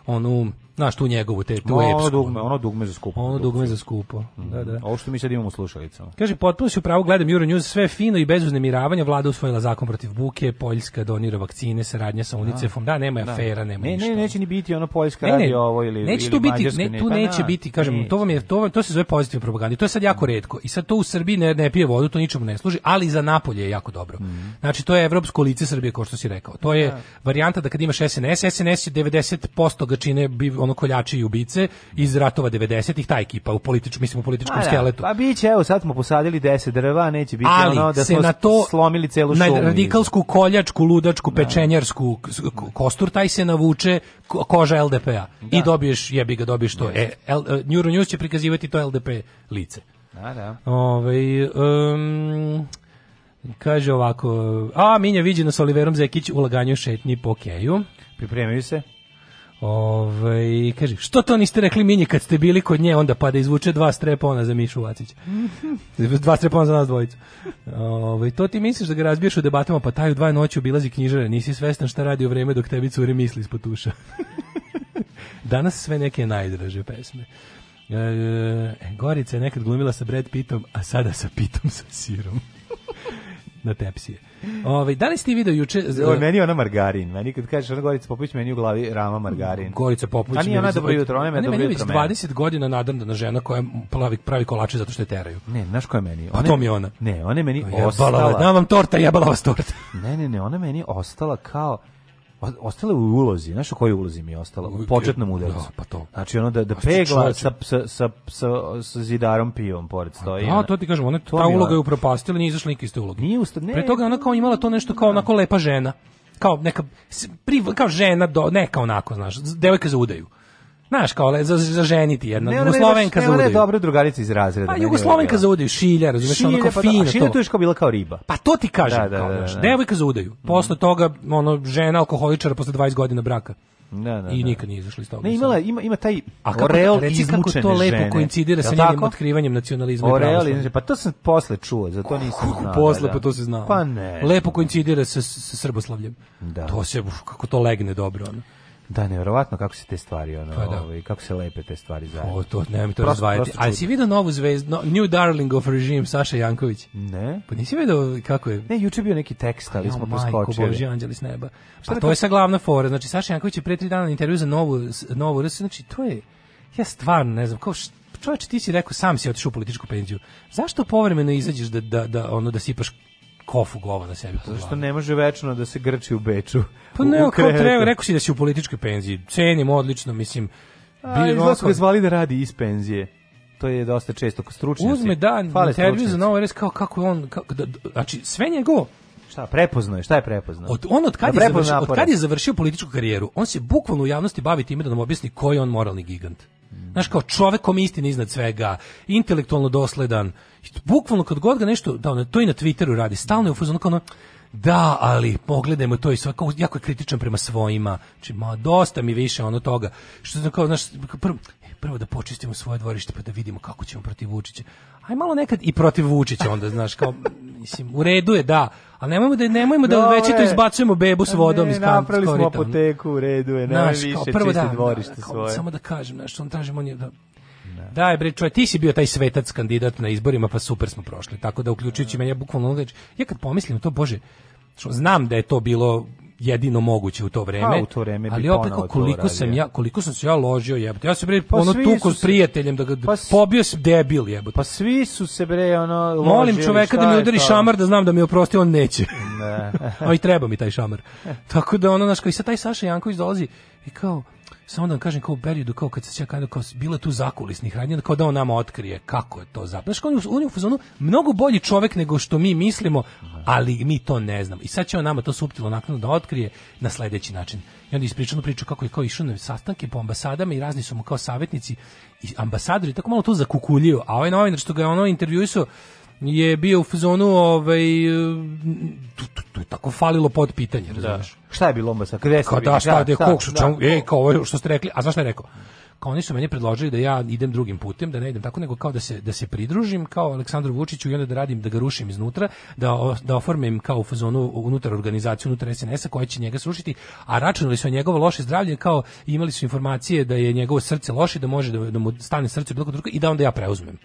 onu znaš tu njegovu te tu epsku. Ono dugme, ono dugme za skupo. Ono dugme za skupo. Mhm. Da, da. Ovo što mi sad imamo slušalicama. Kaže potpuno si upravo gledam Euronews sve fino i bez uznemiravanja vlada usvojila zakon protiv buke, Poljska donira vakcine, saradnja sa da. UNICEF-om. Da, nema da. afera, nema ne, ništa. Ne, neće ni biti ono Poljska ne, ne, radi ovo ili neće ili tu biti, ne, tu pa neće na, da, biti, kažem, neće. to vam je to, vam, to se zove pozitivna propaganda. To je sad jako mhm. retko. I sad to u Srbiji ne, ne pije vodu, to ničemu ne služi, ali za napolje je jako dobro. Mm. Znači to je evropsko lice Srbije kao što si rekao. To je da. varijanta da kad imaš SNS, SNS je 90% ga čine ono koljači i ubice iz ratova 90-ih, ta ekipa u političkom, mislim u političkom a, da, skeletu. Pa biće, evo sad smo posadili 10 drva, neće biti Ali ono da smo na to slomili celu šumu. Na radikalsku koljačku, ludačku, da. pečenjarsku kostur taj se navuče koža LDP-a da. i dobiješ jebi ga dobiješ to. E, L, e, Neuro News će prikazivati to LDP lice. Da, da. Ove, ovaj, um, kaže ovako, a Minja viđena sa Oliverom Zekić u laganju šetnji po keju. Pripremaju se. Ove, ovaj, kaže, što to niste rekli Minji kad ste bili kod nje, onda pa da izvuče dva strepona za Mišu Vacića. dva strepona za nas dvojicu. Ove, ovaj, to ti misliš da ga razbiješ u debatama, pa taj u dva noći obilazi knjižare, nisi svestan šta radi u vreme dok tebi cure misli ispod tuša. Danas sve neke najdraže pesme. E, e, Gorica je nekad glumila sa Brad Pittom, a sada sa Pittom sa sirom na tepsije. Ove, ovaj, da li ste video juče... O, meni je ona margarin. Meni kad kažeš ona Gorica Popović, meni u glavi rama margarin. Gorica Popović... A pa nije ona dobro da jutro, ona je dobro da jutro. Meni je 20 godina nadrndana žena koja plavi, pravi kolače zato što je teraju. Ne, znaš koja je meni? Pa ona, pa to mi je ona. Ne, ona je meni ostala... Jebala, vam torta, jebala vas torta. ne, ne, ne, ona meni ostala kao ostala u ulozi, znaš u kojoj ulozi mi je ostala? U početnom udaru. Da, pa to. Znači ono da, da pegla sa, sa, sa, sa, sa zidarom pivom pored stoji. Da, to ti kažem, ona, ta uloga je upropastila, nije izašla nikak iz te uloge. Nije usta, ne. Pre toga ona kao imala to nešto kao da. onako lepa žena. Kao neka, pri, kao žena, do, neka onako, znaš, devojka za udaju Znaš, kao le, za, za ženiti jedna, ne, Jugoslovenka za udaju. Ne, ona je dobra drugarica iz razreda. Pa Jugoslovenka za udaju, šilja, razumeš, šilja, onako pa, da, fino to. Šilja tu je kao bila kao riba. Pa to ti kažem, da, da, kao, da, da, da. devojka za udaju. Mhm. Posle toga, ono, žena alkoholičara posle 20 godina braka. Da, da, I da. nikad nije izašli iz toga. Ne, imala, ima, ima taj A kako, oreol kako to lepo žene. koincidira sa njenim otkrivanjem nacionalizma oreol, i pravosti. Pa to sam posle čuo, za to nisam znao. Posle, da, pa to se znao. Pa ne. Lepo koincidira sa, sa Srboslavljem. Da. To se, kako to legne dobro. Ono. Da, nevjerovatno kako se te stvari ono, pa, da. Ovaj, kako se lepe te stvari zajedno. O, to nema mi to prosto, razdvajati. Prosto Ali si vidio novu zvezdu, no, New Darling of Regime Saša Janković? Ne. Pa nisi vidio kako je? Ne, juče bio neki tekst, ali no, pa smo majko, preskočili. Majko Boži, anđeli s neba. Šta pa to je sa glavna fora. Znači, Saša Janković je pre tri dana na intervju za novu, novu RS. Znači, to je, ja stvarno ne znam, kao šta čovječe, ti si rekao sam si otišao u političku penziju. Zašto povremeno izađeš da, da, da, ono, da sipaš kofu gova na sebi. Zato što ne može večno da se grči u Beču. Pa ne, u kao treba, rekao si da si u političkoj penziji. Cenim, odlično, mislim. A, izgleda ga zvali da radi iz penzije to je dosta često kod stručnjaci. Uzme dan Fale intervju za Novo RS kao kako je on kako da, da, znači sve njegovo šta prepoznao je, šta je prepoznao? Od on od kad da je završio, od kad je završio političku karijeru, on se bukvalno u javnosti bavi time da nam objasni koji je on moralni gigant. Znaš, kao čovek kom je istina iznad svega, intelektualno dosledan, bukvalno kad god ga nešto, da, to i na Twitteru radi, stalno je u fazonu kao ono, da, ali pogledajmo to i sve, jako je kritičan prema svojima, znači, ma, dosta mi više ono toga, što sam kao, znaš, prvo, prvo da počistimo svoje dvorište pa da vidimo kako ćemo protiv Vučića. Aj malo nekad i protiv Vučića onda, znaš, kao mislim, u redu je, da, ali nemojmo da nemojmo da večito izbacujemo bebu s vodom ne, iz kanta. Napravili smo apoteku, u redu je, nemoj više kao, prvo, da, dvorište da, kao, svoje. Samo da kažem, znaš, on tražimo on je da da, bre, čovjek, ti si bio taj svetac kandidat na izborima, pa super smo prošli. Tako da uključujući mene ja bukvalno ja kad pomislim to, bože, što znam da je to bilo jedino moguće u to vreme. A, u to vreme ali opet koliko sam ja, koliko sam se ja ložio jebote. Ja se bre pa ono tu s prijateljem da ga pa pobio se debil jebote. Pa svi su se bre ono ložili. Molim čoveka da mi udari šamar da znam da mi oprosti on neće. Ne. i treba mi taj šamar. Tako da ono naš kao i sad taj Saša Janković dolazi i kao samo da vam kažem kao u periodu kao kad se sve kao, kao bilo je tu zakulisnih radnji kao da on nama otkrije kako je to zapravo znači on, je u fazonu mnogo bolji čovjek nego što mi mislimo ali mi to ne znamo i sad će on nama to suptilno naknadno da otkrije na sledeći način i onda ispričano priču kako je kao išao na sastanke po ambasadama i razni su mu kao savetnici i ambasadori tako malo to zakukuljio a ovaj novinar što ga je ono intervjuisao je bio u zonu ovaj tu, tu, tu je tako falilo pod pitanje, da. razumiješ? Šta je bilo masakr? Gde ste Kao da, šta, da, kog su, da. ej, kao ovo što ste rekli, a znaš šta je rekao? Kao oni su meni predložili da ja idem drugim putem, da ne idem tako, nego kao da se, da se pridružim kao Aleksandru Vučiću i onda da radim, da ga rušim iznutra, da, da oformim kao u fazonu unutar organizaciju, unutar SNS-a koja će njega srušiti, a računali su na njegovo loše zdravlje, kao imali su informacije da je njegovo srce loše, da može da, da mu stane srce bilo drugo i da onda ja preuzmem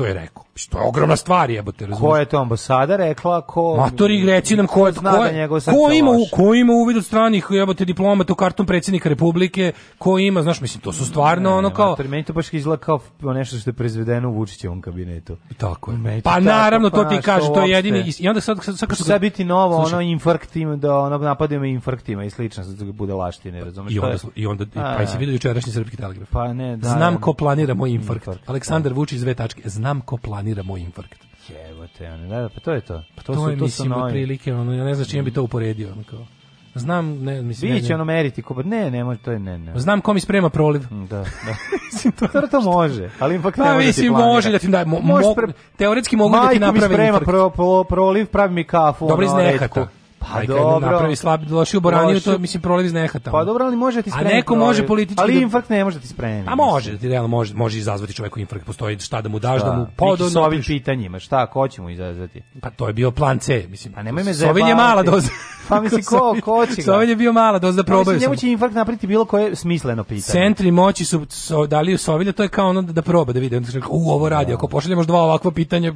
to je rekao. To je ogromna stvar, jebote, razumiješ. Ko je to ambasada rekla, ko Matori reci nam ko je zna ko, je, da njegov ko ima u, ko ima uvid od stranih jebote diplomata u karton predsjednika republike, ko ima, znaš, mislim to su stvarno ne, ono kao Matori meni to baš izgleda kao nešto što je proizvedeno u Vučićevom kabinetu. Tako je. Meni pa tako, naravno to ti kaže, to je jedini i onda sad sad, sad, sad, sad biti novo slušaj, ono infarktima da ono napadima infarktima i slično, sad da bude laštine, pa, razumeš? I onda i onda pa se vidi jučerašnji srpski telegraf. Pa ne, da. Znam da, ko planira moj infarkt. Aleksandar Vučić zve tačke. Znam znam ko planira moj infarkt. Jebote, ono, da, da, pa to je to. Pa to, to su, je, to mislim, prilike, ono, ja ne znam čim bi to uporedio, ono, kao. Znam, ne, mislim... Biće ne, ono meriti, ko, pa ne, ne može, to je ne, ne. Znam kom isprema proliv. Mm, da, da. mislim, to, to, to može, ali ipak pa, ne pa, može da mislim, može da ti da, mo, mo, pre... teoretski mogu Majko da ti naprave infarkt. Majko mi sprema pro, pro, proliv, pravi mi kafu, Dobri ono, iz nehata. Redko. Pa Aj, dobro. Napravi slab, lošiju boraniju, to mislim problem iz neha tamo. Pa dobro, ali može da ti spremiti. A neko može politički... Ali da- infarkt ne može da ti spremiti. A može, ti realno može, može izazvati čovjeku infarkt, postoji šta da mu daš, šta? da mu podonu. s ovim pitanjima, šta, ko će mu izazvati? Pa to je bio plan C, mislim. Pa nemoj me zajebati. je mala doza. pa mislim, ko, ko će ga? je bio mala doza da pa probaju. Pa, njemu će infarkt napraviti bilo koje smisleno pitanje. Centri moći su so, dali u Sovilja, to je kao ono da, da proba, da vide. U, ovo radi, ako pošaljemo dva ovakva pitanja,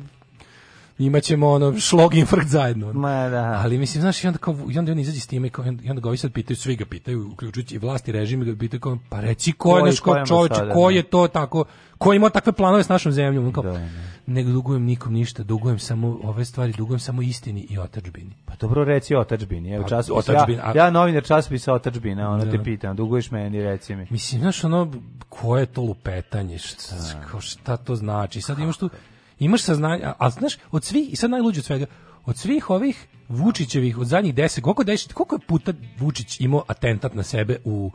imaćemo ono šlog infarkt zajedno. Ma da. Ali mislim znaš i onda kao i onda on izađe s time i, kao, i onda ga ovi sad pitaju, svi ga pitaju, uključujući i vlasti režim i ga pitaju kao pa reci ko je naš čovjek, ko da. je to tako, ko ima takve planove s našom zemljom, kao, da, da, ne dugujem nikom ništa, dugujem samo ove stvari, dugujem samo istini i otadžbini. Pa dobro reci otadžbini, evo pa, čas otadžbina. Ja, ja novinar časopisa otadžbina, ona te da, pita duguješ meni, reci mi. Mislim, znaš ono, ko je to lupetanje, šta, šta to znači? Sad imaš tu, imaš saznanje, a znaš, od svih, i sad najluđe od svega, od svih ovih Vučićevih, od zadnjih deset, koliko, deset, koliko je puta Vučić imao atentat na sebe u,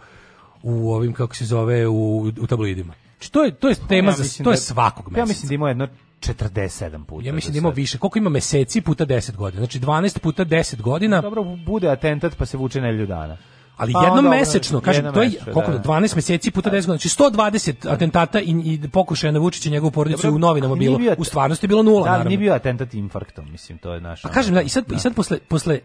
u ovim, kako se zove, u, u tabloidima? Znači, to je, to je pa tema, ja za, to je da svakog meseca. Ja mislim da ima jedno 47 puta. Ja mislim da ima više. Koliko ima meseci puta 10 godina? Znači 12 puta 10 godina. Dobro, bude atentat pa se vuče nedelju dana. Ali pa, jednom mesečno, kažem, jedno to je mesečno, koliko, da, 12 meseci puta 10 godina, znači 120 atentata i, i pokušaja na Vučića i njegovu porodicu dobro, u novinama bilo. u stvarnosti je bilo nula, da, naravno. nije bio atentat infarktom, mislim, to je naša... Pa kažem, da, i sad, da. i sad posle, posle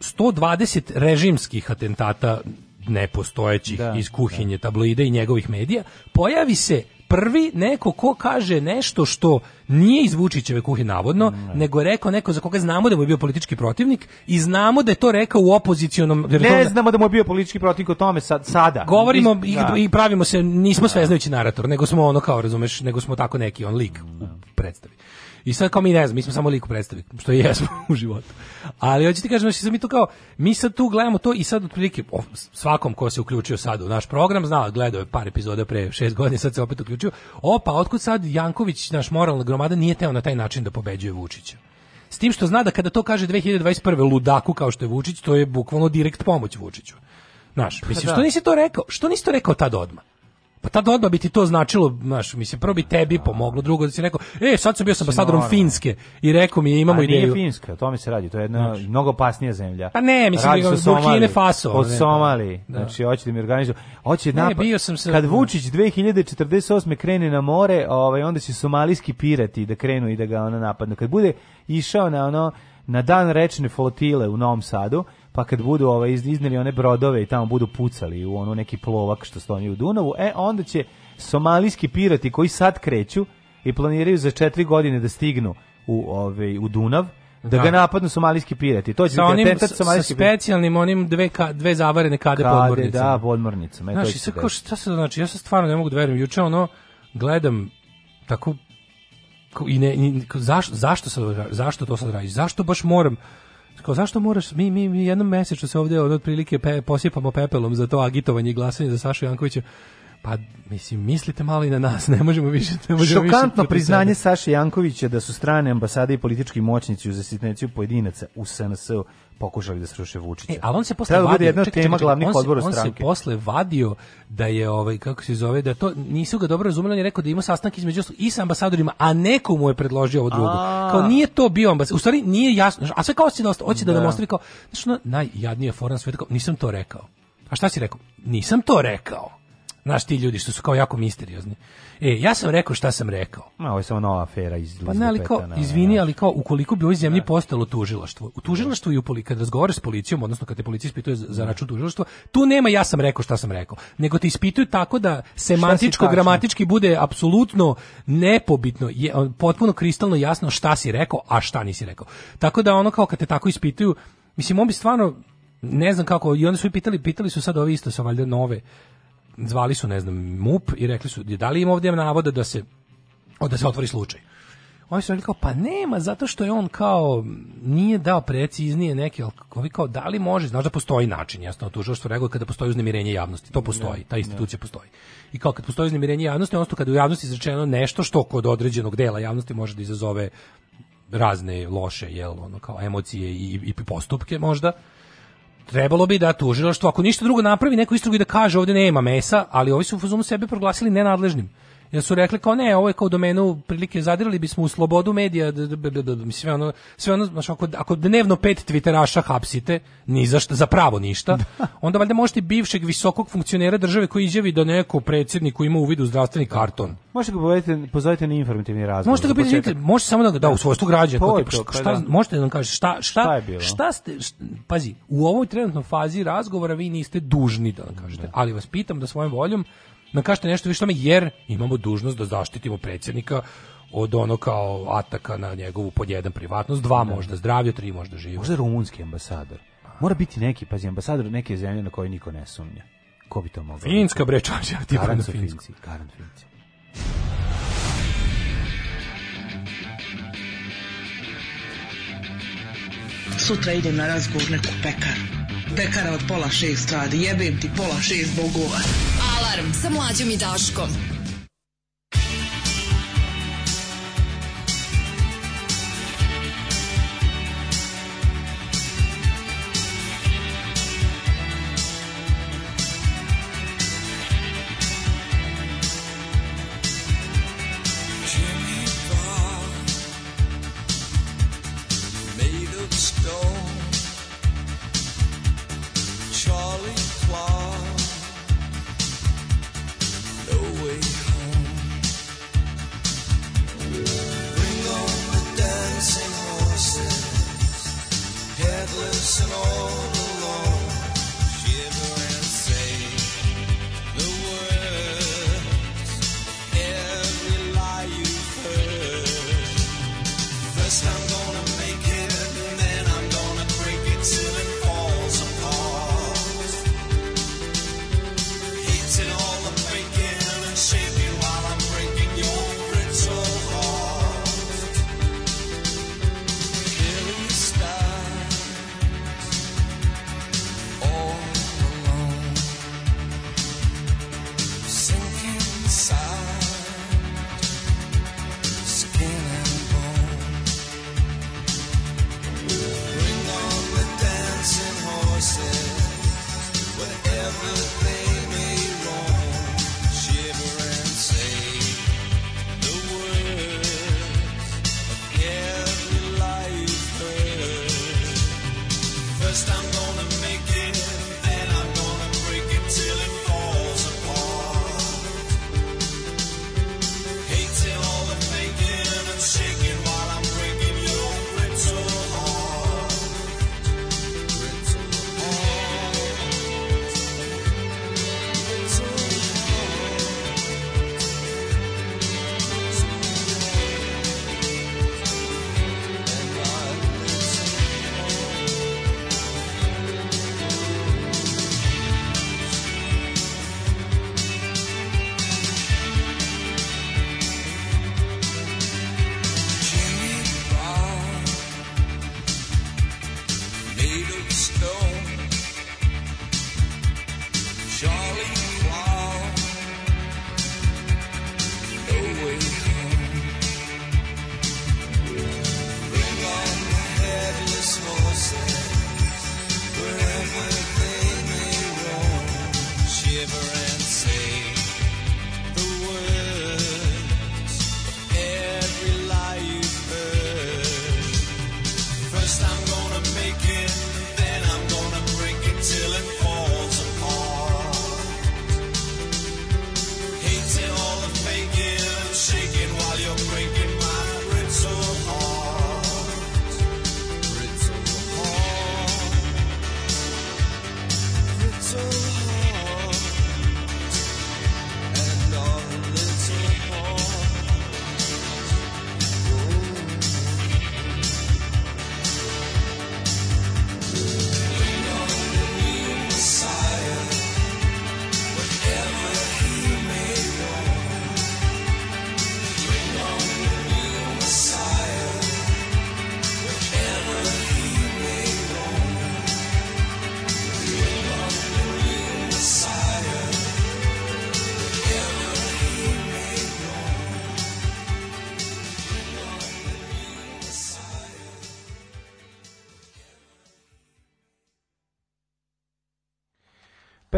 120 režimskih atentata nepostojećih da, iz kuhinje, da. tabloida i njegovih medija, pojavi se prvi neko ko kaže nešto što nije iz Vučićeve kuhe navodno, ne. nego je rekao neko za koga znamo da mu je bio politički protivnik i znamo da je to rekao u opozicionom... Da ne to... znamo da mu je bio politički protivnik o tome sad, sada. Govorimo Nis... i, da. i, pravimo se, nismo da. sveznajući narator, nego smo ono kao, razumeš, nego smo tako neki on lik u da. predstavi. I sad kao mi ne znam, mi smo samo liku predstavili, što jesmo u životu. Ali hoćete kažem, znači mi to kao, mi sad tu gledamo to i sad otprilike o, svakom ko se uključio sad u naš program, znao, gledao je par epizoda pre šest godina, sad se opet uključio. Opa, otkud sad Janković, naš moralna gromada, nije teo na taj način da pobeđuje Vučića. S tim što zna da kada to kaže 2021. ludaku kao što je Vučić, to je bukvalno direkt pomoć Vučiću. Znaš, pa mislim, da. što nisi to rekao? Što nisi to rekao tad odmah? Pa tad odmah bi ti to značilo, znaš, mislim, prvo bi tebi da. pomoglo, drugo da si rekao, e, sad sam bio sa ambasadorom Finske i rekao mi je, imamo ideju. A nije Finska, to mi se radi, to je jedna znači. mnogo opasnija zemlja. Pa ne, mislim, radi se Burkine Faso. Od Somali, da. znači, hoće da mi organizuju. Hoće ne, bio sam sa... Kad da. Vučić 2048. krene na more, ovaj, onda će somalijski pirati da krenu i da ga ona napadnu. Kad bude išao na ono, na dan rečne flotile u Novom Sadu, pa kad budu ovaj, izneli one brodove i tamo budu pucali u ono neki plovak što stoji u Dunavu, e, onda će somalijski pirati koji sad kreću i planiraju za 4 godine da stignu u, ovaj, u Dunav, da, ga da. napadnu somalijski pirati. To će sa onim sa specijalnim onim dve ka, dve zavarene kade, kade podmornicama. Da, podmornicama. E, Znaš, znači, kao šta se znači, ja se stvarno ne mogu da verujem. Juče ono gledam tako i ne, i, zaš, zašto, sad, zašto to sad radiš? Zašto baš moram kao zašto moraš mi mi, mi jednom mesečno se ovdje od otprilike pe, posipamo pepelom za to agitovanje i glasanje za Sašu Jankovića pa mislim mislite malo i na nas ne možemo više ne možemo šokantno više priznanje Saše Jankovića da su strane ambasade i politički moćnici uz asitenciju pojedinaca u SNS u pokušali da sruše Vučića. E, ali on se posle Treba da vadio, jedna čekaj, tema glavnih odbora stranke. On se posle vadio da je ovaj kako se zove da to nisu ga dobro razumeli, on je rekao da ima sastanak između i sa ambasadorima, a neko mu je predložio ovo drugo. Kao nije to bio ambasador. U stvari nije jasno. A sve kao hoće dosta da hoće da, da. nam ostavi kao znači najjadnije foran sveta, nisam to rekao. A šta si rekao? Nisam to rekao. Znaš ti ljudi što su kao jako misteriozni. E, ja sam rekao šta sam rekao. Ma, ovo je samo nova afera iz Pa ne, ali kao, izvini, ali kao, ukoliko bi u ovoj zemlji ne. Da. postalo tužilaštvo, u tužilaštvu i u poli, kad razgovaraš s policijom, odnosno kad te policija ispituje za da. račun tužilaštva, tu nema ja sam rekao šta sam rekao, nego te ispituju tako da semantičko-gramatički bude apsolutno nepobitno, je, potpuno kristalno jasno šta si rekao, a šta nisi rekao. Tako da ono kao kad te tako ispituju, mislim, on bi stvarno, ne znam kako, i onda su i pitali, pitali su sad ovi isto sa valjda nove, zvali su, ne znam, MUP i rekli su, da li im ovdje navoda da se, da se otvori slučaj. Oni su rekli kao, pa nema, zato što je on kao, nije dao preciznije neke, ali kao, da li može, znaš da postoji način, jasno, tužilo što rekao, kada postoji uznemirenje javnosti, to postoji, da, ta institucija da. postoji. I kao, kad postoji uznemirenje javnosti, ono kada u javnosti izrečeno nešto što kod određenog dela javnosti može da izazove razne loše, jel, ono, kao emocije i, i postupke možda, trebalo bi da tužilaštvo, ako ništa drugo napravi, neku istragu i da kaže ovde nema mesa, ali ovi su u fazonu sebe proglasili nenadležnim. Ja su rekli kao ne, ovo je kao domenu prilike zadirali bismo u slobodu medija, mislim sve ono, sve ono, znaš, ako, ako dnevno pet Twitteraša hapsite, ni za, šta, za pravo ništa, da. onda valjda možete bivšeg visokog funkcionera države koji izjavi da neko predsjedniku ima u vidu zdravstveni karton. Možete ga povedite, pozovite na informativni razgovor. Možete ga pitati, možete samo da da u svojstvu građana, šta, pa da. možete da nam kažete šta šta šta, je bilo? šta ste šta, pazi, u ovoj trenutnoj fazi razgovora vi niste dužni da nam kažete, da. ali vas pitam da svojom voljom nam kažete nešto više tome, jer imamo dužnost da zaštitimo predsjednika od ono kao ataka na njegovu pod jedan privatnost, dva da. možda zdravlje, tri možda živo. Možda rumunski ambasador. Mora biti neki, pazi, ambasador neke zemlje na koju niko ne sumnja. Ko bi to mogao? Finska bre, čače, ti na Finci. Karan Finci. Sutra idem na razgovor neku pekaru pekara od pola šest radi, jebem ti pola šest bogova. Alarm sa mlađom i Daškom.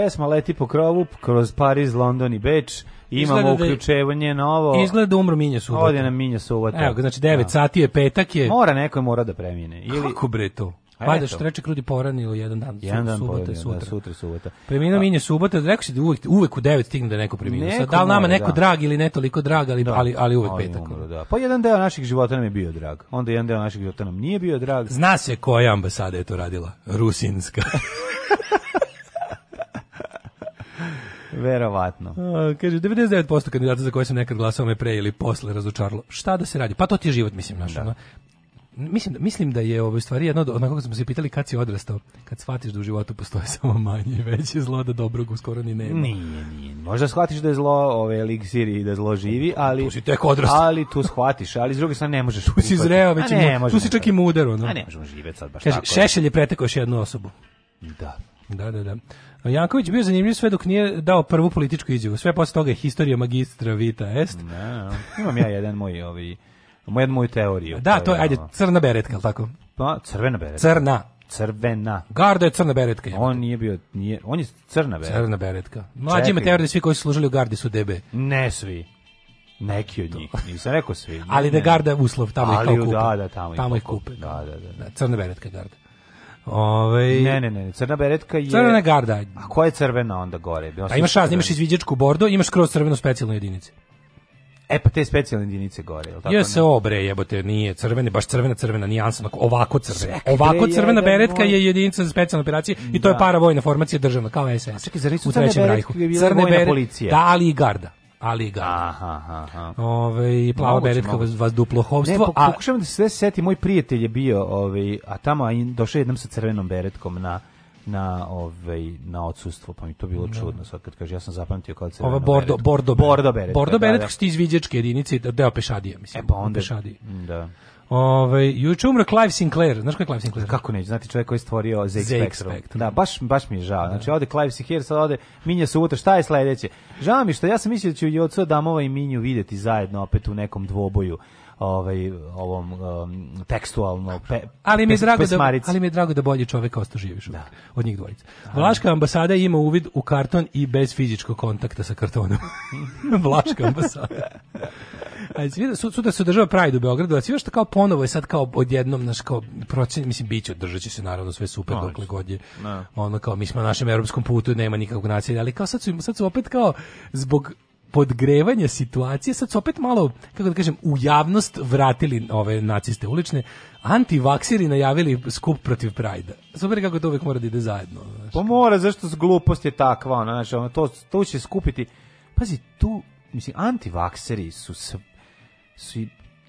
pesma leti po krovu kroz Pariz, London i Beč. Imamo izgleda da uključevanje novo. Izgleda umro Minja Subota. Ode nam Minja Subota. Evo, znači 9 da. sati je petak je. Mora neko mora da premine. Ili... Kako bre to? Valjda što reče Krudi poranilo jedan dan, jedan dan subota i sutra. Da, sutra subota. Preminuo Minje subota, rekao si da uvek, uvek u 9 stigne da neko preminuo. Sad da li nama neko da. drag ili ne toliko drag, ali, da. ali, ali uvek ali petak. Umro, da. Pa jedan deo naših života nam je bio drag. Onda jedan deo naših života nam nije bio drag. Zna se koja ambasada je to radila. Rusinska. Verovatno. Uh, kaže, 99% kandidata za koje sam nekad glasao me pre ili posle razočaralo. Šta da se radi? Pa to ti je život, mislim, naš. Da. No? Mislim, mislim da je ovo ovaj, stvari jedno od onako smo se pitali kad si odrastao, kad shvatiš da u životu postoji samo manje veće zlo da dobrog uskoro ni nema. Nije, nije. Možda shvatiš da je zlo ove eliksir i da zlo živi, pa, ali tu si tek odrastao. Ali tu shvatiš, ali s druge strane ne možeš. Tu si zreo već, ne, mu, tu si čak i mudar, ono. A ne možemo živeti sad baš Kaže, tako. Šešelj je pretekao još jednu osobu. Da. Da, da, da. Pa Janković bio zanimljiv sve dok nije dao prvu političku izjavu. Sve posle toga je historija magistra Vita Est. Da, imam ja jedan moj ovi, ovaj, moj jednu moju teoriju. Da, to je, ovaj, ajde, crna beretka, tako? Pa, crvena beretka. Crna. Crvena. Garda je crna beretka. Jebate. On nije bio, nije, on je crna beretka. Crna beretka. Mlađi ima teoriju da svi koji su služili u gardi su debe. Ne svi. Neki od njih, nisam rekao svi. Ali da garda uslov, tamo ih kao da, kupe. Da, da, tamo, tamo ih kupe. Da, da, da, da. da crna beretka garda. Ove, ovaj- ne, ne, ne, crna beretka je... Crvena garda. A koja je crvena onda gore? A imaš raz, imaš izviđačku bordo, imaš skroz crvenu specijalnu jedinicu. E pa te specijalne jedinice gore, je tako? se obre, jebote, nije crvene, baš crvena, crvena nijansa, ovako crvena. ovako crvena beretka voj... je jedinica za specijalne operacije i da. to je da. paravojna formacija državna, kao SS. A čekaj, zar nisu u crne beretke, crne beretke, policija? Da, ali i garda ali ga. Aha, aha. Ove, plava beretka vas, vas duplohomstvo. Ne, po, pokušavam da se sve seti, moj prijatelj je bio, ovaj, a tamo došao jednom sa crvenom beretkom na na ovaj na odsustvo pa mi to bilo da. čudno sad kad kaže ja sam zapamtio kao crveno ova bordo bordo bordo beret bordo da, da. beret što izviđačke jedinice deo pešadije mislim e pa onda pešadije da Ovaj juče umro Clive Sinclair. Znaš ko je Clive Sinclair? Kako ne, znate čovjek koji je stvorio ZX, Spectrum. Spectrum. Da, baš baš mi je žao. Da. Znači ovde Clive Sinclair, sad ode Minja Suvuta, šta je sledeće? Žao mi što ja sam mislio da ću Joco Damova i Minju videti zajedno opet u nekom dvoboju ovaj ovom um, tekstualno pe, da- ali mi je drago da ali mi je drago da bolji čovjek ostao živiš da. od njih dvojice. Da. Vlaška ambasada ima uvid u karton i bez fizičkog kontakta sa kartonom. Vlaška ambasada. Ajde, vidi da su da se održava Pride u Beogradu, a sve što kao ponovo je sad kao odjednom naš kao procen, mislim biće održaće se naravno sve super no, dokle god je. No. Ono kao mi smo na našem evropskom putu, nema nikakvog nasilja, ali kao sad su sad su opet kao zbog podgrevanja situacije, sad su opet malo, kako da kažem, u javnost vratili ove naciste ulične, antivaksiri najavili skup protiv Prajda. Super kako to uvek mora da ide zajedno. Znaš. Pa mora, zašto glupost je takva, ono, znaš, to, to će skupiti. Pazi, tu, mislim, antivakseri su, su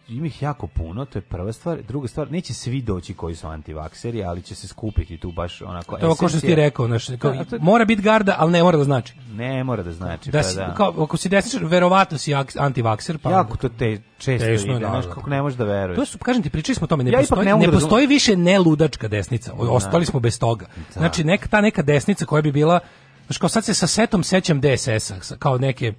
ima ih jako puno, to je prva stvar. Druga stvar, neće svi doći koji su antivakseri, ali će se skupiti tu baš onako... To kao što ti rekao, naš, kao, da, to... mora biti garda, ali ne mora da znači. Ne mora da znači, da, pa si, da. Kao, ako si desničar, verovatno si antivakser. Pa jako to te često Tešno, ide, znaš, kako ne možeš da veruješ. To su, kažem ti, pričali smo o tome, ne, ja postoji, ne, ne da postoji više neludačka desnica, da. ostali smo bez toga. Da. Znači, neka, ta neka desnica koja bi bila, znaš, kao sad se sa setom sećam DSS-a, kao neke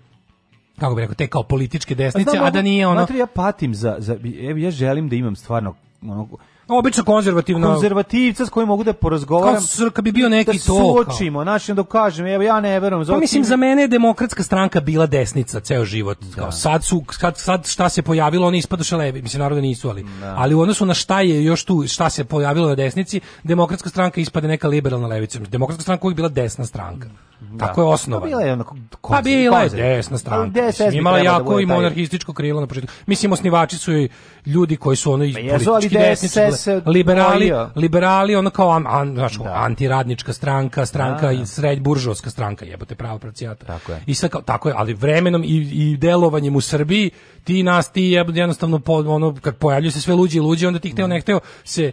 kako bih rekao, te kao političke desnice, Znam, a da nije ono... Znate, ja patim za, za... Ja želim da imam stvarno ono, Obično konzervativno. Konzervativca s kojim mogu da porazgovaram. Kao kad bi bio da neki to. Da suočimo, znači da kažem, evo ja ne verujem. Pa mislim, za mene je demokratska stranka bila desnica ceo život. Da. Kao, sad, su, sad, sad šta se pojavilo, oni ispadu levi Mislim, naravno da nisu, ali, da. ali u odnosu na šta je još tu, šta se pojavilo na desnici, demokratska stranka ispade neka liberalna levica. Demokratska stranka uvijek bila desna stranka. Da. Tako je pa osnova. Pa bila je onako konzir, Pa bila je desna stranka. Mislim, imala da jako da i monarhističko krilo na početku. Mislim, osnivači su i ljudi koji su oni pa politički desnici se liberali, bojio. liberali ono kao an, an, znači, da. antiradnička stranka, stranka da, i da. sred buržovska stranka, jebote pravo pracijata. Tako je. I sad kao, tako je, ali vremenom i, i delovanjem u Srbiji ti nas ti jednostavno po, ono kad pojavljuju se sve luđi i luđi, onda ti hteo ne hteo se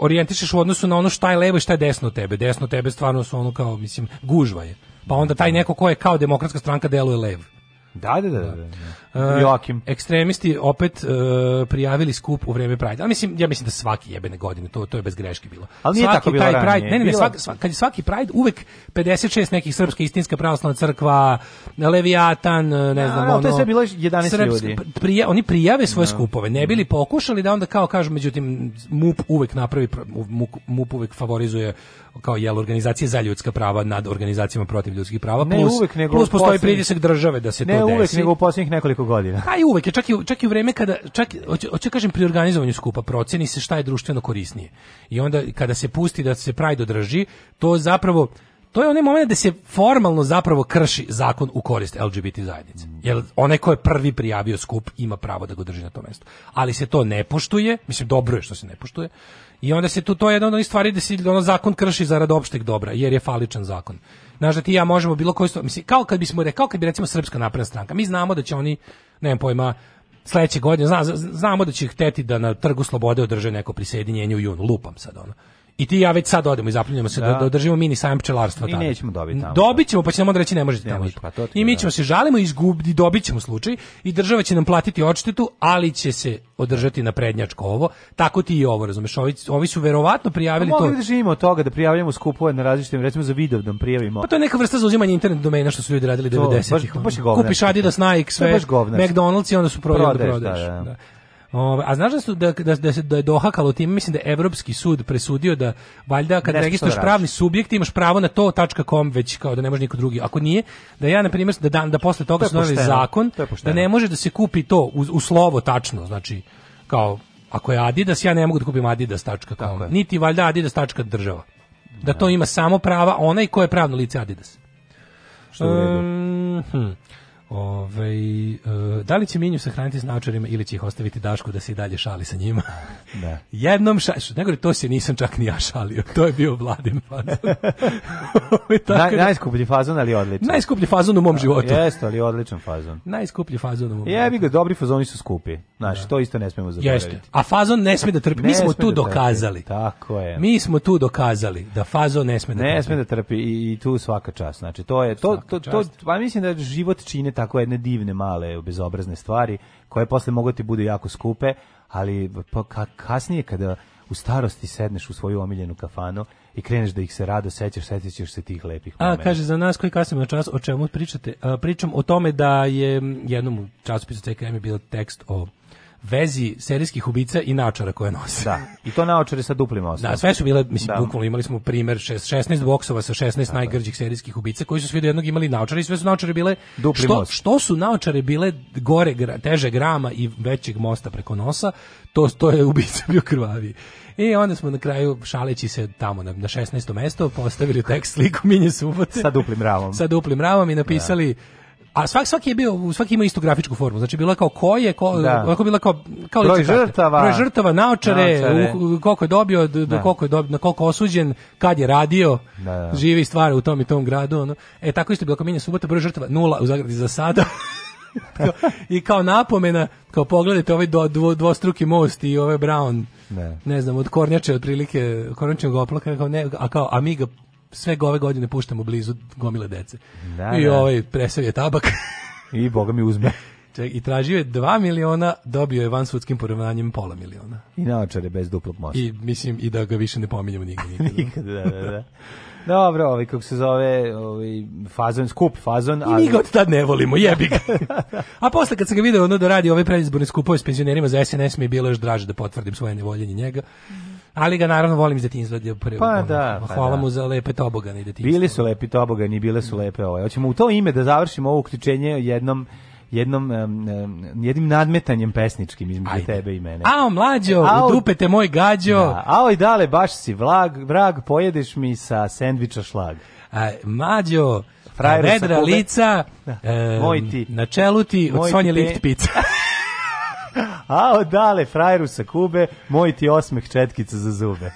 orijentišeš u odnosu na ono šta je levo i šta je desno tebe. Desno tebe stvarno su ono kao, mislim, gužva je. Pa onda taj da. neko ko je kao demokratska stranka deluje lev. Da, da, da. da. da. E, Joakim. Ekstremisti opet uh, prijavili skup u vrijeme Pride. Ali mislim, ja mislim da svaki jebene godine, to, to je bez greške bilo. Ali nije svaki tako bilo taj ranije. Pride, ne, ne, ne, svak, svak, kad je svaki Pride, uvek 56 nekih srpska istinska pravoslavna crkva, Leviatan, e, ne znam, no, ono... to je sve bilo 11 srpska, ljudi. Prija, oni prijave svoje no. Da. skupove, ne bili pokušali da onda kao kažu, međutim, MUP uvek napravi, MUP, uvek favorizuje kao jel organizacije za ljudska prava nad organizacijama protiv ljudskih prava, ne, plus, uvek, nego plus postoji pritisak države da se ne, to desi. Ne uvek, nego u posljednjih nekoliko godina. Aj uvek, čak i, čak i vreme kada, čak, hoće, hoće kažem, pri organizovanju skupa proceni se šta je društveno korisnije. I onda kada se pusti da se Pride održi, to zapravo, to je onaj moment da se formalno zapravo krši zakon u korist LGBT zajednice. Jer onaj ko je prvi prijavio skup ima pravo da ga drži na tom mestu. Ali se to ne poštuje, mislim dobro je što se ne poštuje I onda se tu to je jedna od onih stvari da se ono zakon krši zarad opšteg dobra, jer je faličan zakon. Znaš da ti ja možemo bilo koji mislim kao kad bismo rekao kad bi recimo srpska napredna stranka, mi znamo da će oni nemam pojma sledeće godine, zna, znamo da će ih hteti da na trgu slobode održe neko prisjedinjenje u junu, lupam sad ono i ti ja već sad odemo i zapljunemo se da, da, da održimo mini sajam pčelarstva tada. I nećemo dobiti tamo. Dobićemo, pa će nam onda reći ne možete tamo. pa I mi da. ćemo se žalimo izgubiti, dobićemo slučaj i država će nam platiti odštetu, ali će se održati na prednjačko ovo. Tako ti i ovo, razumeš? Ovi, ovi su verovatno prijavili pa, to. Mogu da živimo od toga da prijavljamo skupove na različitim, recimo za video da prijavimo. Pa to je neka vrsta zauzimanja internet domena što su ljudi radili 90-ih. Kupiš Adidas, Nike, sve, McDonald's i onda su prodali da Da, da. da. da. O, a znaš da, su, da, da, da, se, da je dohakalo tim, mislim da je Evropski sud presudio da valjda kad registruješ pravni subjekt imaš pravo na to.com već kao da ne može niko drugi. Ako nije, da ja na primjer da, dan, da posle toga to su novi zakon, da ne može da se kupi to u, u slovo tačno, znači kao ako je Adidas, ja ne mogu da kupim adidas.com. Niti valjda adidas.država. Da to ima samo prava onaj ko je pravno lice Adidas. Što um, hm. Ove, ovaj, eh, da li će Minju sahraniti s naočarima ili će ih ostaviti Dašku da se i dalje šali sa njima? Da. Jednom šališ, nego to se nisam čak ni ja šalio, to je bio vladin fazon. Ovaj, Naj, da- najskuplji fazon, ali odličan. Najskuplji fazon u mom da, životu. Jeste, ali odličan fazon. Najskuplji fazon u mom Jebi životu. ga, dobri fazoni su skupi. Znaš, da. to isto ne smemo zaboraviti. Jeste. A fazon ne sme da trpi, mi smo tu da dokazali. Tako je. Mi smo tu dokazali da fazon ne sme da ne trpi. Ne sme da trpi i, i tu svaka čast. Znači, to je, to, svaka to, to, pa mislim da život čine tako tako jedne divne male bezobrazne stvari koje posle mogu da ti budu jako skupe, ali pa kasnije kada u starosti sedneš u svoju omiljenu kafanu i kreneš da ih se rado sećaš, sećaš se tih lepih momenta. A, kaže, za nas koji kasnimo na čas, o čemu pričate? A, pričam o tome da je jednom u časopisu CKM je bio tekst o vezi serijskih ubica i naočara koje nose. Da. I to naočare sa duplim osama. Da, sve su bile, mislim, da. bukvalno imali smo primer 16 boksova sa 16 da, najgrđih serijskih ubica koji su svi do jednog imali naočare i sve su naočare bile Dupli što, most. što su naočare bile gore teže grama i većeg mosta preko nosa, to to je ubica bio krvavi. I onda smo na kraju šaleći se tamo na, na 16. mesto postavili tekst sliku Minje Subote. Sa duplim ravom. Sa duplim ravom i napisali da A svak, svaki je bio, svaki ima istu grafičku formu. Znači bilo je kao ko je, ko, da. Lako bila kao, kao broj žrtava, broj žrtava, naočare, naočare. U, koliko je dobio, do, da. koliko je dobio, na koliko osuđen, kad je radio, da, da. živi stvari u tom i tom gradu. Ono. E tako isto je bilo kao subota, broj žrtava, nula u zagradi za sada. I kao napomena, kao pogledajte ovaj do, dvo, dvostruki most i ovaj Brown, ne, da. ne znam, od kornjače otprilike, kornjačnog oplaka, kao ne, a kao, a mi ga sve ove godine puštamo blizu gomile dece. Da, I da. ovaj presav je tabak. I boga mi uzme. Ček, I tražio je 2 miliona, dobio je van sudskim poravnanjem pola miliona. I naočare bez duplog mosta. I mislim i da ga više ne pominjemo nigde. Nikad, da, da, da. Dobro, ovaj kako se zove, ovaj fazon skup fazon, I ali mi ga od tad ne volimo, jebi ga. A posle kad sam ga video ono da radi ove predizborne skupove s penzionerima za SNS mi je bilo još draže da potvrdim svoje nevoljenje njega. Ali ga naravno volim za detinjstva od da, prvi. Pa da, pa hvala da. mu za lepe tobogane i detinjstvo. Bili su lepi tobogani, bile su lepe ove. Hoćemo u to ime da završimo ovo uključenje jednom jednom um, jednim nadmetanjem pesničkim između Ajde. tebe i mene. Ao mlađo, Ao, dupe moj gađo. Da. Ao i dale, baš si vlag, vrag, pojedeš mi sa sendviča šlag. A, e, mlađo, Frajer vedra lica, da. Um, moj ti. na čelu ti od Sonje Lift Pizza. A odale frajeru sa Kube, moj ti osmeh četkica za zube.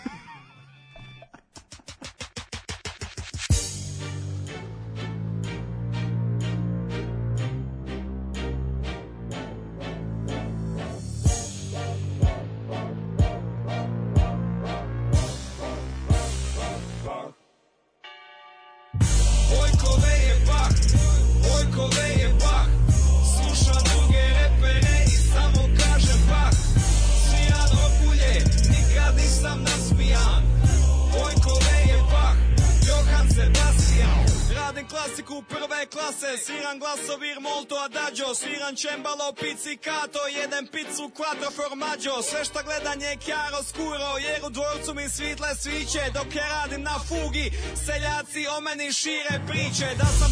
kato, jeden pizzu, quattro formaggio Sve što gledan je chiaro skuro, jer u dvorcu mi svitle sviće Dok ja radim na fugi, seljaci o meni šire priče Da sam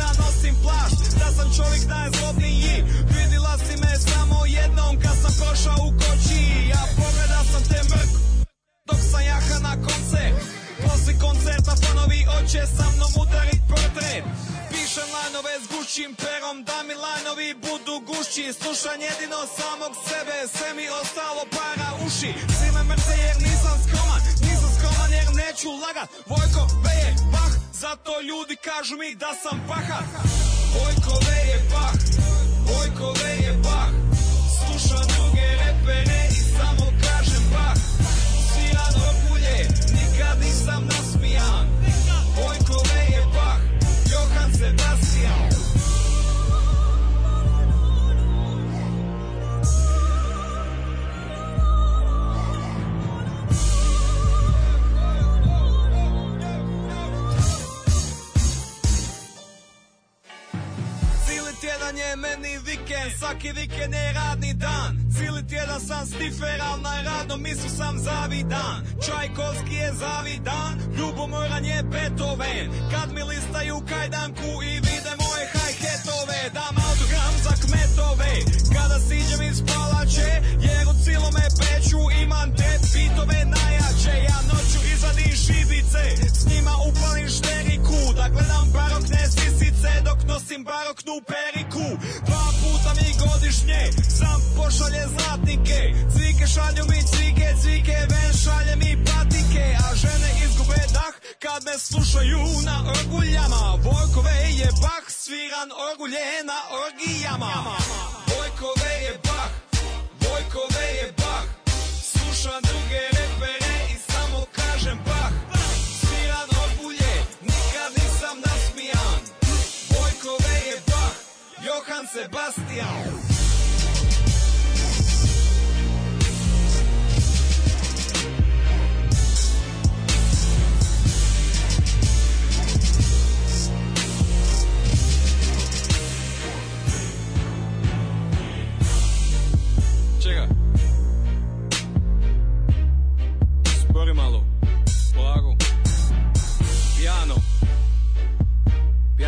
da nosim plaš, da sam čovjek najzlobniji da Vidila si me samo jednom kad sam prošao u koči Ja pogledao sam te mrku, dok sam jaha na koncert Posli koncerta fanovi hoće sa mnom udarit portret pišem lanove s gušćim perom Da mi lanovi budu gušći Slušam jedino samog sebe Sve mi ostalo para uši Svi me mrze jer nisam skroman Nisam skroman jer neću lagat Vojko veje bah Zato ljudi kažu mi da sam paha Vojko veje bah Vojko veje bah Slušam druge repere i samo bitan je meni vikend Svaki vikend je radni dan Cili tjedan sam stifer, al na radnom misu sam zavidan Čajkovski je zavidan, ljubomoran je Beethoven Kad mi listaju kajdanku i vide moje hi-hatove Dama kmetove Kada siđem iz palače Jego u me peću imam te pitove najjače Ja noću izvadim šibice S njima upalim šteriku Da gledam barokne sisice Dok nosim baroknu periku Dva puta mi godišnje Sam pošalje zlatnike Cvike šalju mi cvike Cvike ven šalje mi patike A žene izgube dah Kad me slušaju na orguljama Borkove je bah sviran orgulje na orgijama Borkove je bah, Borkove je bah Slušam druge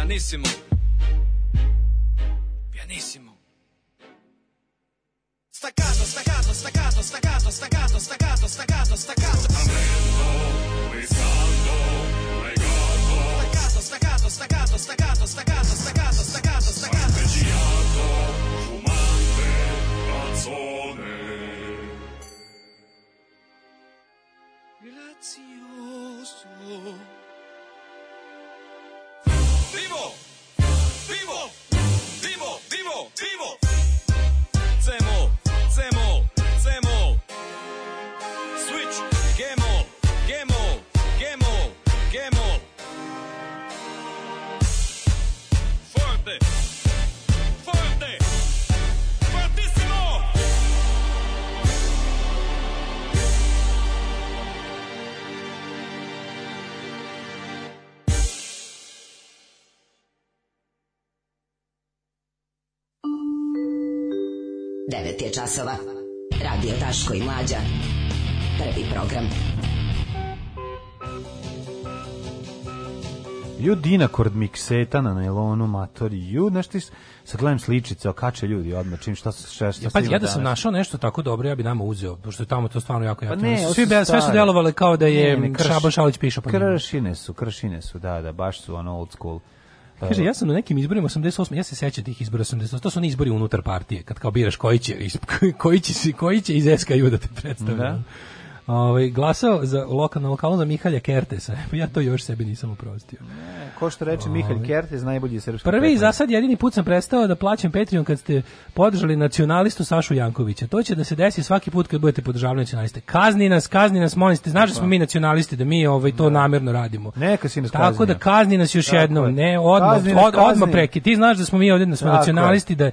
Pianissimo. Pianissimo. Staccato, staccato, staccato, staccato, staccato, staccato, staccato, staccato. Stamento, risalto, Staccato, staccato, staccato, staccato, staccato, staccato, staccato. fumante, canzone. Grazioso. časova. Radio Daško i Mlađa. Prvi program. Ju dinakord mikseta na nailonu matori. Ju, nešto ti, sad gledam sličice, okače ljudi odmah, čim šta se šta, šta pa, ja da sam danas. našao nešto tako dobro, ja bi nama uzeo, pošto je tamo to stvarno jako pa jako. Pa ne, Svi, be, sve su delovale kao da je ne, ne, Šalić pišao. Pa kršine su, kršine su, da, da, baš su ono old school. Pa, Kaže, ja sam na nekim izborima 88, ja se sećam tih izbora 88, to su oni izbori unutar partije, kad kao biraš koji će, koji će, koji će iz SKU da te predstavljaju. Da ovaj, glasao za lokalno lokalno za Mihalja Kertesa. Ja to još sebi nisam oprostio. Ne, ko što reče Mihalj ovaj. Kertes, najbolji srpski. Prvi petman. za sad jedini put sam prestao da plaćam Patreon kad ste podržali nacionalistu Sašu Jankovića. To će da se desi svaki put kad budete podržavali nacionaliste. Kazni nas, kazni nas, molim ste, znaš da smo mi nacionalisti, da mi ovaj, to da. namerno radimo. Neka si nas Tako da kazni nas još jednom. Ne, odmah, od, odmah preki. Ti znaš da smo mi ovde da smo nacionalisti, da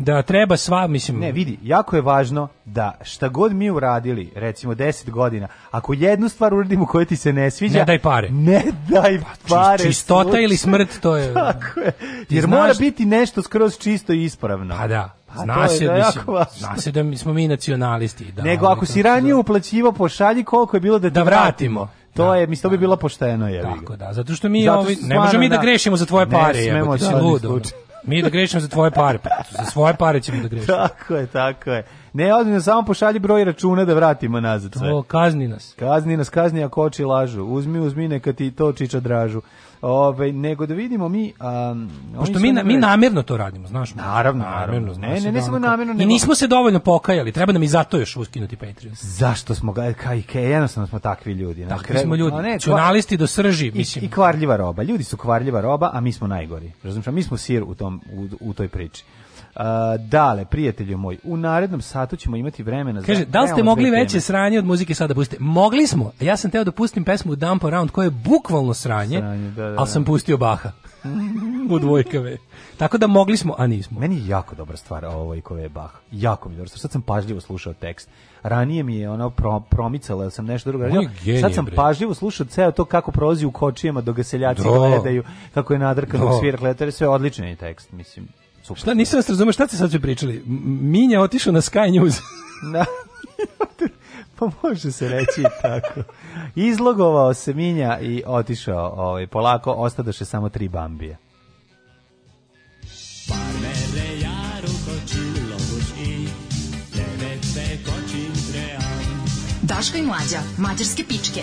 da treba sva, mislim... Ne, vidi, jako je važno da šta god mi uradili, recimo 10 godina, ako jednu stvar uradimo koja ti se ne sviđa... Ne daj pare. Ne daj pa, pare. Čist, čistota slučaj. ili smrt, to je... Tako je. Jer znaš... mora biti nešto skroz čisto i ispravno. Pa da. Pa zna se, da mislim, zna se da smo mi nacionalisti. Da, Nego ako si ranije uplaćivao, pošalji koliko je bilo da da vratimo. To da, je, mislim, to bi da. bilo pošteno. Je, tako, da, zato što mi, zato što ovi, ne možemo mi da, da. grešimo za tvoje pare. Ne smemo, je, da, Mi da grešimo za tvoje pare, pa za svoje pare ćemo da grešimo. Tako je, tako je. Ne, ozbiljno, samo pošalji broj računa da vratimo nazad sve. O, kazni nas. Kazni nas, kazni ako oči lažu. Uzmi, uzmi, neka ti to čiča dražu. Ove, nego da vidimo mi... Um, Pošto mi, na, mi namjerno to radimo, znaš? Naravno, naravno. ne, ne, ne samo namjerno. Nego... I nismo se dovoljno pokajali, treba nam i zato još uskinuti Patreon. Zašto smo ga... Kaj, kaj, jednostavno smo takvi ljudi. Znači, takvi smo ljudi, ne, nacionalisti do srži, mislim. I, I kvarljiva roba. Ljudi su kvarljiva roba, a mi smo najgori. Razumiješ, mi smo sir u, tom, u, u toj priči. Uh, dale, prijatelju moj, u narednom satu ćemo imati vremena Kaže, za... Kaže, da li ste mogli veće teme? sranje od muzike sada pustite? Mogli smo, ja sam teo da pustim pesmu Dump Around, koja je bukvalno sranje, sranje da, da, ali da. sam pustio Baha. u dvojkave. Tako da mogli smo, a nismo. Meni je jako dobra stvar ovo i koje je Bach. Jako mi je dobra stvar. Sad sam pažljivo slušao tekst. Ranije mi je ono pro, promicala, ja sam nešto drugo radio. Sad sam bre. pažljivo slušao ceo to kako prolazi u kočijama, do ga seljaci gledaju, kako je nadrkan u svira, sve odličan je tekst, mislim. Super. Šta nisam vas razumeo, šta ste sad sve pričali? Minja otišao na Sky News. Na. pa može se reći tako. Izlogovao se Minja i otišao, ovaj polako ostadoše samo tri bambije. Daška i mlađa, mađarske pičke.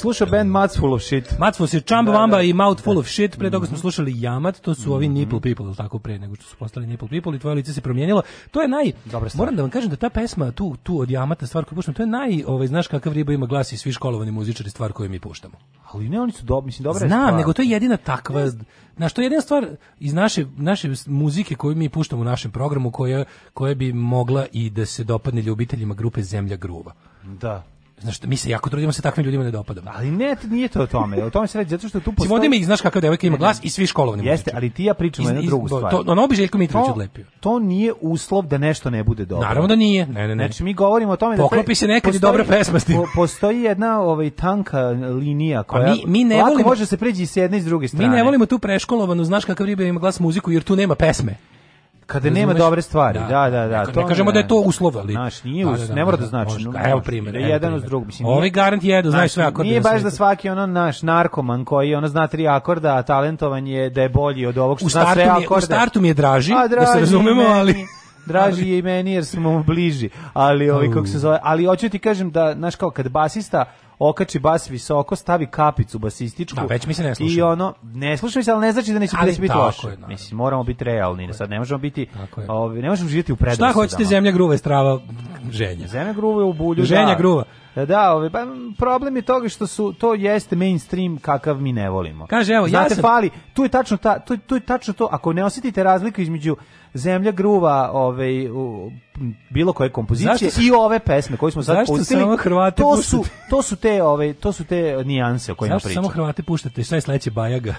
slušao band Mats Full of Shit. Mats Full of Shit, Chumba Wamba da, da. i Mouth Full of Shit, pre mhm. toga smo slušali Yamat, to su ovi Nipple mhm. People, ili tako pre nego što su postali Nipple People i tvoje lice se promijenilo. To je naj... Moram da vam kažem da ta pesma tu, tu od Yamata, stvar koju puštam, to je naj, ovaj, znaš kakav riba ima glas i svi školovani muzičari stvar koju mi puštamo. Ali ne, oni su dobri, mislim, dobra Znam, stvar. nego to je jedina takva, na što je jedina stvar iz naše, naše muzike koju mi puštamo u našem programu, koja, koja bi mogla i da se dopadne ljubiteljima grupe Zemlja gruva. Da znaš, mi se jako trudimo da se takvim ljudima ne dopadamo. Ali ne, nije to o tome. O tome se radi zato što tu postoji. Vodi me znaš kakav devojka ima glas i svi školovani. Jeste, ali ti ja pričam jednu drugu stvar. To ono bi Željko Mitrović odlepio. To nije uslov da nešto ne bude dobro. Naravno da nije. Ne, ne, ne. Znači mi govorimo o tome da Poklopi se nekad postoji, dobra pesma s postoji jedna ovaj tanka linija pa koja mi, mi ne volimo može se preći i jedne i druge strane. Mi ne volimo tu preškolovanu, znaš kakav riba ima glas muziku jer tu nema pesme. Kada Razumeš? nema dobre stvari. Da, da, da. da. To ne kažemo da je to uslov, ali Naš, nije da, da, us, da, ne mora da znači. evo primjer. jedan uz drugog. Mislim, Ovi garant jedu, znaš sve akorde. Nije baš da svaki ono naš narkoman koji ono zna tri akorda, a talentovan je da je bolji od ovog što zna sve akorde. U startu mi je draži, draži da se razumemo, ali draži je i meni jer smo bliži, ali ovi kako se zove, ali hoću ti kažem da znaš kao kad basista okači bas visoko, stavi kapicu basističku. Da, već mi se ne sluša. I ono, ne slušaj se, ali ne znači da neće ali biti da loše. Mislim, moramo biti realni, sad ne možemo biti, ovi, ovaj, ne možemo živjeti u predrasudama. Šta hoćete, zemlja gruva je strava ženja. Zemlja gruva je u bulju. Ženja da. gruva. Da, da, ovaj, pa problem je toga što su to jeste mainstream kakav mi ne volimo. Kaže evo, Znate, ja sam... fali, tu je tačno ta, tu, tu je tačno to, ako ne osjetite razliku između zemlja gruva ovaj u, bilo koje kompozicije Zašto? i ove pesme koje smo sad pustili. Samo Hrvate to su, to su te, ove, ovaj, to su te nijanse o kojima Zašto pričam. samo Hrvate puštate? Šta je sledeće Bajaga?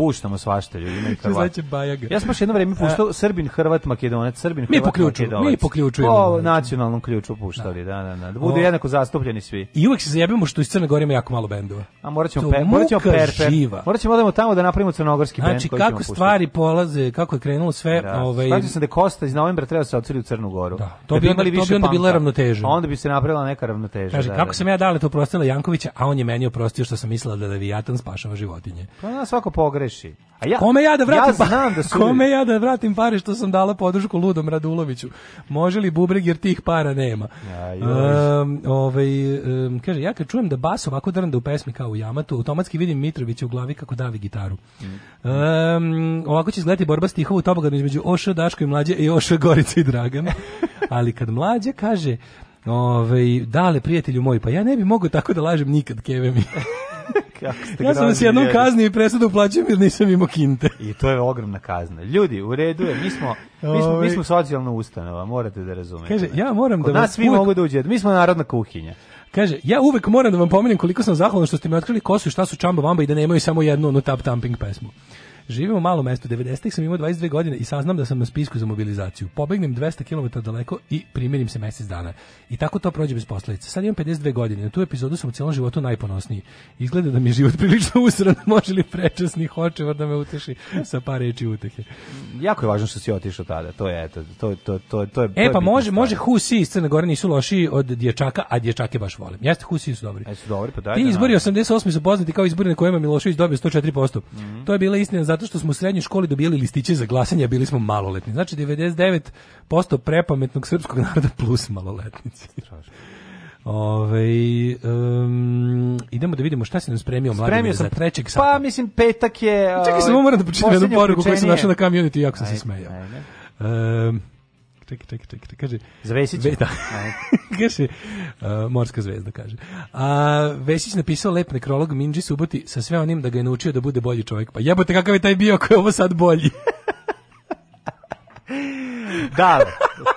puštamo svašta ljudima i Hrvata. Bajaga. Ja sam baš jedno vrijeme puštao e. Srbin, Hrvat, Makedonac, Srbin, Hrvat, mi po Makedonac. Mi po ključu. Po nacionalnom ključu puštali, da, da, da. da, da o, jednako zastupljeni svi. I uvek se zajebimo što iz Crne Gore ima jako malo bendova. A moraćemo ćemo, pe, moraćemo ćemo per, per. Morat da odemo tamo da napravimo crnogorski znači, bend koji Znači, kako stvari polaze, kako je krenulo sve... Da. Ovaj... Znači se da Kosta iz novembra treba se odseli u Crnu Goru. Da. da to, da bi onda, više bi onda bila ravnoteža. Onda bi se napravila neka ravnoteža. Kaže, da, kako sam ja dale to oprostila Jankovića, a on je meni oprostio što sam mislila da Leviatan spašava životinje. Pa na svako pogreš pogreši. A ja, kome ja da vratim ja pa- znam da su kome ja da vratim pare što sam dala podršku ludom Raduloviću. Može li bubreg jer tih para nema. Ja, um, ovaj, um, kaže ja kad čujem da bas ovako drnda u pesmi kao u Jamatu, automatski vidim Mitrovića u glavi kako davi gitaru. Um, ovako će izgledati borba stihova u tobogan između Oša Daško i mlađe i Oša Gorica i Dragan. Ali kad mlađe kaže Ove, ovaj, dale prijatelju moj, pa ja ne bi mogao tako da lažem nikad, keve mi. ja sam se jednom kazni i presudu uplaćujem jer nisam imao kinte. I to je ogromna kazna. Ljudi, u redu je, mi smo, mi smo, mi ovaj. smo socijalna ustanova, morate da razumete. Kaže, ja moram Kod da... nas svi uvek... mogu da uđe, mi smo narodna kuhinja. Kaže, ja uvek moram da vam pomenem koliko sam zahvalan što ste mi otkrili kosu i šta su Čamba Vamba i da nemaju samo jednu onu tap-tamping pesmu. Živim u malom mestu, 90-ih sam imao 22 godine i saznam da sam na spisku za mobilizaciju. Pobegnem 200 km daleko i primirim se mesec dana. I tako to prođe bez posledica. Sad imam 52 godine, na tu epizodu sam u cijelom životu najponosniji. Izgleda da mi je život prilično usran, može li prečasni hočevar da me uteši sa par reči utehe. Jako je važno što si otišao tada, to je, to, to, to, to, to je... E pa može, može Husi iz Crne Gore nisu lošiji od dječaka, a dječake baš volim. Jeste Husi su dobri. E, su dobri, pa daj. Ti da izbori 88 su poznati kao izbori na kojima Milošević dobio 104%. Mm -hmm. To je bila istina, zato što smo u srednjoj školi dobili listiće za glasanje, bili smo maloletni. Znači 99% prepametnog srpskog naroda plus maloletnici. Strašno. Ove, um, idemo da vidimo šta se nam spremio mladim spremio sam, za trećeg pa, sata. Pa mislim petak je... Čekaj, samo ovaj, moram da pročitam jednu poruku koju sam našao na community i jako sam se smejao. Um, čekaj, čekaj, čekaj, kaže... Zvesić? Ve, da. kaže, uh, morska zvezda, kaže. A Vesić napisao lep nekrolog Minđi Suboti sa sve onim da ga je naučio da bude bolji čovjek. Pa jebote kakav je taj bio koji je ovo sad bolji. da,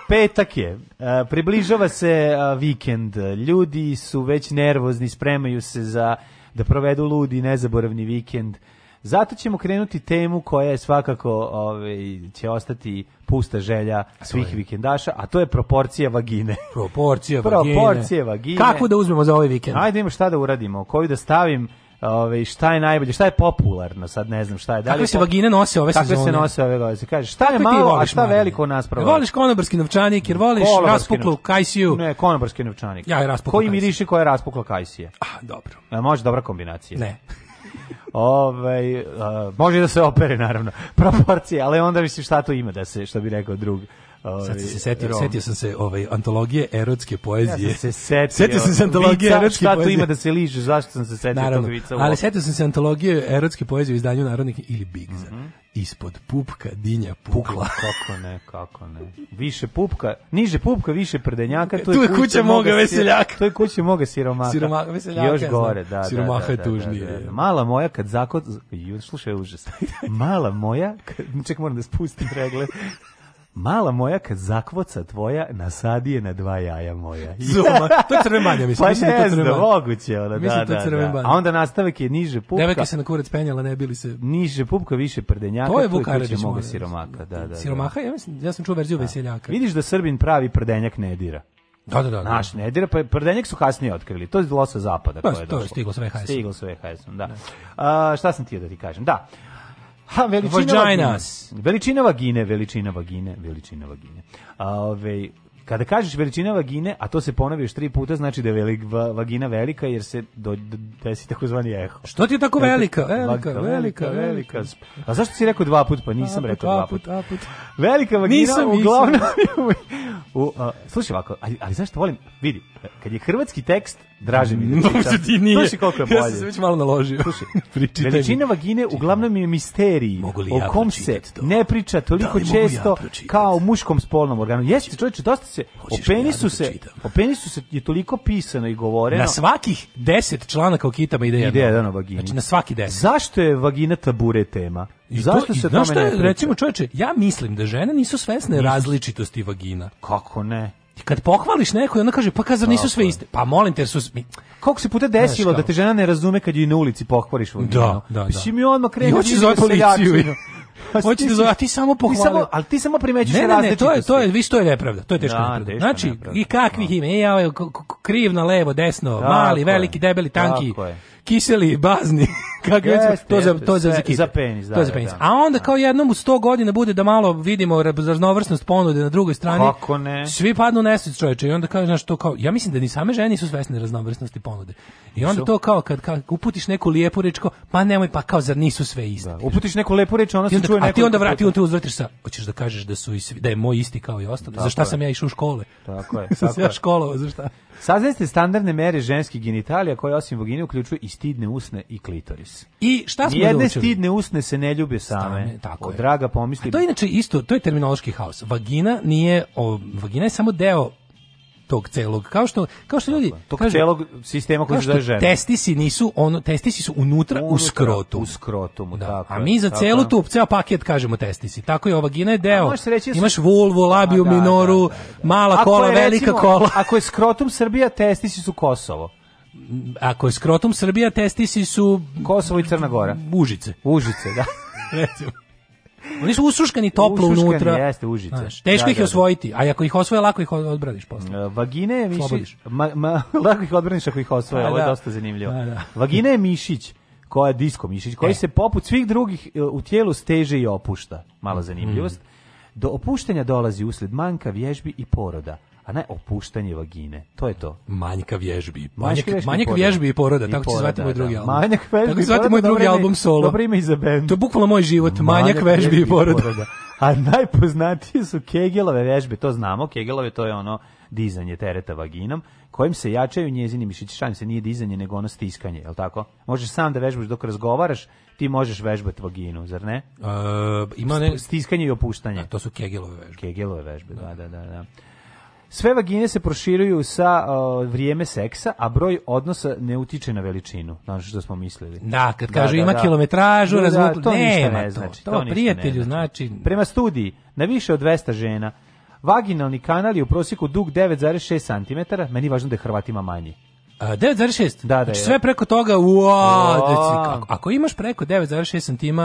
petak je. E, približava se e, vikend. Ljudi su već nervozni, spremaju se za da provedu ludi, nezaboravni vikend Zato ćemo krenuti temu koja je svakako ovaj, će ostati pusta želja svih je. vikendaša, a to je proporcija vagine. Proporcija vagine. Proporcije vagine. Kako da uzmemo za ovaj vikend? Ajde, ima šta da uradimo, koju da stavim Ove, ovaj, šta je najbolje, šta je popularno, sad ne znam šta je. Da li Kako se vagine nose ove sezone? Kako se nose ove godine? Kaže, šta Kako je malo, voliš, a šta mani? veliko nas pravo? Voliš konobarski novčanik, jer voliš raspuklu kajsiju. Ne, konobarski novčanik. Ja je raspukla Koji miriše koja je raspukla kajsija? Ah, dobro. E, može dobra kombinacija. Ne. Ovaj uh, može da se opere naravno proporcije, ali onda mislim šta to ima da se što bi rekao drug Sad se setio, Rom. setio sam se ovaj antologije erotske poezije. Ja sam se setio. Setio sam se antologije vica, erotske šta poezije. Šta tu ima da se liže, zašto sam se setio Naravno, tog vica? Ali setio sam se antologije erotske poezije u izdanju Narodnih ili Bigza. Mm -hmm ispod pupka dinja pukla. pukla. Kako ne, kako ne. Više pupka, niže pupka, više prdenjaka, to je, tu je kuća, kuća moga, veseljaka. To je kuća moga siromaka. Siromaka veseljaka. Još gore, da, da, Siromaha da, da, je tužnije. Da, da, da, da. Mala moja kad zakot, slušaj, užas. Mala moja, kad... ček moram da spustim regle. Mala moja kad zakvoca tvoja nasadi je na dva jaja moja. Zuma, to je crvemanja, mislim. Pa mislim da ne znam, da moguće. Ona, mislim da, da, da. da. A onda nastavak je niže pupka. Devojka se na kurac penjala, ne bili se... Niže pupka, više prdenjaka. To je Vukaradić. moga siromaka, da, da, da. Siromaha, ja, mislim, ja sam čuo verziju da. veseljaka. Vidiš da Srbin pravi prdenjak ne dira. Da, da, da, da. Naš ne dira, pa prdenjak su kasnije otkrili. To je zlo sa zapada. Pa, koje je to je stiglo sa VHS-om. Stiglo sa VHS-om, da. A, šta sam ti da ti kažem? Da. Ha, veličina vaginas. Veličina vagine, veličina vagine, veličina vagine. A, ove, Kada kažeš veličina vagine, a to se ponovi još tri puta, znači da je velik, vagina velika jer se do, desi takozvani eho. Što ti je tako velika? Velika, velika, velika. velika. A zašto si rekao dva puta? Pa nisam a, rekao dva puta. A put. Velika vagina nisam, uglavnom... Nisam. u, a, slušaj ovako, ali, ali zašto volim? Vidi, kad je hrvatski tekst, draže mi da čitam. ti nije. Slušaj koliko je bolje. Ja sam se već malo naložio. Slušaj, veličina vagine uglavnom je misterij ja o kom se to? ne priča toliko da često ja kao o muškom spolnom organu. Jeste, čovječe, dosta se, o penisu da se, o penisu se je toliko pisano i govoreno. Na svakih 10 članaka o kitama ide jedna. Ide jedna vagini Znači na svaki 10. Zašto je vagina tabure tema? I Zašto to, se tome ne Recimo čoveče, ja mislim da žene nisu svesne nisu. različitosti vagina. Kako ne? I kad pohvališ neko i ona kaže pa kazar nisu sve iste. Pa molim te, jer su mi. Koliko se puta desilo da te žena ne razume kad ju na ulici pohvališ vaginu. Da, da, da. Mislim mi odmah krenu. I hoće da zove policiju. Pa Hoćeš da zove, a samo pohvali. Ti samo, ali ti samo primećuješ razlike. ne, ne, to je, to je, isto je nepravda, to je teško. Da, teško znači, nepravda. i kakvih da. ima, e, ja, ovaj, kriv levo, desno, tako mali, veliki, debeli, tanki. Tako je kiseli, bazni, kako yes, yes, to, za, to, za, za, za penis. Da, to za da, penis. Da, da, A onda kao jednom u 100 godina bude da malo vidimo raznovrsnost ponude na drugoj strani. Kako ne? Svi padnu u čoveče i onda kaže znači to kao, ja mislim da ni same žene nisu svesne raznovrsnosti ponude. I onda to kao, kad, kad uputiš neku lijepu rečko pa nemoj, pa kao, zar nisu sve iste? Da. Uputiš neku lijepu reč, ona se čuje neko A ti onda vrati, onda te uzvrtiš sa, hoćeš da kažeš da su i svi, da je moj isti kao i ostali, za šta sam ja išao u škole? Tako je. Tako ja školovao, za šta? Saznajte standardne mere ženskih genitalija koje osim vagine uključuju i stidne usne i klitoris. I šta smo Jedne stidne usne se ne ljube same. Stane, tako o, je. Draga pomisli. A to je inače isto, to je terminološki haos. Vagina nije, o, vagina je samo deo tog celog kao što kao što ljudi tog kažu, celog sistema koji se žene. Testisi nisu ono testisi su unutra, unutra u skrotu. U skrotu mu, da. tako. A mi za tako. celu tu ceo paket kažemo testisi. Tako je ova vagina je deo. reći, da Imaš vulvu, da, labiju, da, minoru, da, da, da. mala ako kola, velika recimo, kola. Ako je skrotum Srbija, testisi su Kosovo ako je skrotom Srbija, testisi su... Kosovo i Crna Gora. Užice. Užice, da. Recimo. Oni su usuškani toplo usuškani unutra. jeste užice. Znaš, teško da, ih je da, da. osvojiti, a ako ih osvoje, lako ih odbraniš posle. E, vagine je mišić. Ma, ma, lako ih odbraniš ako ih osvoje, pa ovo je da. dosta zanimljivo. Vagine je mišić koja je disko mišić, koji e. se poput svih drugih e, u tijelu steže i opušta. Mala mm. zanimljivost. Mm. Do opuštanja dolazi usled manka, vježbi i poroda a ne opuštanje vagine. To je to. Manjka vježbi. Manjak, manjak, manjak vježbi i poroda, tako će zvati da, moj drugi album. Manjak vježbi tako će moj drugi album solo. Dobro ima i za band. To je bukvalno moj život, manjak, vježbi, i poroda. A najpoznatije su Kegelove vježbe, to znamo, Kegelove to je ono dizanje tereta vaginom, kojim se jačaju njezini mišići, šalim se, nije dizanje, nego ono stiskanje, je li tako? Možeš sam da vežbaš dok razgovaraš, ti možeš vežbati vaginu, zar ne? E, ima ne... Stiskanje i opuštanje. A, to su Kegelove vežbe. Kegelove vežbe, da, da, da. da. Sve vagine se proširuju sa uh, vrijeme seksa, a broj odnosa ne utiče na veličinu, znači što smo mislili. Da, kad da, kažu da, ima da. kilometražu, da, da, razvukli, to ne, ništa ne znači. To, to, prijatelju ne znači. znači. Prema studiji, na više od 200 žena, vaginalni kanal je u prosjeku dug 9,6 cm, meni je važno da je Hrvatima manji. 9,6? Da, da. Znači sve da. preko toga, uaa, wow, ako imaš preko 9,6 cm,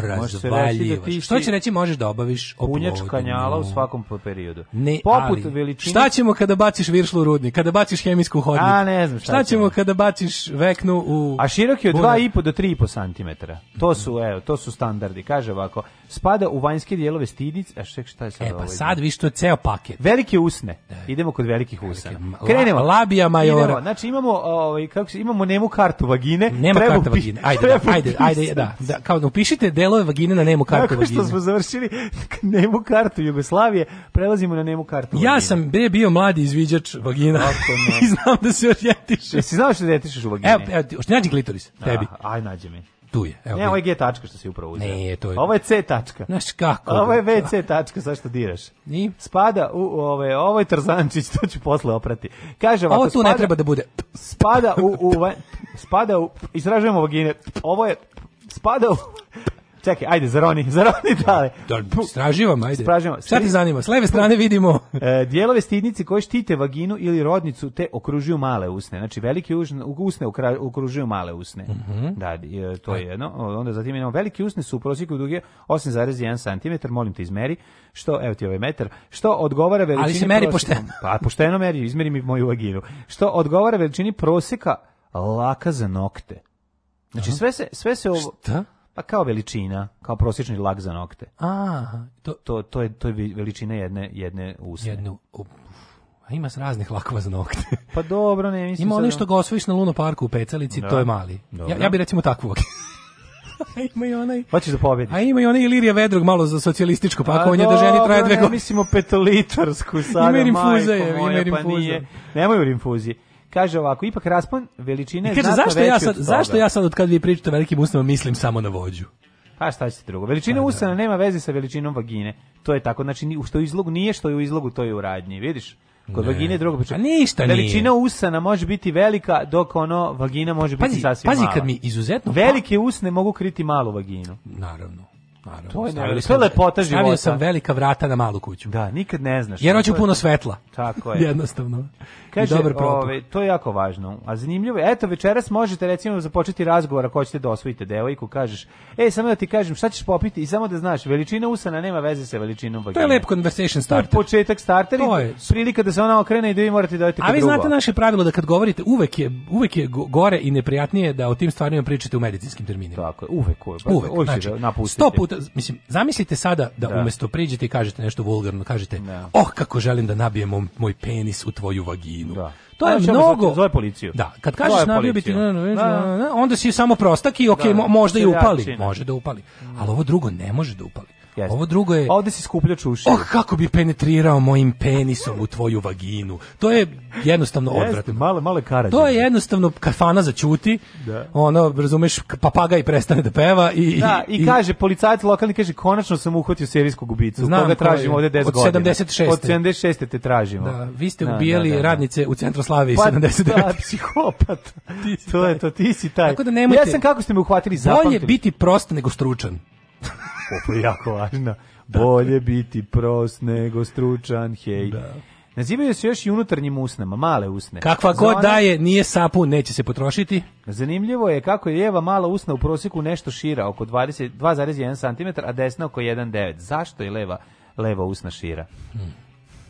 razvaljivaš. Da Što će reći možeš da obaviš oplodu? Punjač kanjala u svakom periodu. Ne, Poput ali, veličine... Šta ćemo kada baciš viršlu rudnik, kada baciš hemijsku hodnik? A, ne znam šta, šta ćemo. kada baciš veknu u... A širok je od 2,5 do 3,5 cm. To su, evo, to su standardi. Kaže ovako, spada u vanjske dijelove stidnic, a šek šta je sad E pa ovaj sad vi što je ceo paket. Velike usne. Da. Idemo kod velikih usa. Krenemo. La, labija majora. Idemo. Znači imamo ovaj kako imamo nemu kartu vagine. Nema kartu vagine. Ajde, da, ajde, ajde, da, da, kao da upišite delove vagine na nemu kartu Tako vagine. što smo završili nemu kartu Jugoslavije, prelazimo na nemu kartu Ja vagine. sam bre bio mladi izviđač vagina. Tako, I znam da se orijentiš. Jesi znao što orijentišeš u vagine? Evo, evo, nađi klitoris, tebi. Ah, aj, nađi mi. Tu je. Evo, ne, ovo je G tačka što si upravo uzeo. Ne, to je. Ovo je C tačka. Znaš kako? Ovo je VC tačka, zašto diraš? I? Spada u ove, ovo je Trzančić, to ću posle oprati. Kaže ovako, ovo tu spada, ne treba da bude. Spada u, u, spada u, istražujemo vagine. Ovo je, spada u, Čekaj, ajde, zaroni, zaroni dale. Da, da straživam, ajde. Straživam. Šta ti zanima? S leve strane vidimo. E, dijelove stidnice koje štite vaginu ili rodnicu te okružuju male usne. Znači, velike usne okružuju male usne. Mm -hmm. Da, e, to da. je jedno. Onda zatim imamo velike usne su u prosjeku duge 8,1 cm, molim te izmeri, što, evo ti ovaj metar, što odgovara veličini... Ali se meri prosjeka, pošteno. Pa, pošteno meri, izmeri mi moju vaginu. Što odgovara veličini prosjeka laka za nokte. Znači, Aha. sve se, sve se ovo... Šta? Pa kao veličina, kao prosječni lak za nokte. A, to, to, to, je, to je veličina jedne, jedne usne. Jednu, A ima se raznih lakova za nokte. pa dobro, ne mislim. Ima ono što ga osvojiš na Luno parku u pecalici, da. to je mali. Da. Ja, ja bi recimo takvog. ima i onaj. Hoćeš da pobedi. A ima i onaj Ilirija Vedrog malo za socijalističko pa pakovanje da ženi traje dve godine. mislimo petolitarsku sada. Ima pa rimfuze, ima rimfuze. Pa nije. Nemaju rimfuzije. Kaže ovako, ipak raspon veličine kaže, zašto ja sad, Zašto ja sad od kad vi pričate o velikim usnama mislim samo na vođu? Pa šta ćete drugo? Veličina pa da. usana da. nema veze sa veličinom vagine. To je tako, znači što je u izlogu nije što je u izlogu, to je u radnji, vidiš? Kod ne. vagine drugo priča. A ništa Veličina nije. Veličina usana može biti velika, dok ono vagina može pazi, biti sasvim pazi mala. Pazi kad mi izuzetno... Velike usne mogu kriti malu vaginu. Naravno. Naravno. To je lepota života. Stavio sam velika vrata na malu kuću. Da, nikad ne znaš. Jer hoću puno svetla. Tako je. Jednostavno. Kaže, I dobar ove, to je jako važno. A zanimljivo je, eto, večeras možete recimo započeti razgovor ako hoćete da osvojite devojku, kažeš, ej, samo da ti kažem, šta ćeš popiti i samo da znaš, veličina usana nema veze sa veličinom vagina. To je lep conversation starter. To početak starter to je. prilika da se ona okrene i da vi morate dodati da A vi znate naše pravilo da kad govorite, uvek je, uvek je gore i neprijatnije da o tim stvarima pričate u medicinskim terminima. Tako je, uvek. Uvek, uvek. Znači, da sto mislim, zamislite sada da, da. umjesto priđete i kažete nešto vulgarno, kažete, da. oh, kako želim da nabijem moj, penis u tvoju vaginu. Da. To je mnogo... Zove policiju. Da, kad kažeš nabio biti, da. onda si samo prostak i ok, da. možda i da upali. Može da upali. Mm. Ali ovo drugo ne može da upali. Jeste. Ovo drugo je... Ovde si skupljač uši. Oh, kako bi penetrirao mojim penisom u tvoju vaginu. To je jednostavno Jeste, odvratno. Male, male karadje. To je jednostavno kafana za ćuti. Da. Ono, razumeš, papagaj prestane da peva i... Da, i, i kaže, policajac lokalni kaže, konačno sam uhvatio serijsku gubicu. Znam Koga tražimo ovde 10 od godina. 76. Od 76. te tražimo. Da, vi ste da, ubijali da, da, da. radnice u Centroslaviji pa, 79. Da, psihopat. ti to taj. je to, ti si taj. Tako da nemojte... Ja sam kako ste me uhvatili, zapamtili. Bolje biti prost nego stručan. ovo je jako važno, dakle. bolje biti prost nego stručan, hej. Da. Nazivaju se još i unutarnjim usnama, male usne. Kakva god one... daje, nije sapu, neće se potrošiti. Zanimljivo je kako je lijeva mala usna u prosjeku nešto šira, oko 2,1 cm, a desna oko 1,9. Zašto je leva, leva usna šira? Hmm.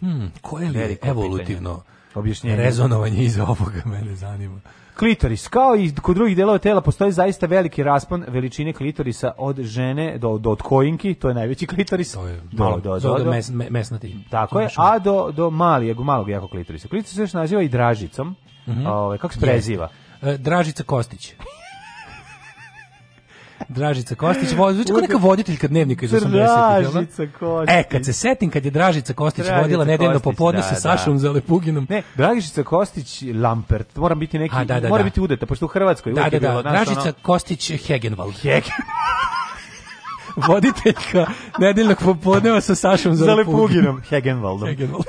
Hmm, koje li je evolutivno objašnjenje? rezonovanje iz ovoga mene zanima? Klitoris, kao i kod drugih delova tela, postoji zaista veliki raspon veličine klitorisa od žene do, do od kojinki, to je najveći klitoris. To je malo do, do, do, do mes, mesnati. Tako je, a do, do malijeg, malog jako klitorisa. Klitoris se još naziva i dražicom, mm -hmm. Ove, kako se preziva? E, dražica Kostić. Dražica Kostić, zvuči kao neka voditeljka dnevnika iz 80-ih. Da? Dražica Kostić. E, kad se setim kad je Dražica Kostić Dražica vodila nedeljno popodne da, sa da. Sašom da. Zalepuginom. Ne, Dražica Kostić Lampert, mora biti neki, a, da, da, mora da. biti udeta, pošto u Hrvatskoj da, da, da. Bilo, Dražica ono... Kostić Hegenwald. Hegenwald. voditeljka nedeljnog popodneva sa Sašom Zalepuginom. Zalepuginom, Hegenwaldom. Hegenwald.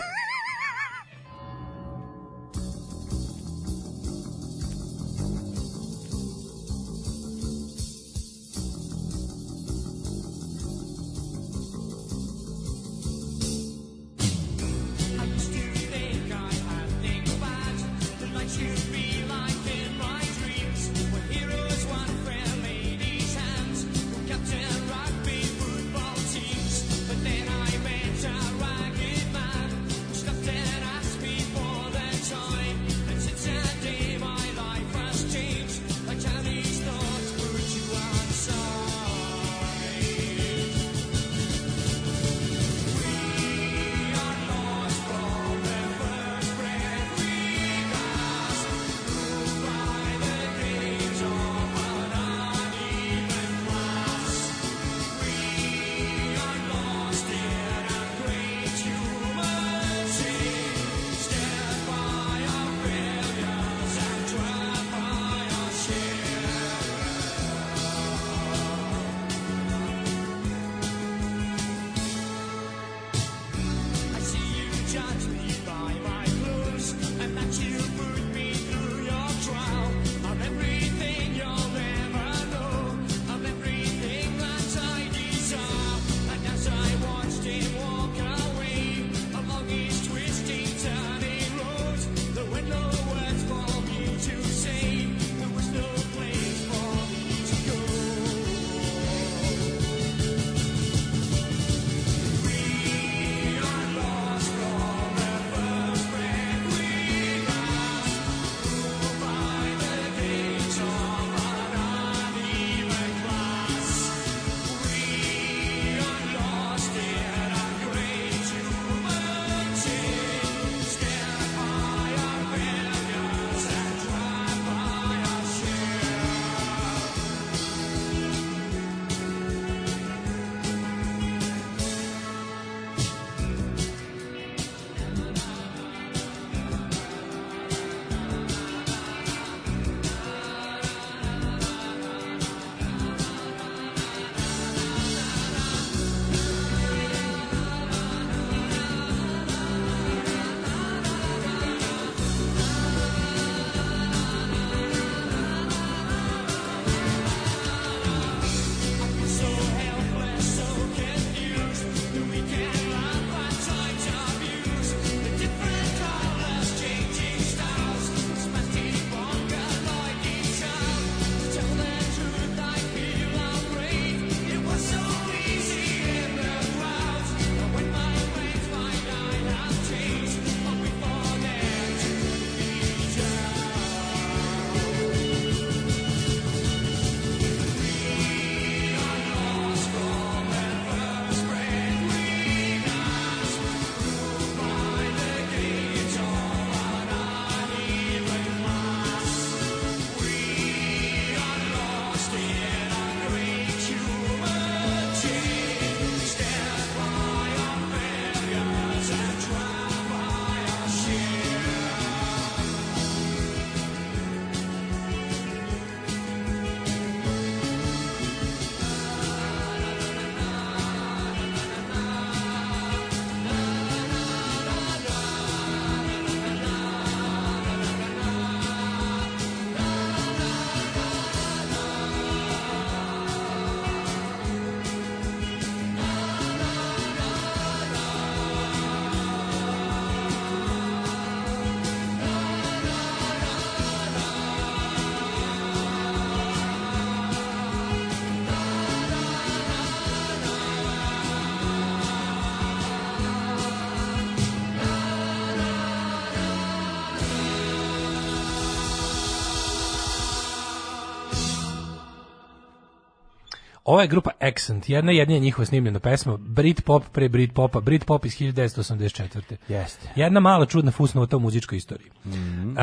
Ova je grupa Accent, jedna jednija je njihova snimljena pesma, Britpop pre Britpopa, Britpop iz 1984. Jeste. Jedna mala čudna fusnota u muzičkoj istoriji. Mm -hmm.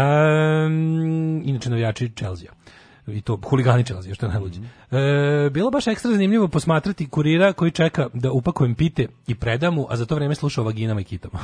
um, inače navijači Chelsea i to huligani Chelsea, što je najluđe. Mm -hmm. e, bilo baš ekstra zanimljivo posmatrati kurira koji čeka da upakujem pite i predam mu, a za to vreme sluša o vaginama i kitama.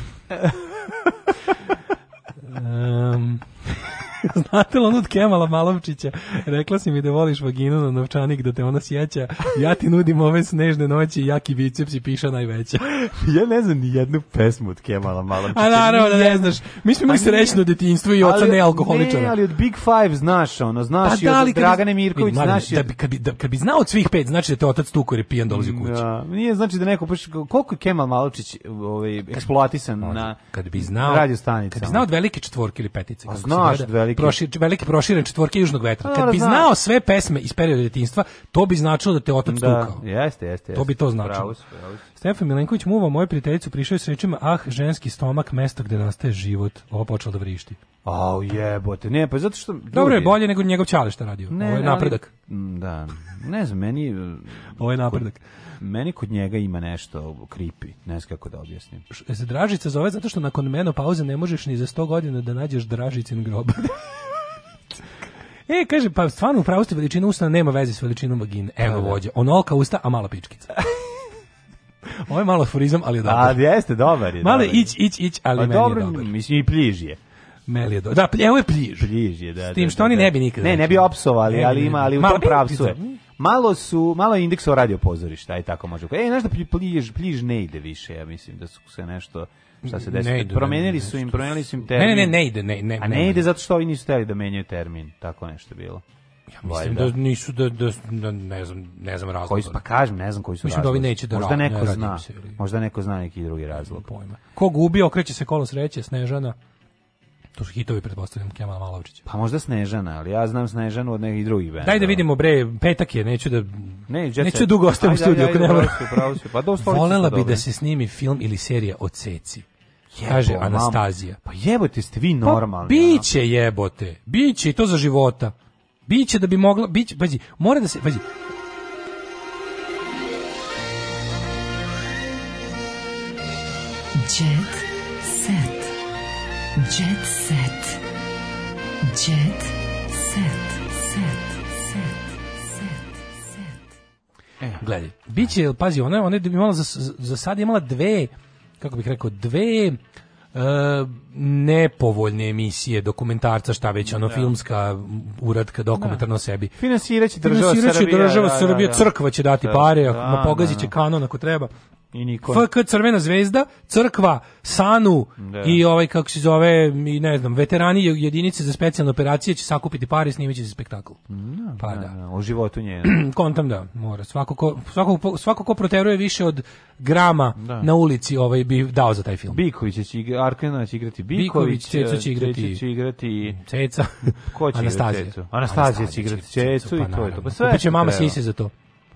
um, Znate li ono od Kemala Malovčića? Rekla si mi da voliš vaginu na novčanik, da te ona sjeća. Ja ti nudim ove snežne noći, jaki biceps i piša najveća. ja ne znam ni jednu pesmu od Kemala Malovčića. A naravno da ne znaš. Mi smo imali pa srećno detinjstvo i oca nealkoholičara. Ne, ali od Big Five znaš ono, znaš pa i da, od Dragane Mirković, bi, znaš Da bi, kad, bi, da, kad bi znao od svih pet, znači da te otac tukor je pijan dolazi kući. Da, nije znači da neko, paš, koliko je Kemal Malovčić ovaj, eksploatisan na kad bi znao, radio stanica. Kad bi znao od velike četvorke ili petice. A znaš, gleda, veliki. Proši, veliki proširen četvorke južnog vetra. Kad bi znao sve pesme iz perioda detinjstva, to bi značilo da te otac da, tukao. Jeste, jeste, jeste. To bi to značilo. Bravo, bravo. Stefan Milenković muva moju prijateljicu prišao je s rečima ah, ženski stomak, mesto gde nastaje život. Ovo počelo da vrišti. Au oh, jebote, ne, pa zato što... Ljudi... Dobro je bolje nego njegov čale šta radio. Ne, Ovo je napredak. Ne, mm, da, ne znam, meni... Ovo je napredak. Meni kod njega ima nešto kripi, ne znam kako da objasnim. Š- e, Se dražica zove zato što nakon menopauze ne možeš ni za 100 godina da nađeš dražicin grob. E, kaže, pa stvarno u pravosti veličina usta nema veze s veličinom vagine. Evo da, da. vođe, onolika usta, a mala pičkica. Ovo je malo furizam, ali je dobro. A jeste, dobar je. Malo dobar je. ić, ić, ić, ali Pa meni dobro, je dobro. mislim i pliž je. Meli je dobro. Da, pl- evo je pliž. Pliž je, da. S da, tim da, što da, oni da. ne bi nikada Ne, ne znači, bi opsovali, Ne ali ima, ali u Ma, tom pravcu je malo su, malo je radio pozorišta, aj tako može. E, nešto da pliž, pliž ne ide više, ja mislim da su se nešto šta se desilo. Promenili ne, su im, promenili su im termin. Ne, ne, ne ide, ne, ne. A ne, ne ide zato što oni nisu hteli da menjaju termin, tako nešto bilo. Ja mislim da, da nisu da, da, da, ne znam, ne znam razlog. Koji su, pa kažem, ne znam koji su Mislim da ovi neće da Možda neko ne, zna. Se, ili... Možda neko zna neki drugi razlog. Pojma. Ko gubi, okreće se kolo sreće, Snežana. To su hitovi, pretpostavljam, Kemala Malavčića. Pa možda Snežana, ali ja znam Snežanu od nekih drugih benda. Daj da vidimo, bre, petak je, neću da... Ne, neću dugo ostati u studiju. Ajde, ne ajde, pa da, Volela bi da se snimi film ili serija o ceci. Jebo, kaže Anastazija. Mam, pa jebote, ste vi pa normalni. Pa biće jebote, biće i to za života. Biće da bi mogla, biće, pazi, mora da se, pazi, Jet set. Jet set. Jet set. Set. Set. Set. set. E, gledaj. Biće, pazi, ona, ona je imala za, za sad imala dve, kako bih rekao, dve Uh, nepovoljne emisije, dokumentarca, šta već, ono, da. filmska uradka, dokumentarno da. o sebi. Finansiraće država Finansiraće Srbija. država da, Srbija, da, da. crkva će dati da, pare, da, pogazit će kanon ako treba. I niko... FK Crvena zvezda, Crkva, Sanu da. i ovaj, kako se zove, i ne znam, veterani jedinice za specijalne operacije će sakupiti pare i snimeći se spektakl. Da, pa da. da. O da, životu nje. Kontam da, mora. Svako ko, svako, svako ko proteruje više od grama da. na ulici ovaj, bi dao za taj film. Biković će igrati, Arkena će igrati Biković, Ceca će igrati, će igrati Ceca, Ko će Anastazija. Anastazija će igrati Cecu i to je to. Pa, pa sve. Kupit će mama sise za to.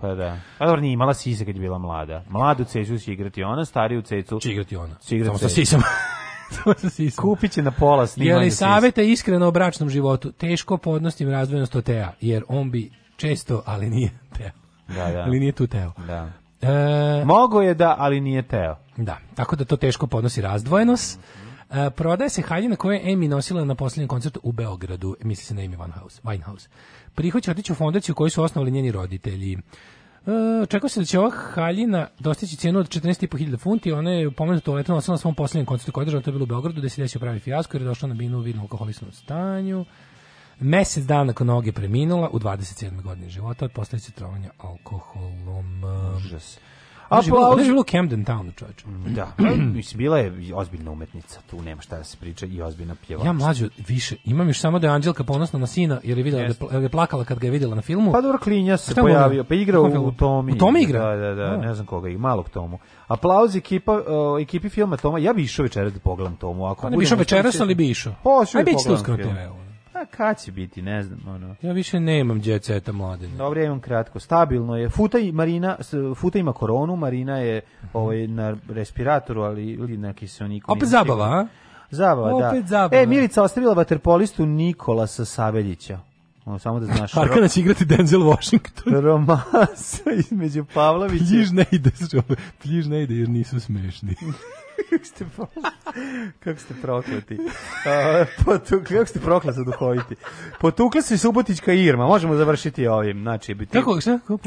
Pa da. A dobro, nije imala sise kad je bila mlada. Mladu cecu će igrati ona, stariju cecu... Će igrati ona. Će igrati Samo sa sisama. Samo sa sisama. Kupit će na pola snimanje Jer saveta iskreno o bračnom životu. Teško podnostim razvojenost o Teja, jer on bi često, ali nije Teo. Da, da. Ali nije tu Teo. Da. E, Mogu je da, ali nije Teo. Da, tako da to teško podnosi razdvojenost. E, prodaje se haljina koju je Amy nosila na posljednjem koncertu u Beogradu, misli se na Amy Winehouse. Winehouse. Prihod će otići u fondaciju koju su osnovali njeni roditelji. Očekao e, se da će ova haljina dostići cijenu od 14.500 funti, ona je pomenuta u letu na svom posljednjem koncertu koja je država, to je bilo u Beogradu, da se desio pravi fijasko jer je došla na binu u vidno alkoholisnom stanju. Mesec dana nakon noge preminula u 27. godini života od posledice trovanja alkoholom. Užas aplauz. Ona je u Camden Townu, čoveče. Mm, da, mislim, bila je ozbiljna umetnica, tu nema šta da se priča i ozbiljna pjevača. Ja mlađu više, imam još samo da je Anđelka ponosna na sina, jer je, videla da je da plakala kad ga je videla na filmu. Pa dobro, Klinja se pojavio, pa igrao u, Tomi. U Tomi igra? Da, da, da, ne znam koga, i malog Tomu. Aplauz ekipa, uh, ekipi filma Toma, ja bi išao večeras da pogledam Tomu. Ako ne bi išao da večeras, ali bi išao. Pa, Aj, bih uskoro tv A kad će biti, ne znam, ono. Ja više nemam jet seta Dobro, ja imam kratko. Stabilno je. Futa i Marina, Futa ima koronu, Marina je mhm. ovaj na respiratoru, ali ili na kiseoniku. Opet zabava, a? Zabava, da. Opet da. Zabava. E, Milica ostavila vaterpolistu Nikola sa Saveljića. O, samo da znaš. Arkana će igrati Denzel Washington. Romansa između Pavlovića. Pljiž ne ide, pljiž ne ide jer nisu smešni. kako ste kako ste prokleti. Uh, potukli, kako ste prokleti duhoviti. Potukla se Subotićka i Irma. Možemo završiti ovim. Znači, biti... Kako, šta? Kako?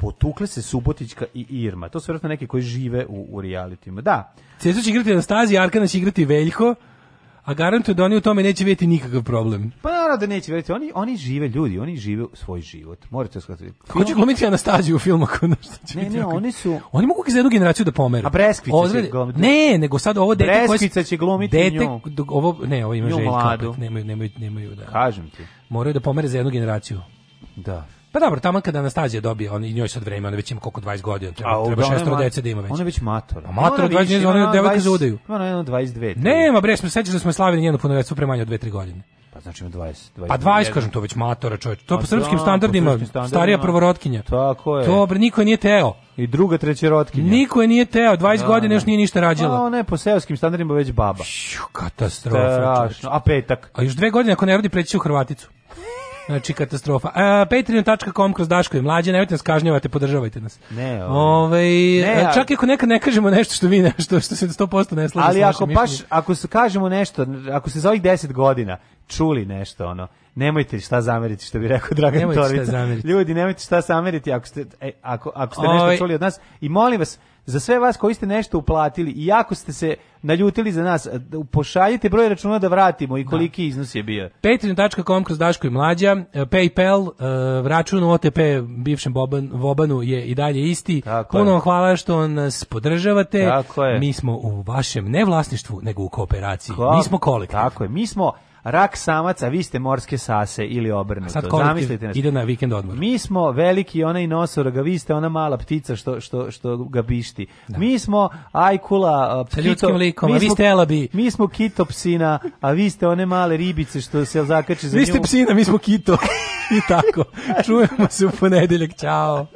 Potukle se Subotićka i Irma. To su vjerojatno neki koji žive u, u realitima. Da. Cecu će igrati Anastazija, Arkana će igrati Veljko a garantujem da oni u tome neće vidjeti nikakav problem. Pa naravno da neće verite, oni, oni žive ljudi, oni žive svoj život, morate da shvatiti. Ko će glumiti Anastaziju u filmu ako ono što će Ne, ne, oni su... Oni mogu za jednu generaciju da pomere. A Breskvica Ozred... će glumiti. Ne, nego sad ovo dete... Breskvica će glumiti dete, nju. Ovo, ne, ovo ima željka, nemaju, nemaju, nemaju da... Kažem ti. Moraju da pomere za jednu generaciju. Da. Pa dobro, tamo kada Anastazija dobije, on i njoj sad vreme, ona već ima koliko 20 godina, treba, A, treba šestoro dece da ima već. Ona već matora. A matora 20 godina, ona je devojka za udaju. Ona je 22. Nema, bre, smo sećali da smo slavili njeno punoletstvo pre manje od 2-3 godine. Pa znači ima 20, 20. Pa 20 kažem to već matora, čovjek. To pa po da, srpskim standardima, starija prvorotkinja. Tako je. Dobro, niko je nije teo. I druga treća trećerotkinja. Niko je nije teo, 20 da, godina još nije ništa rađala. Pa ona po seoskim standardima već baba. Šu, katastrofa. Strašno. A petak. A još dve godine ako ne rodi preći u Hrvaticu. Znači, katastrofa. A, e, Patreon.com kroz Daško i Mlađe, nemojte nas kažnjavate, podržavajte nas. Ne, ove, ovaj. ovaj, ne, e, čak i ako nekad ne kažemo nešto što mi nešto, što se 100% ne slaže. Ali ako baš, ako se kažemo nešto, ako se za ovih 10 godina čuli nešto, ono, nemojte šta zameriti što bi rekao Dragan nemojte Torvica. zameriti. Ljudi, nemojte šta zameriti ako ste e, ako ako ste nešto ovaj- čuli od nas i molim vas za sve vas koji ste nešto uplatili i jako ste se naljutili za nas, da pošaljite broj računa da vratimo i da. koliki da. iznos je bio. Patreon.com kroz Daško i Mlađa, e, Paypal, uh, račun OTP bivšem Boban, Vobanu je i dalje isti. Tako Puno je. hvala što nas podržavate. Tako je. Mi smo u vašem ne vlasništvu, nego u kooperaciji. Ko? Mi smo kolektiv. Tako je, mi smo rak samac, a vi ste morske sase ili obrnuto. Zamislite nas. Ide na vikend odmor. Mi smo veliki onaj nosorog, a vi ste ona mala ptica što, što, što ga bišti. Da. Mi smo ajkula, Sa ljudskim likom, mi a vi smo, ste elabi. Mi smo kito psina, a vi ste one male ribice što se zakače za nju. Vi ste psina, mi smo kito. I tako. Čujemo se u ponedeljak. Ćao.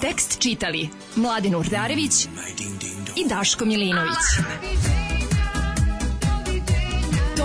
Tekst čitali Mladin Urdarević i Daško Milinović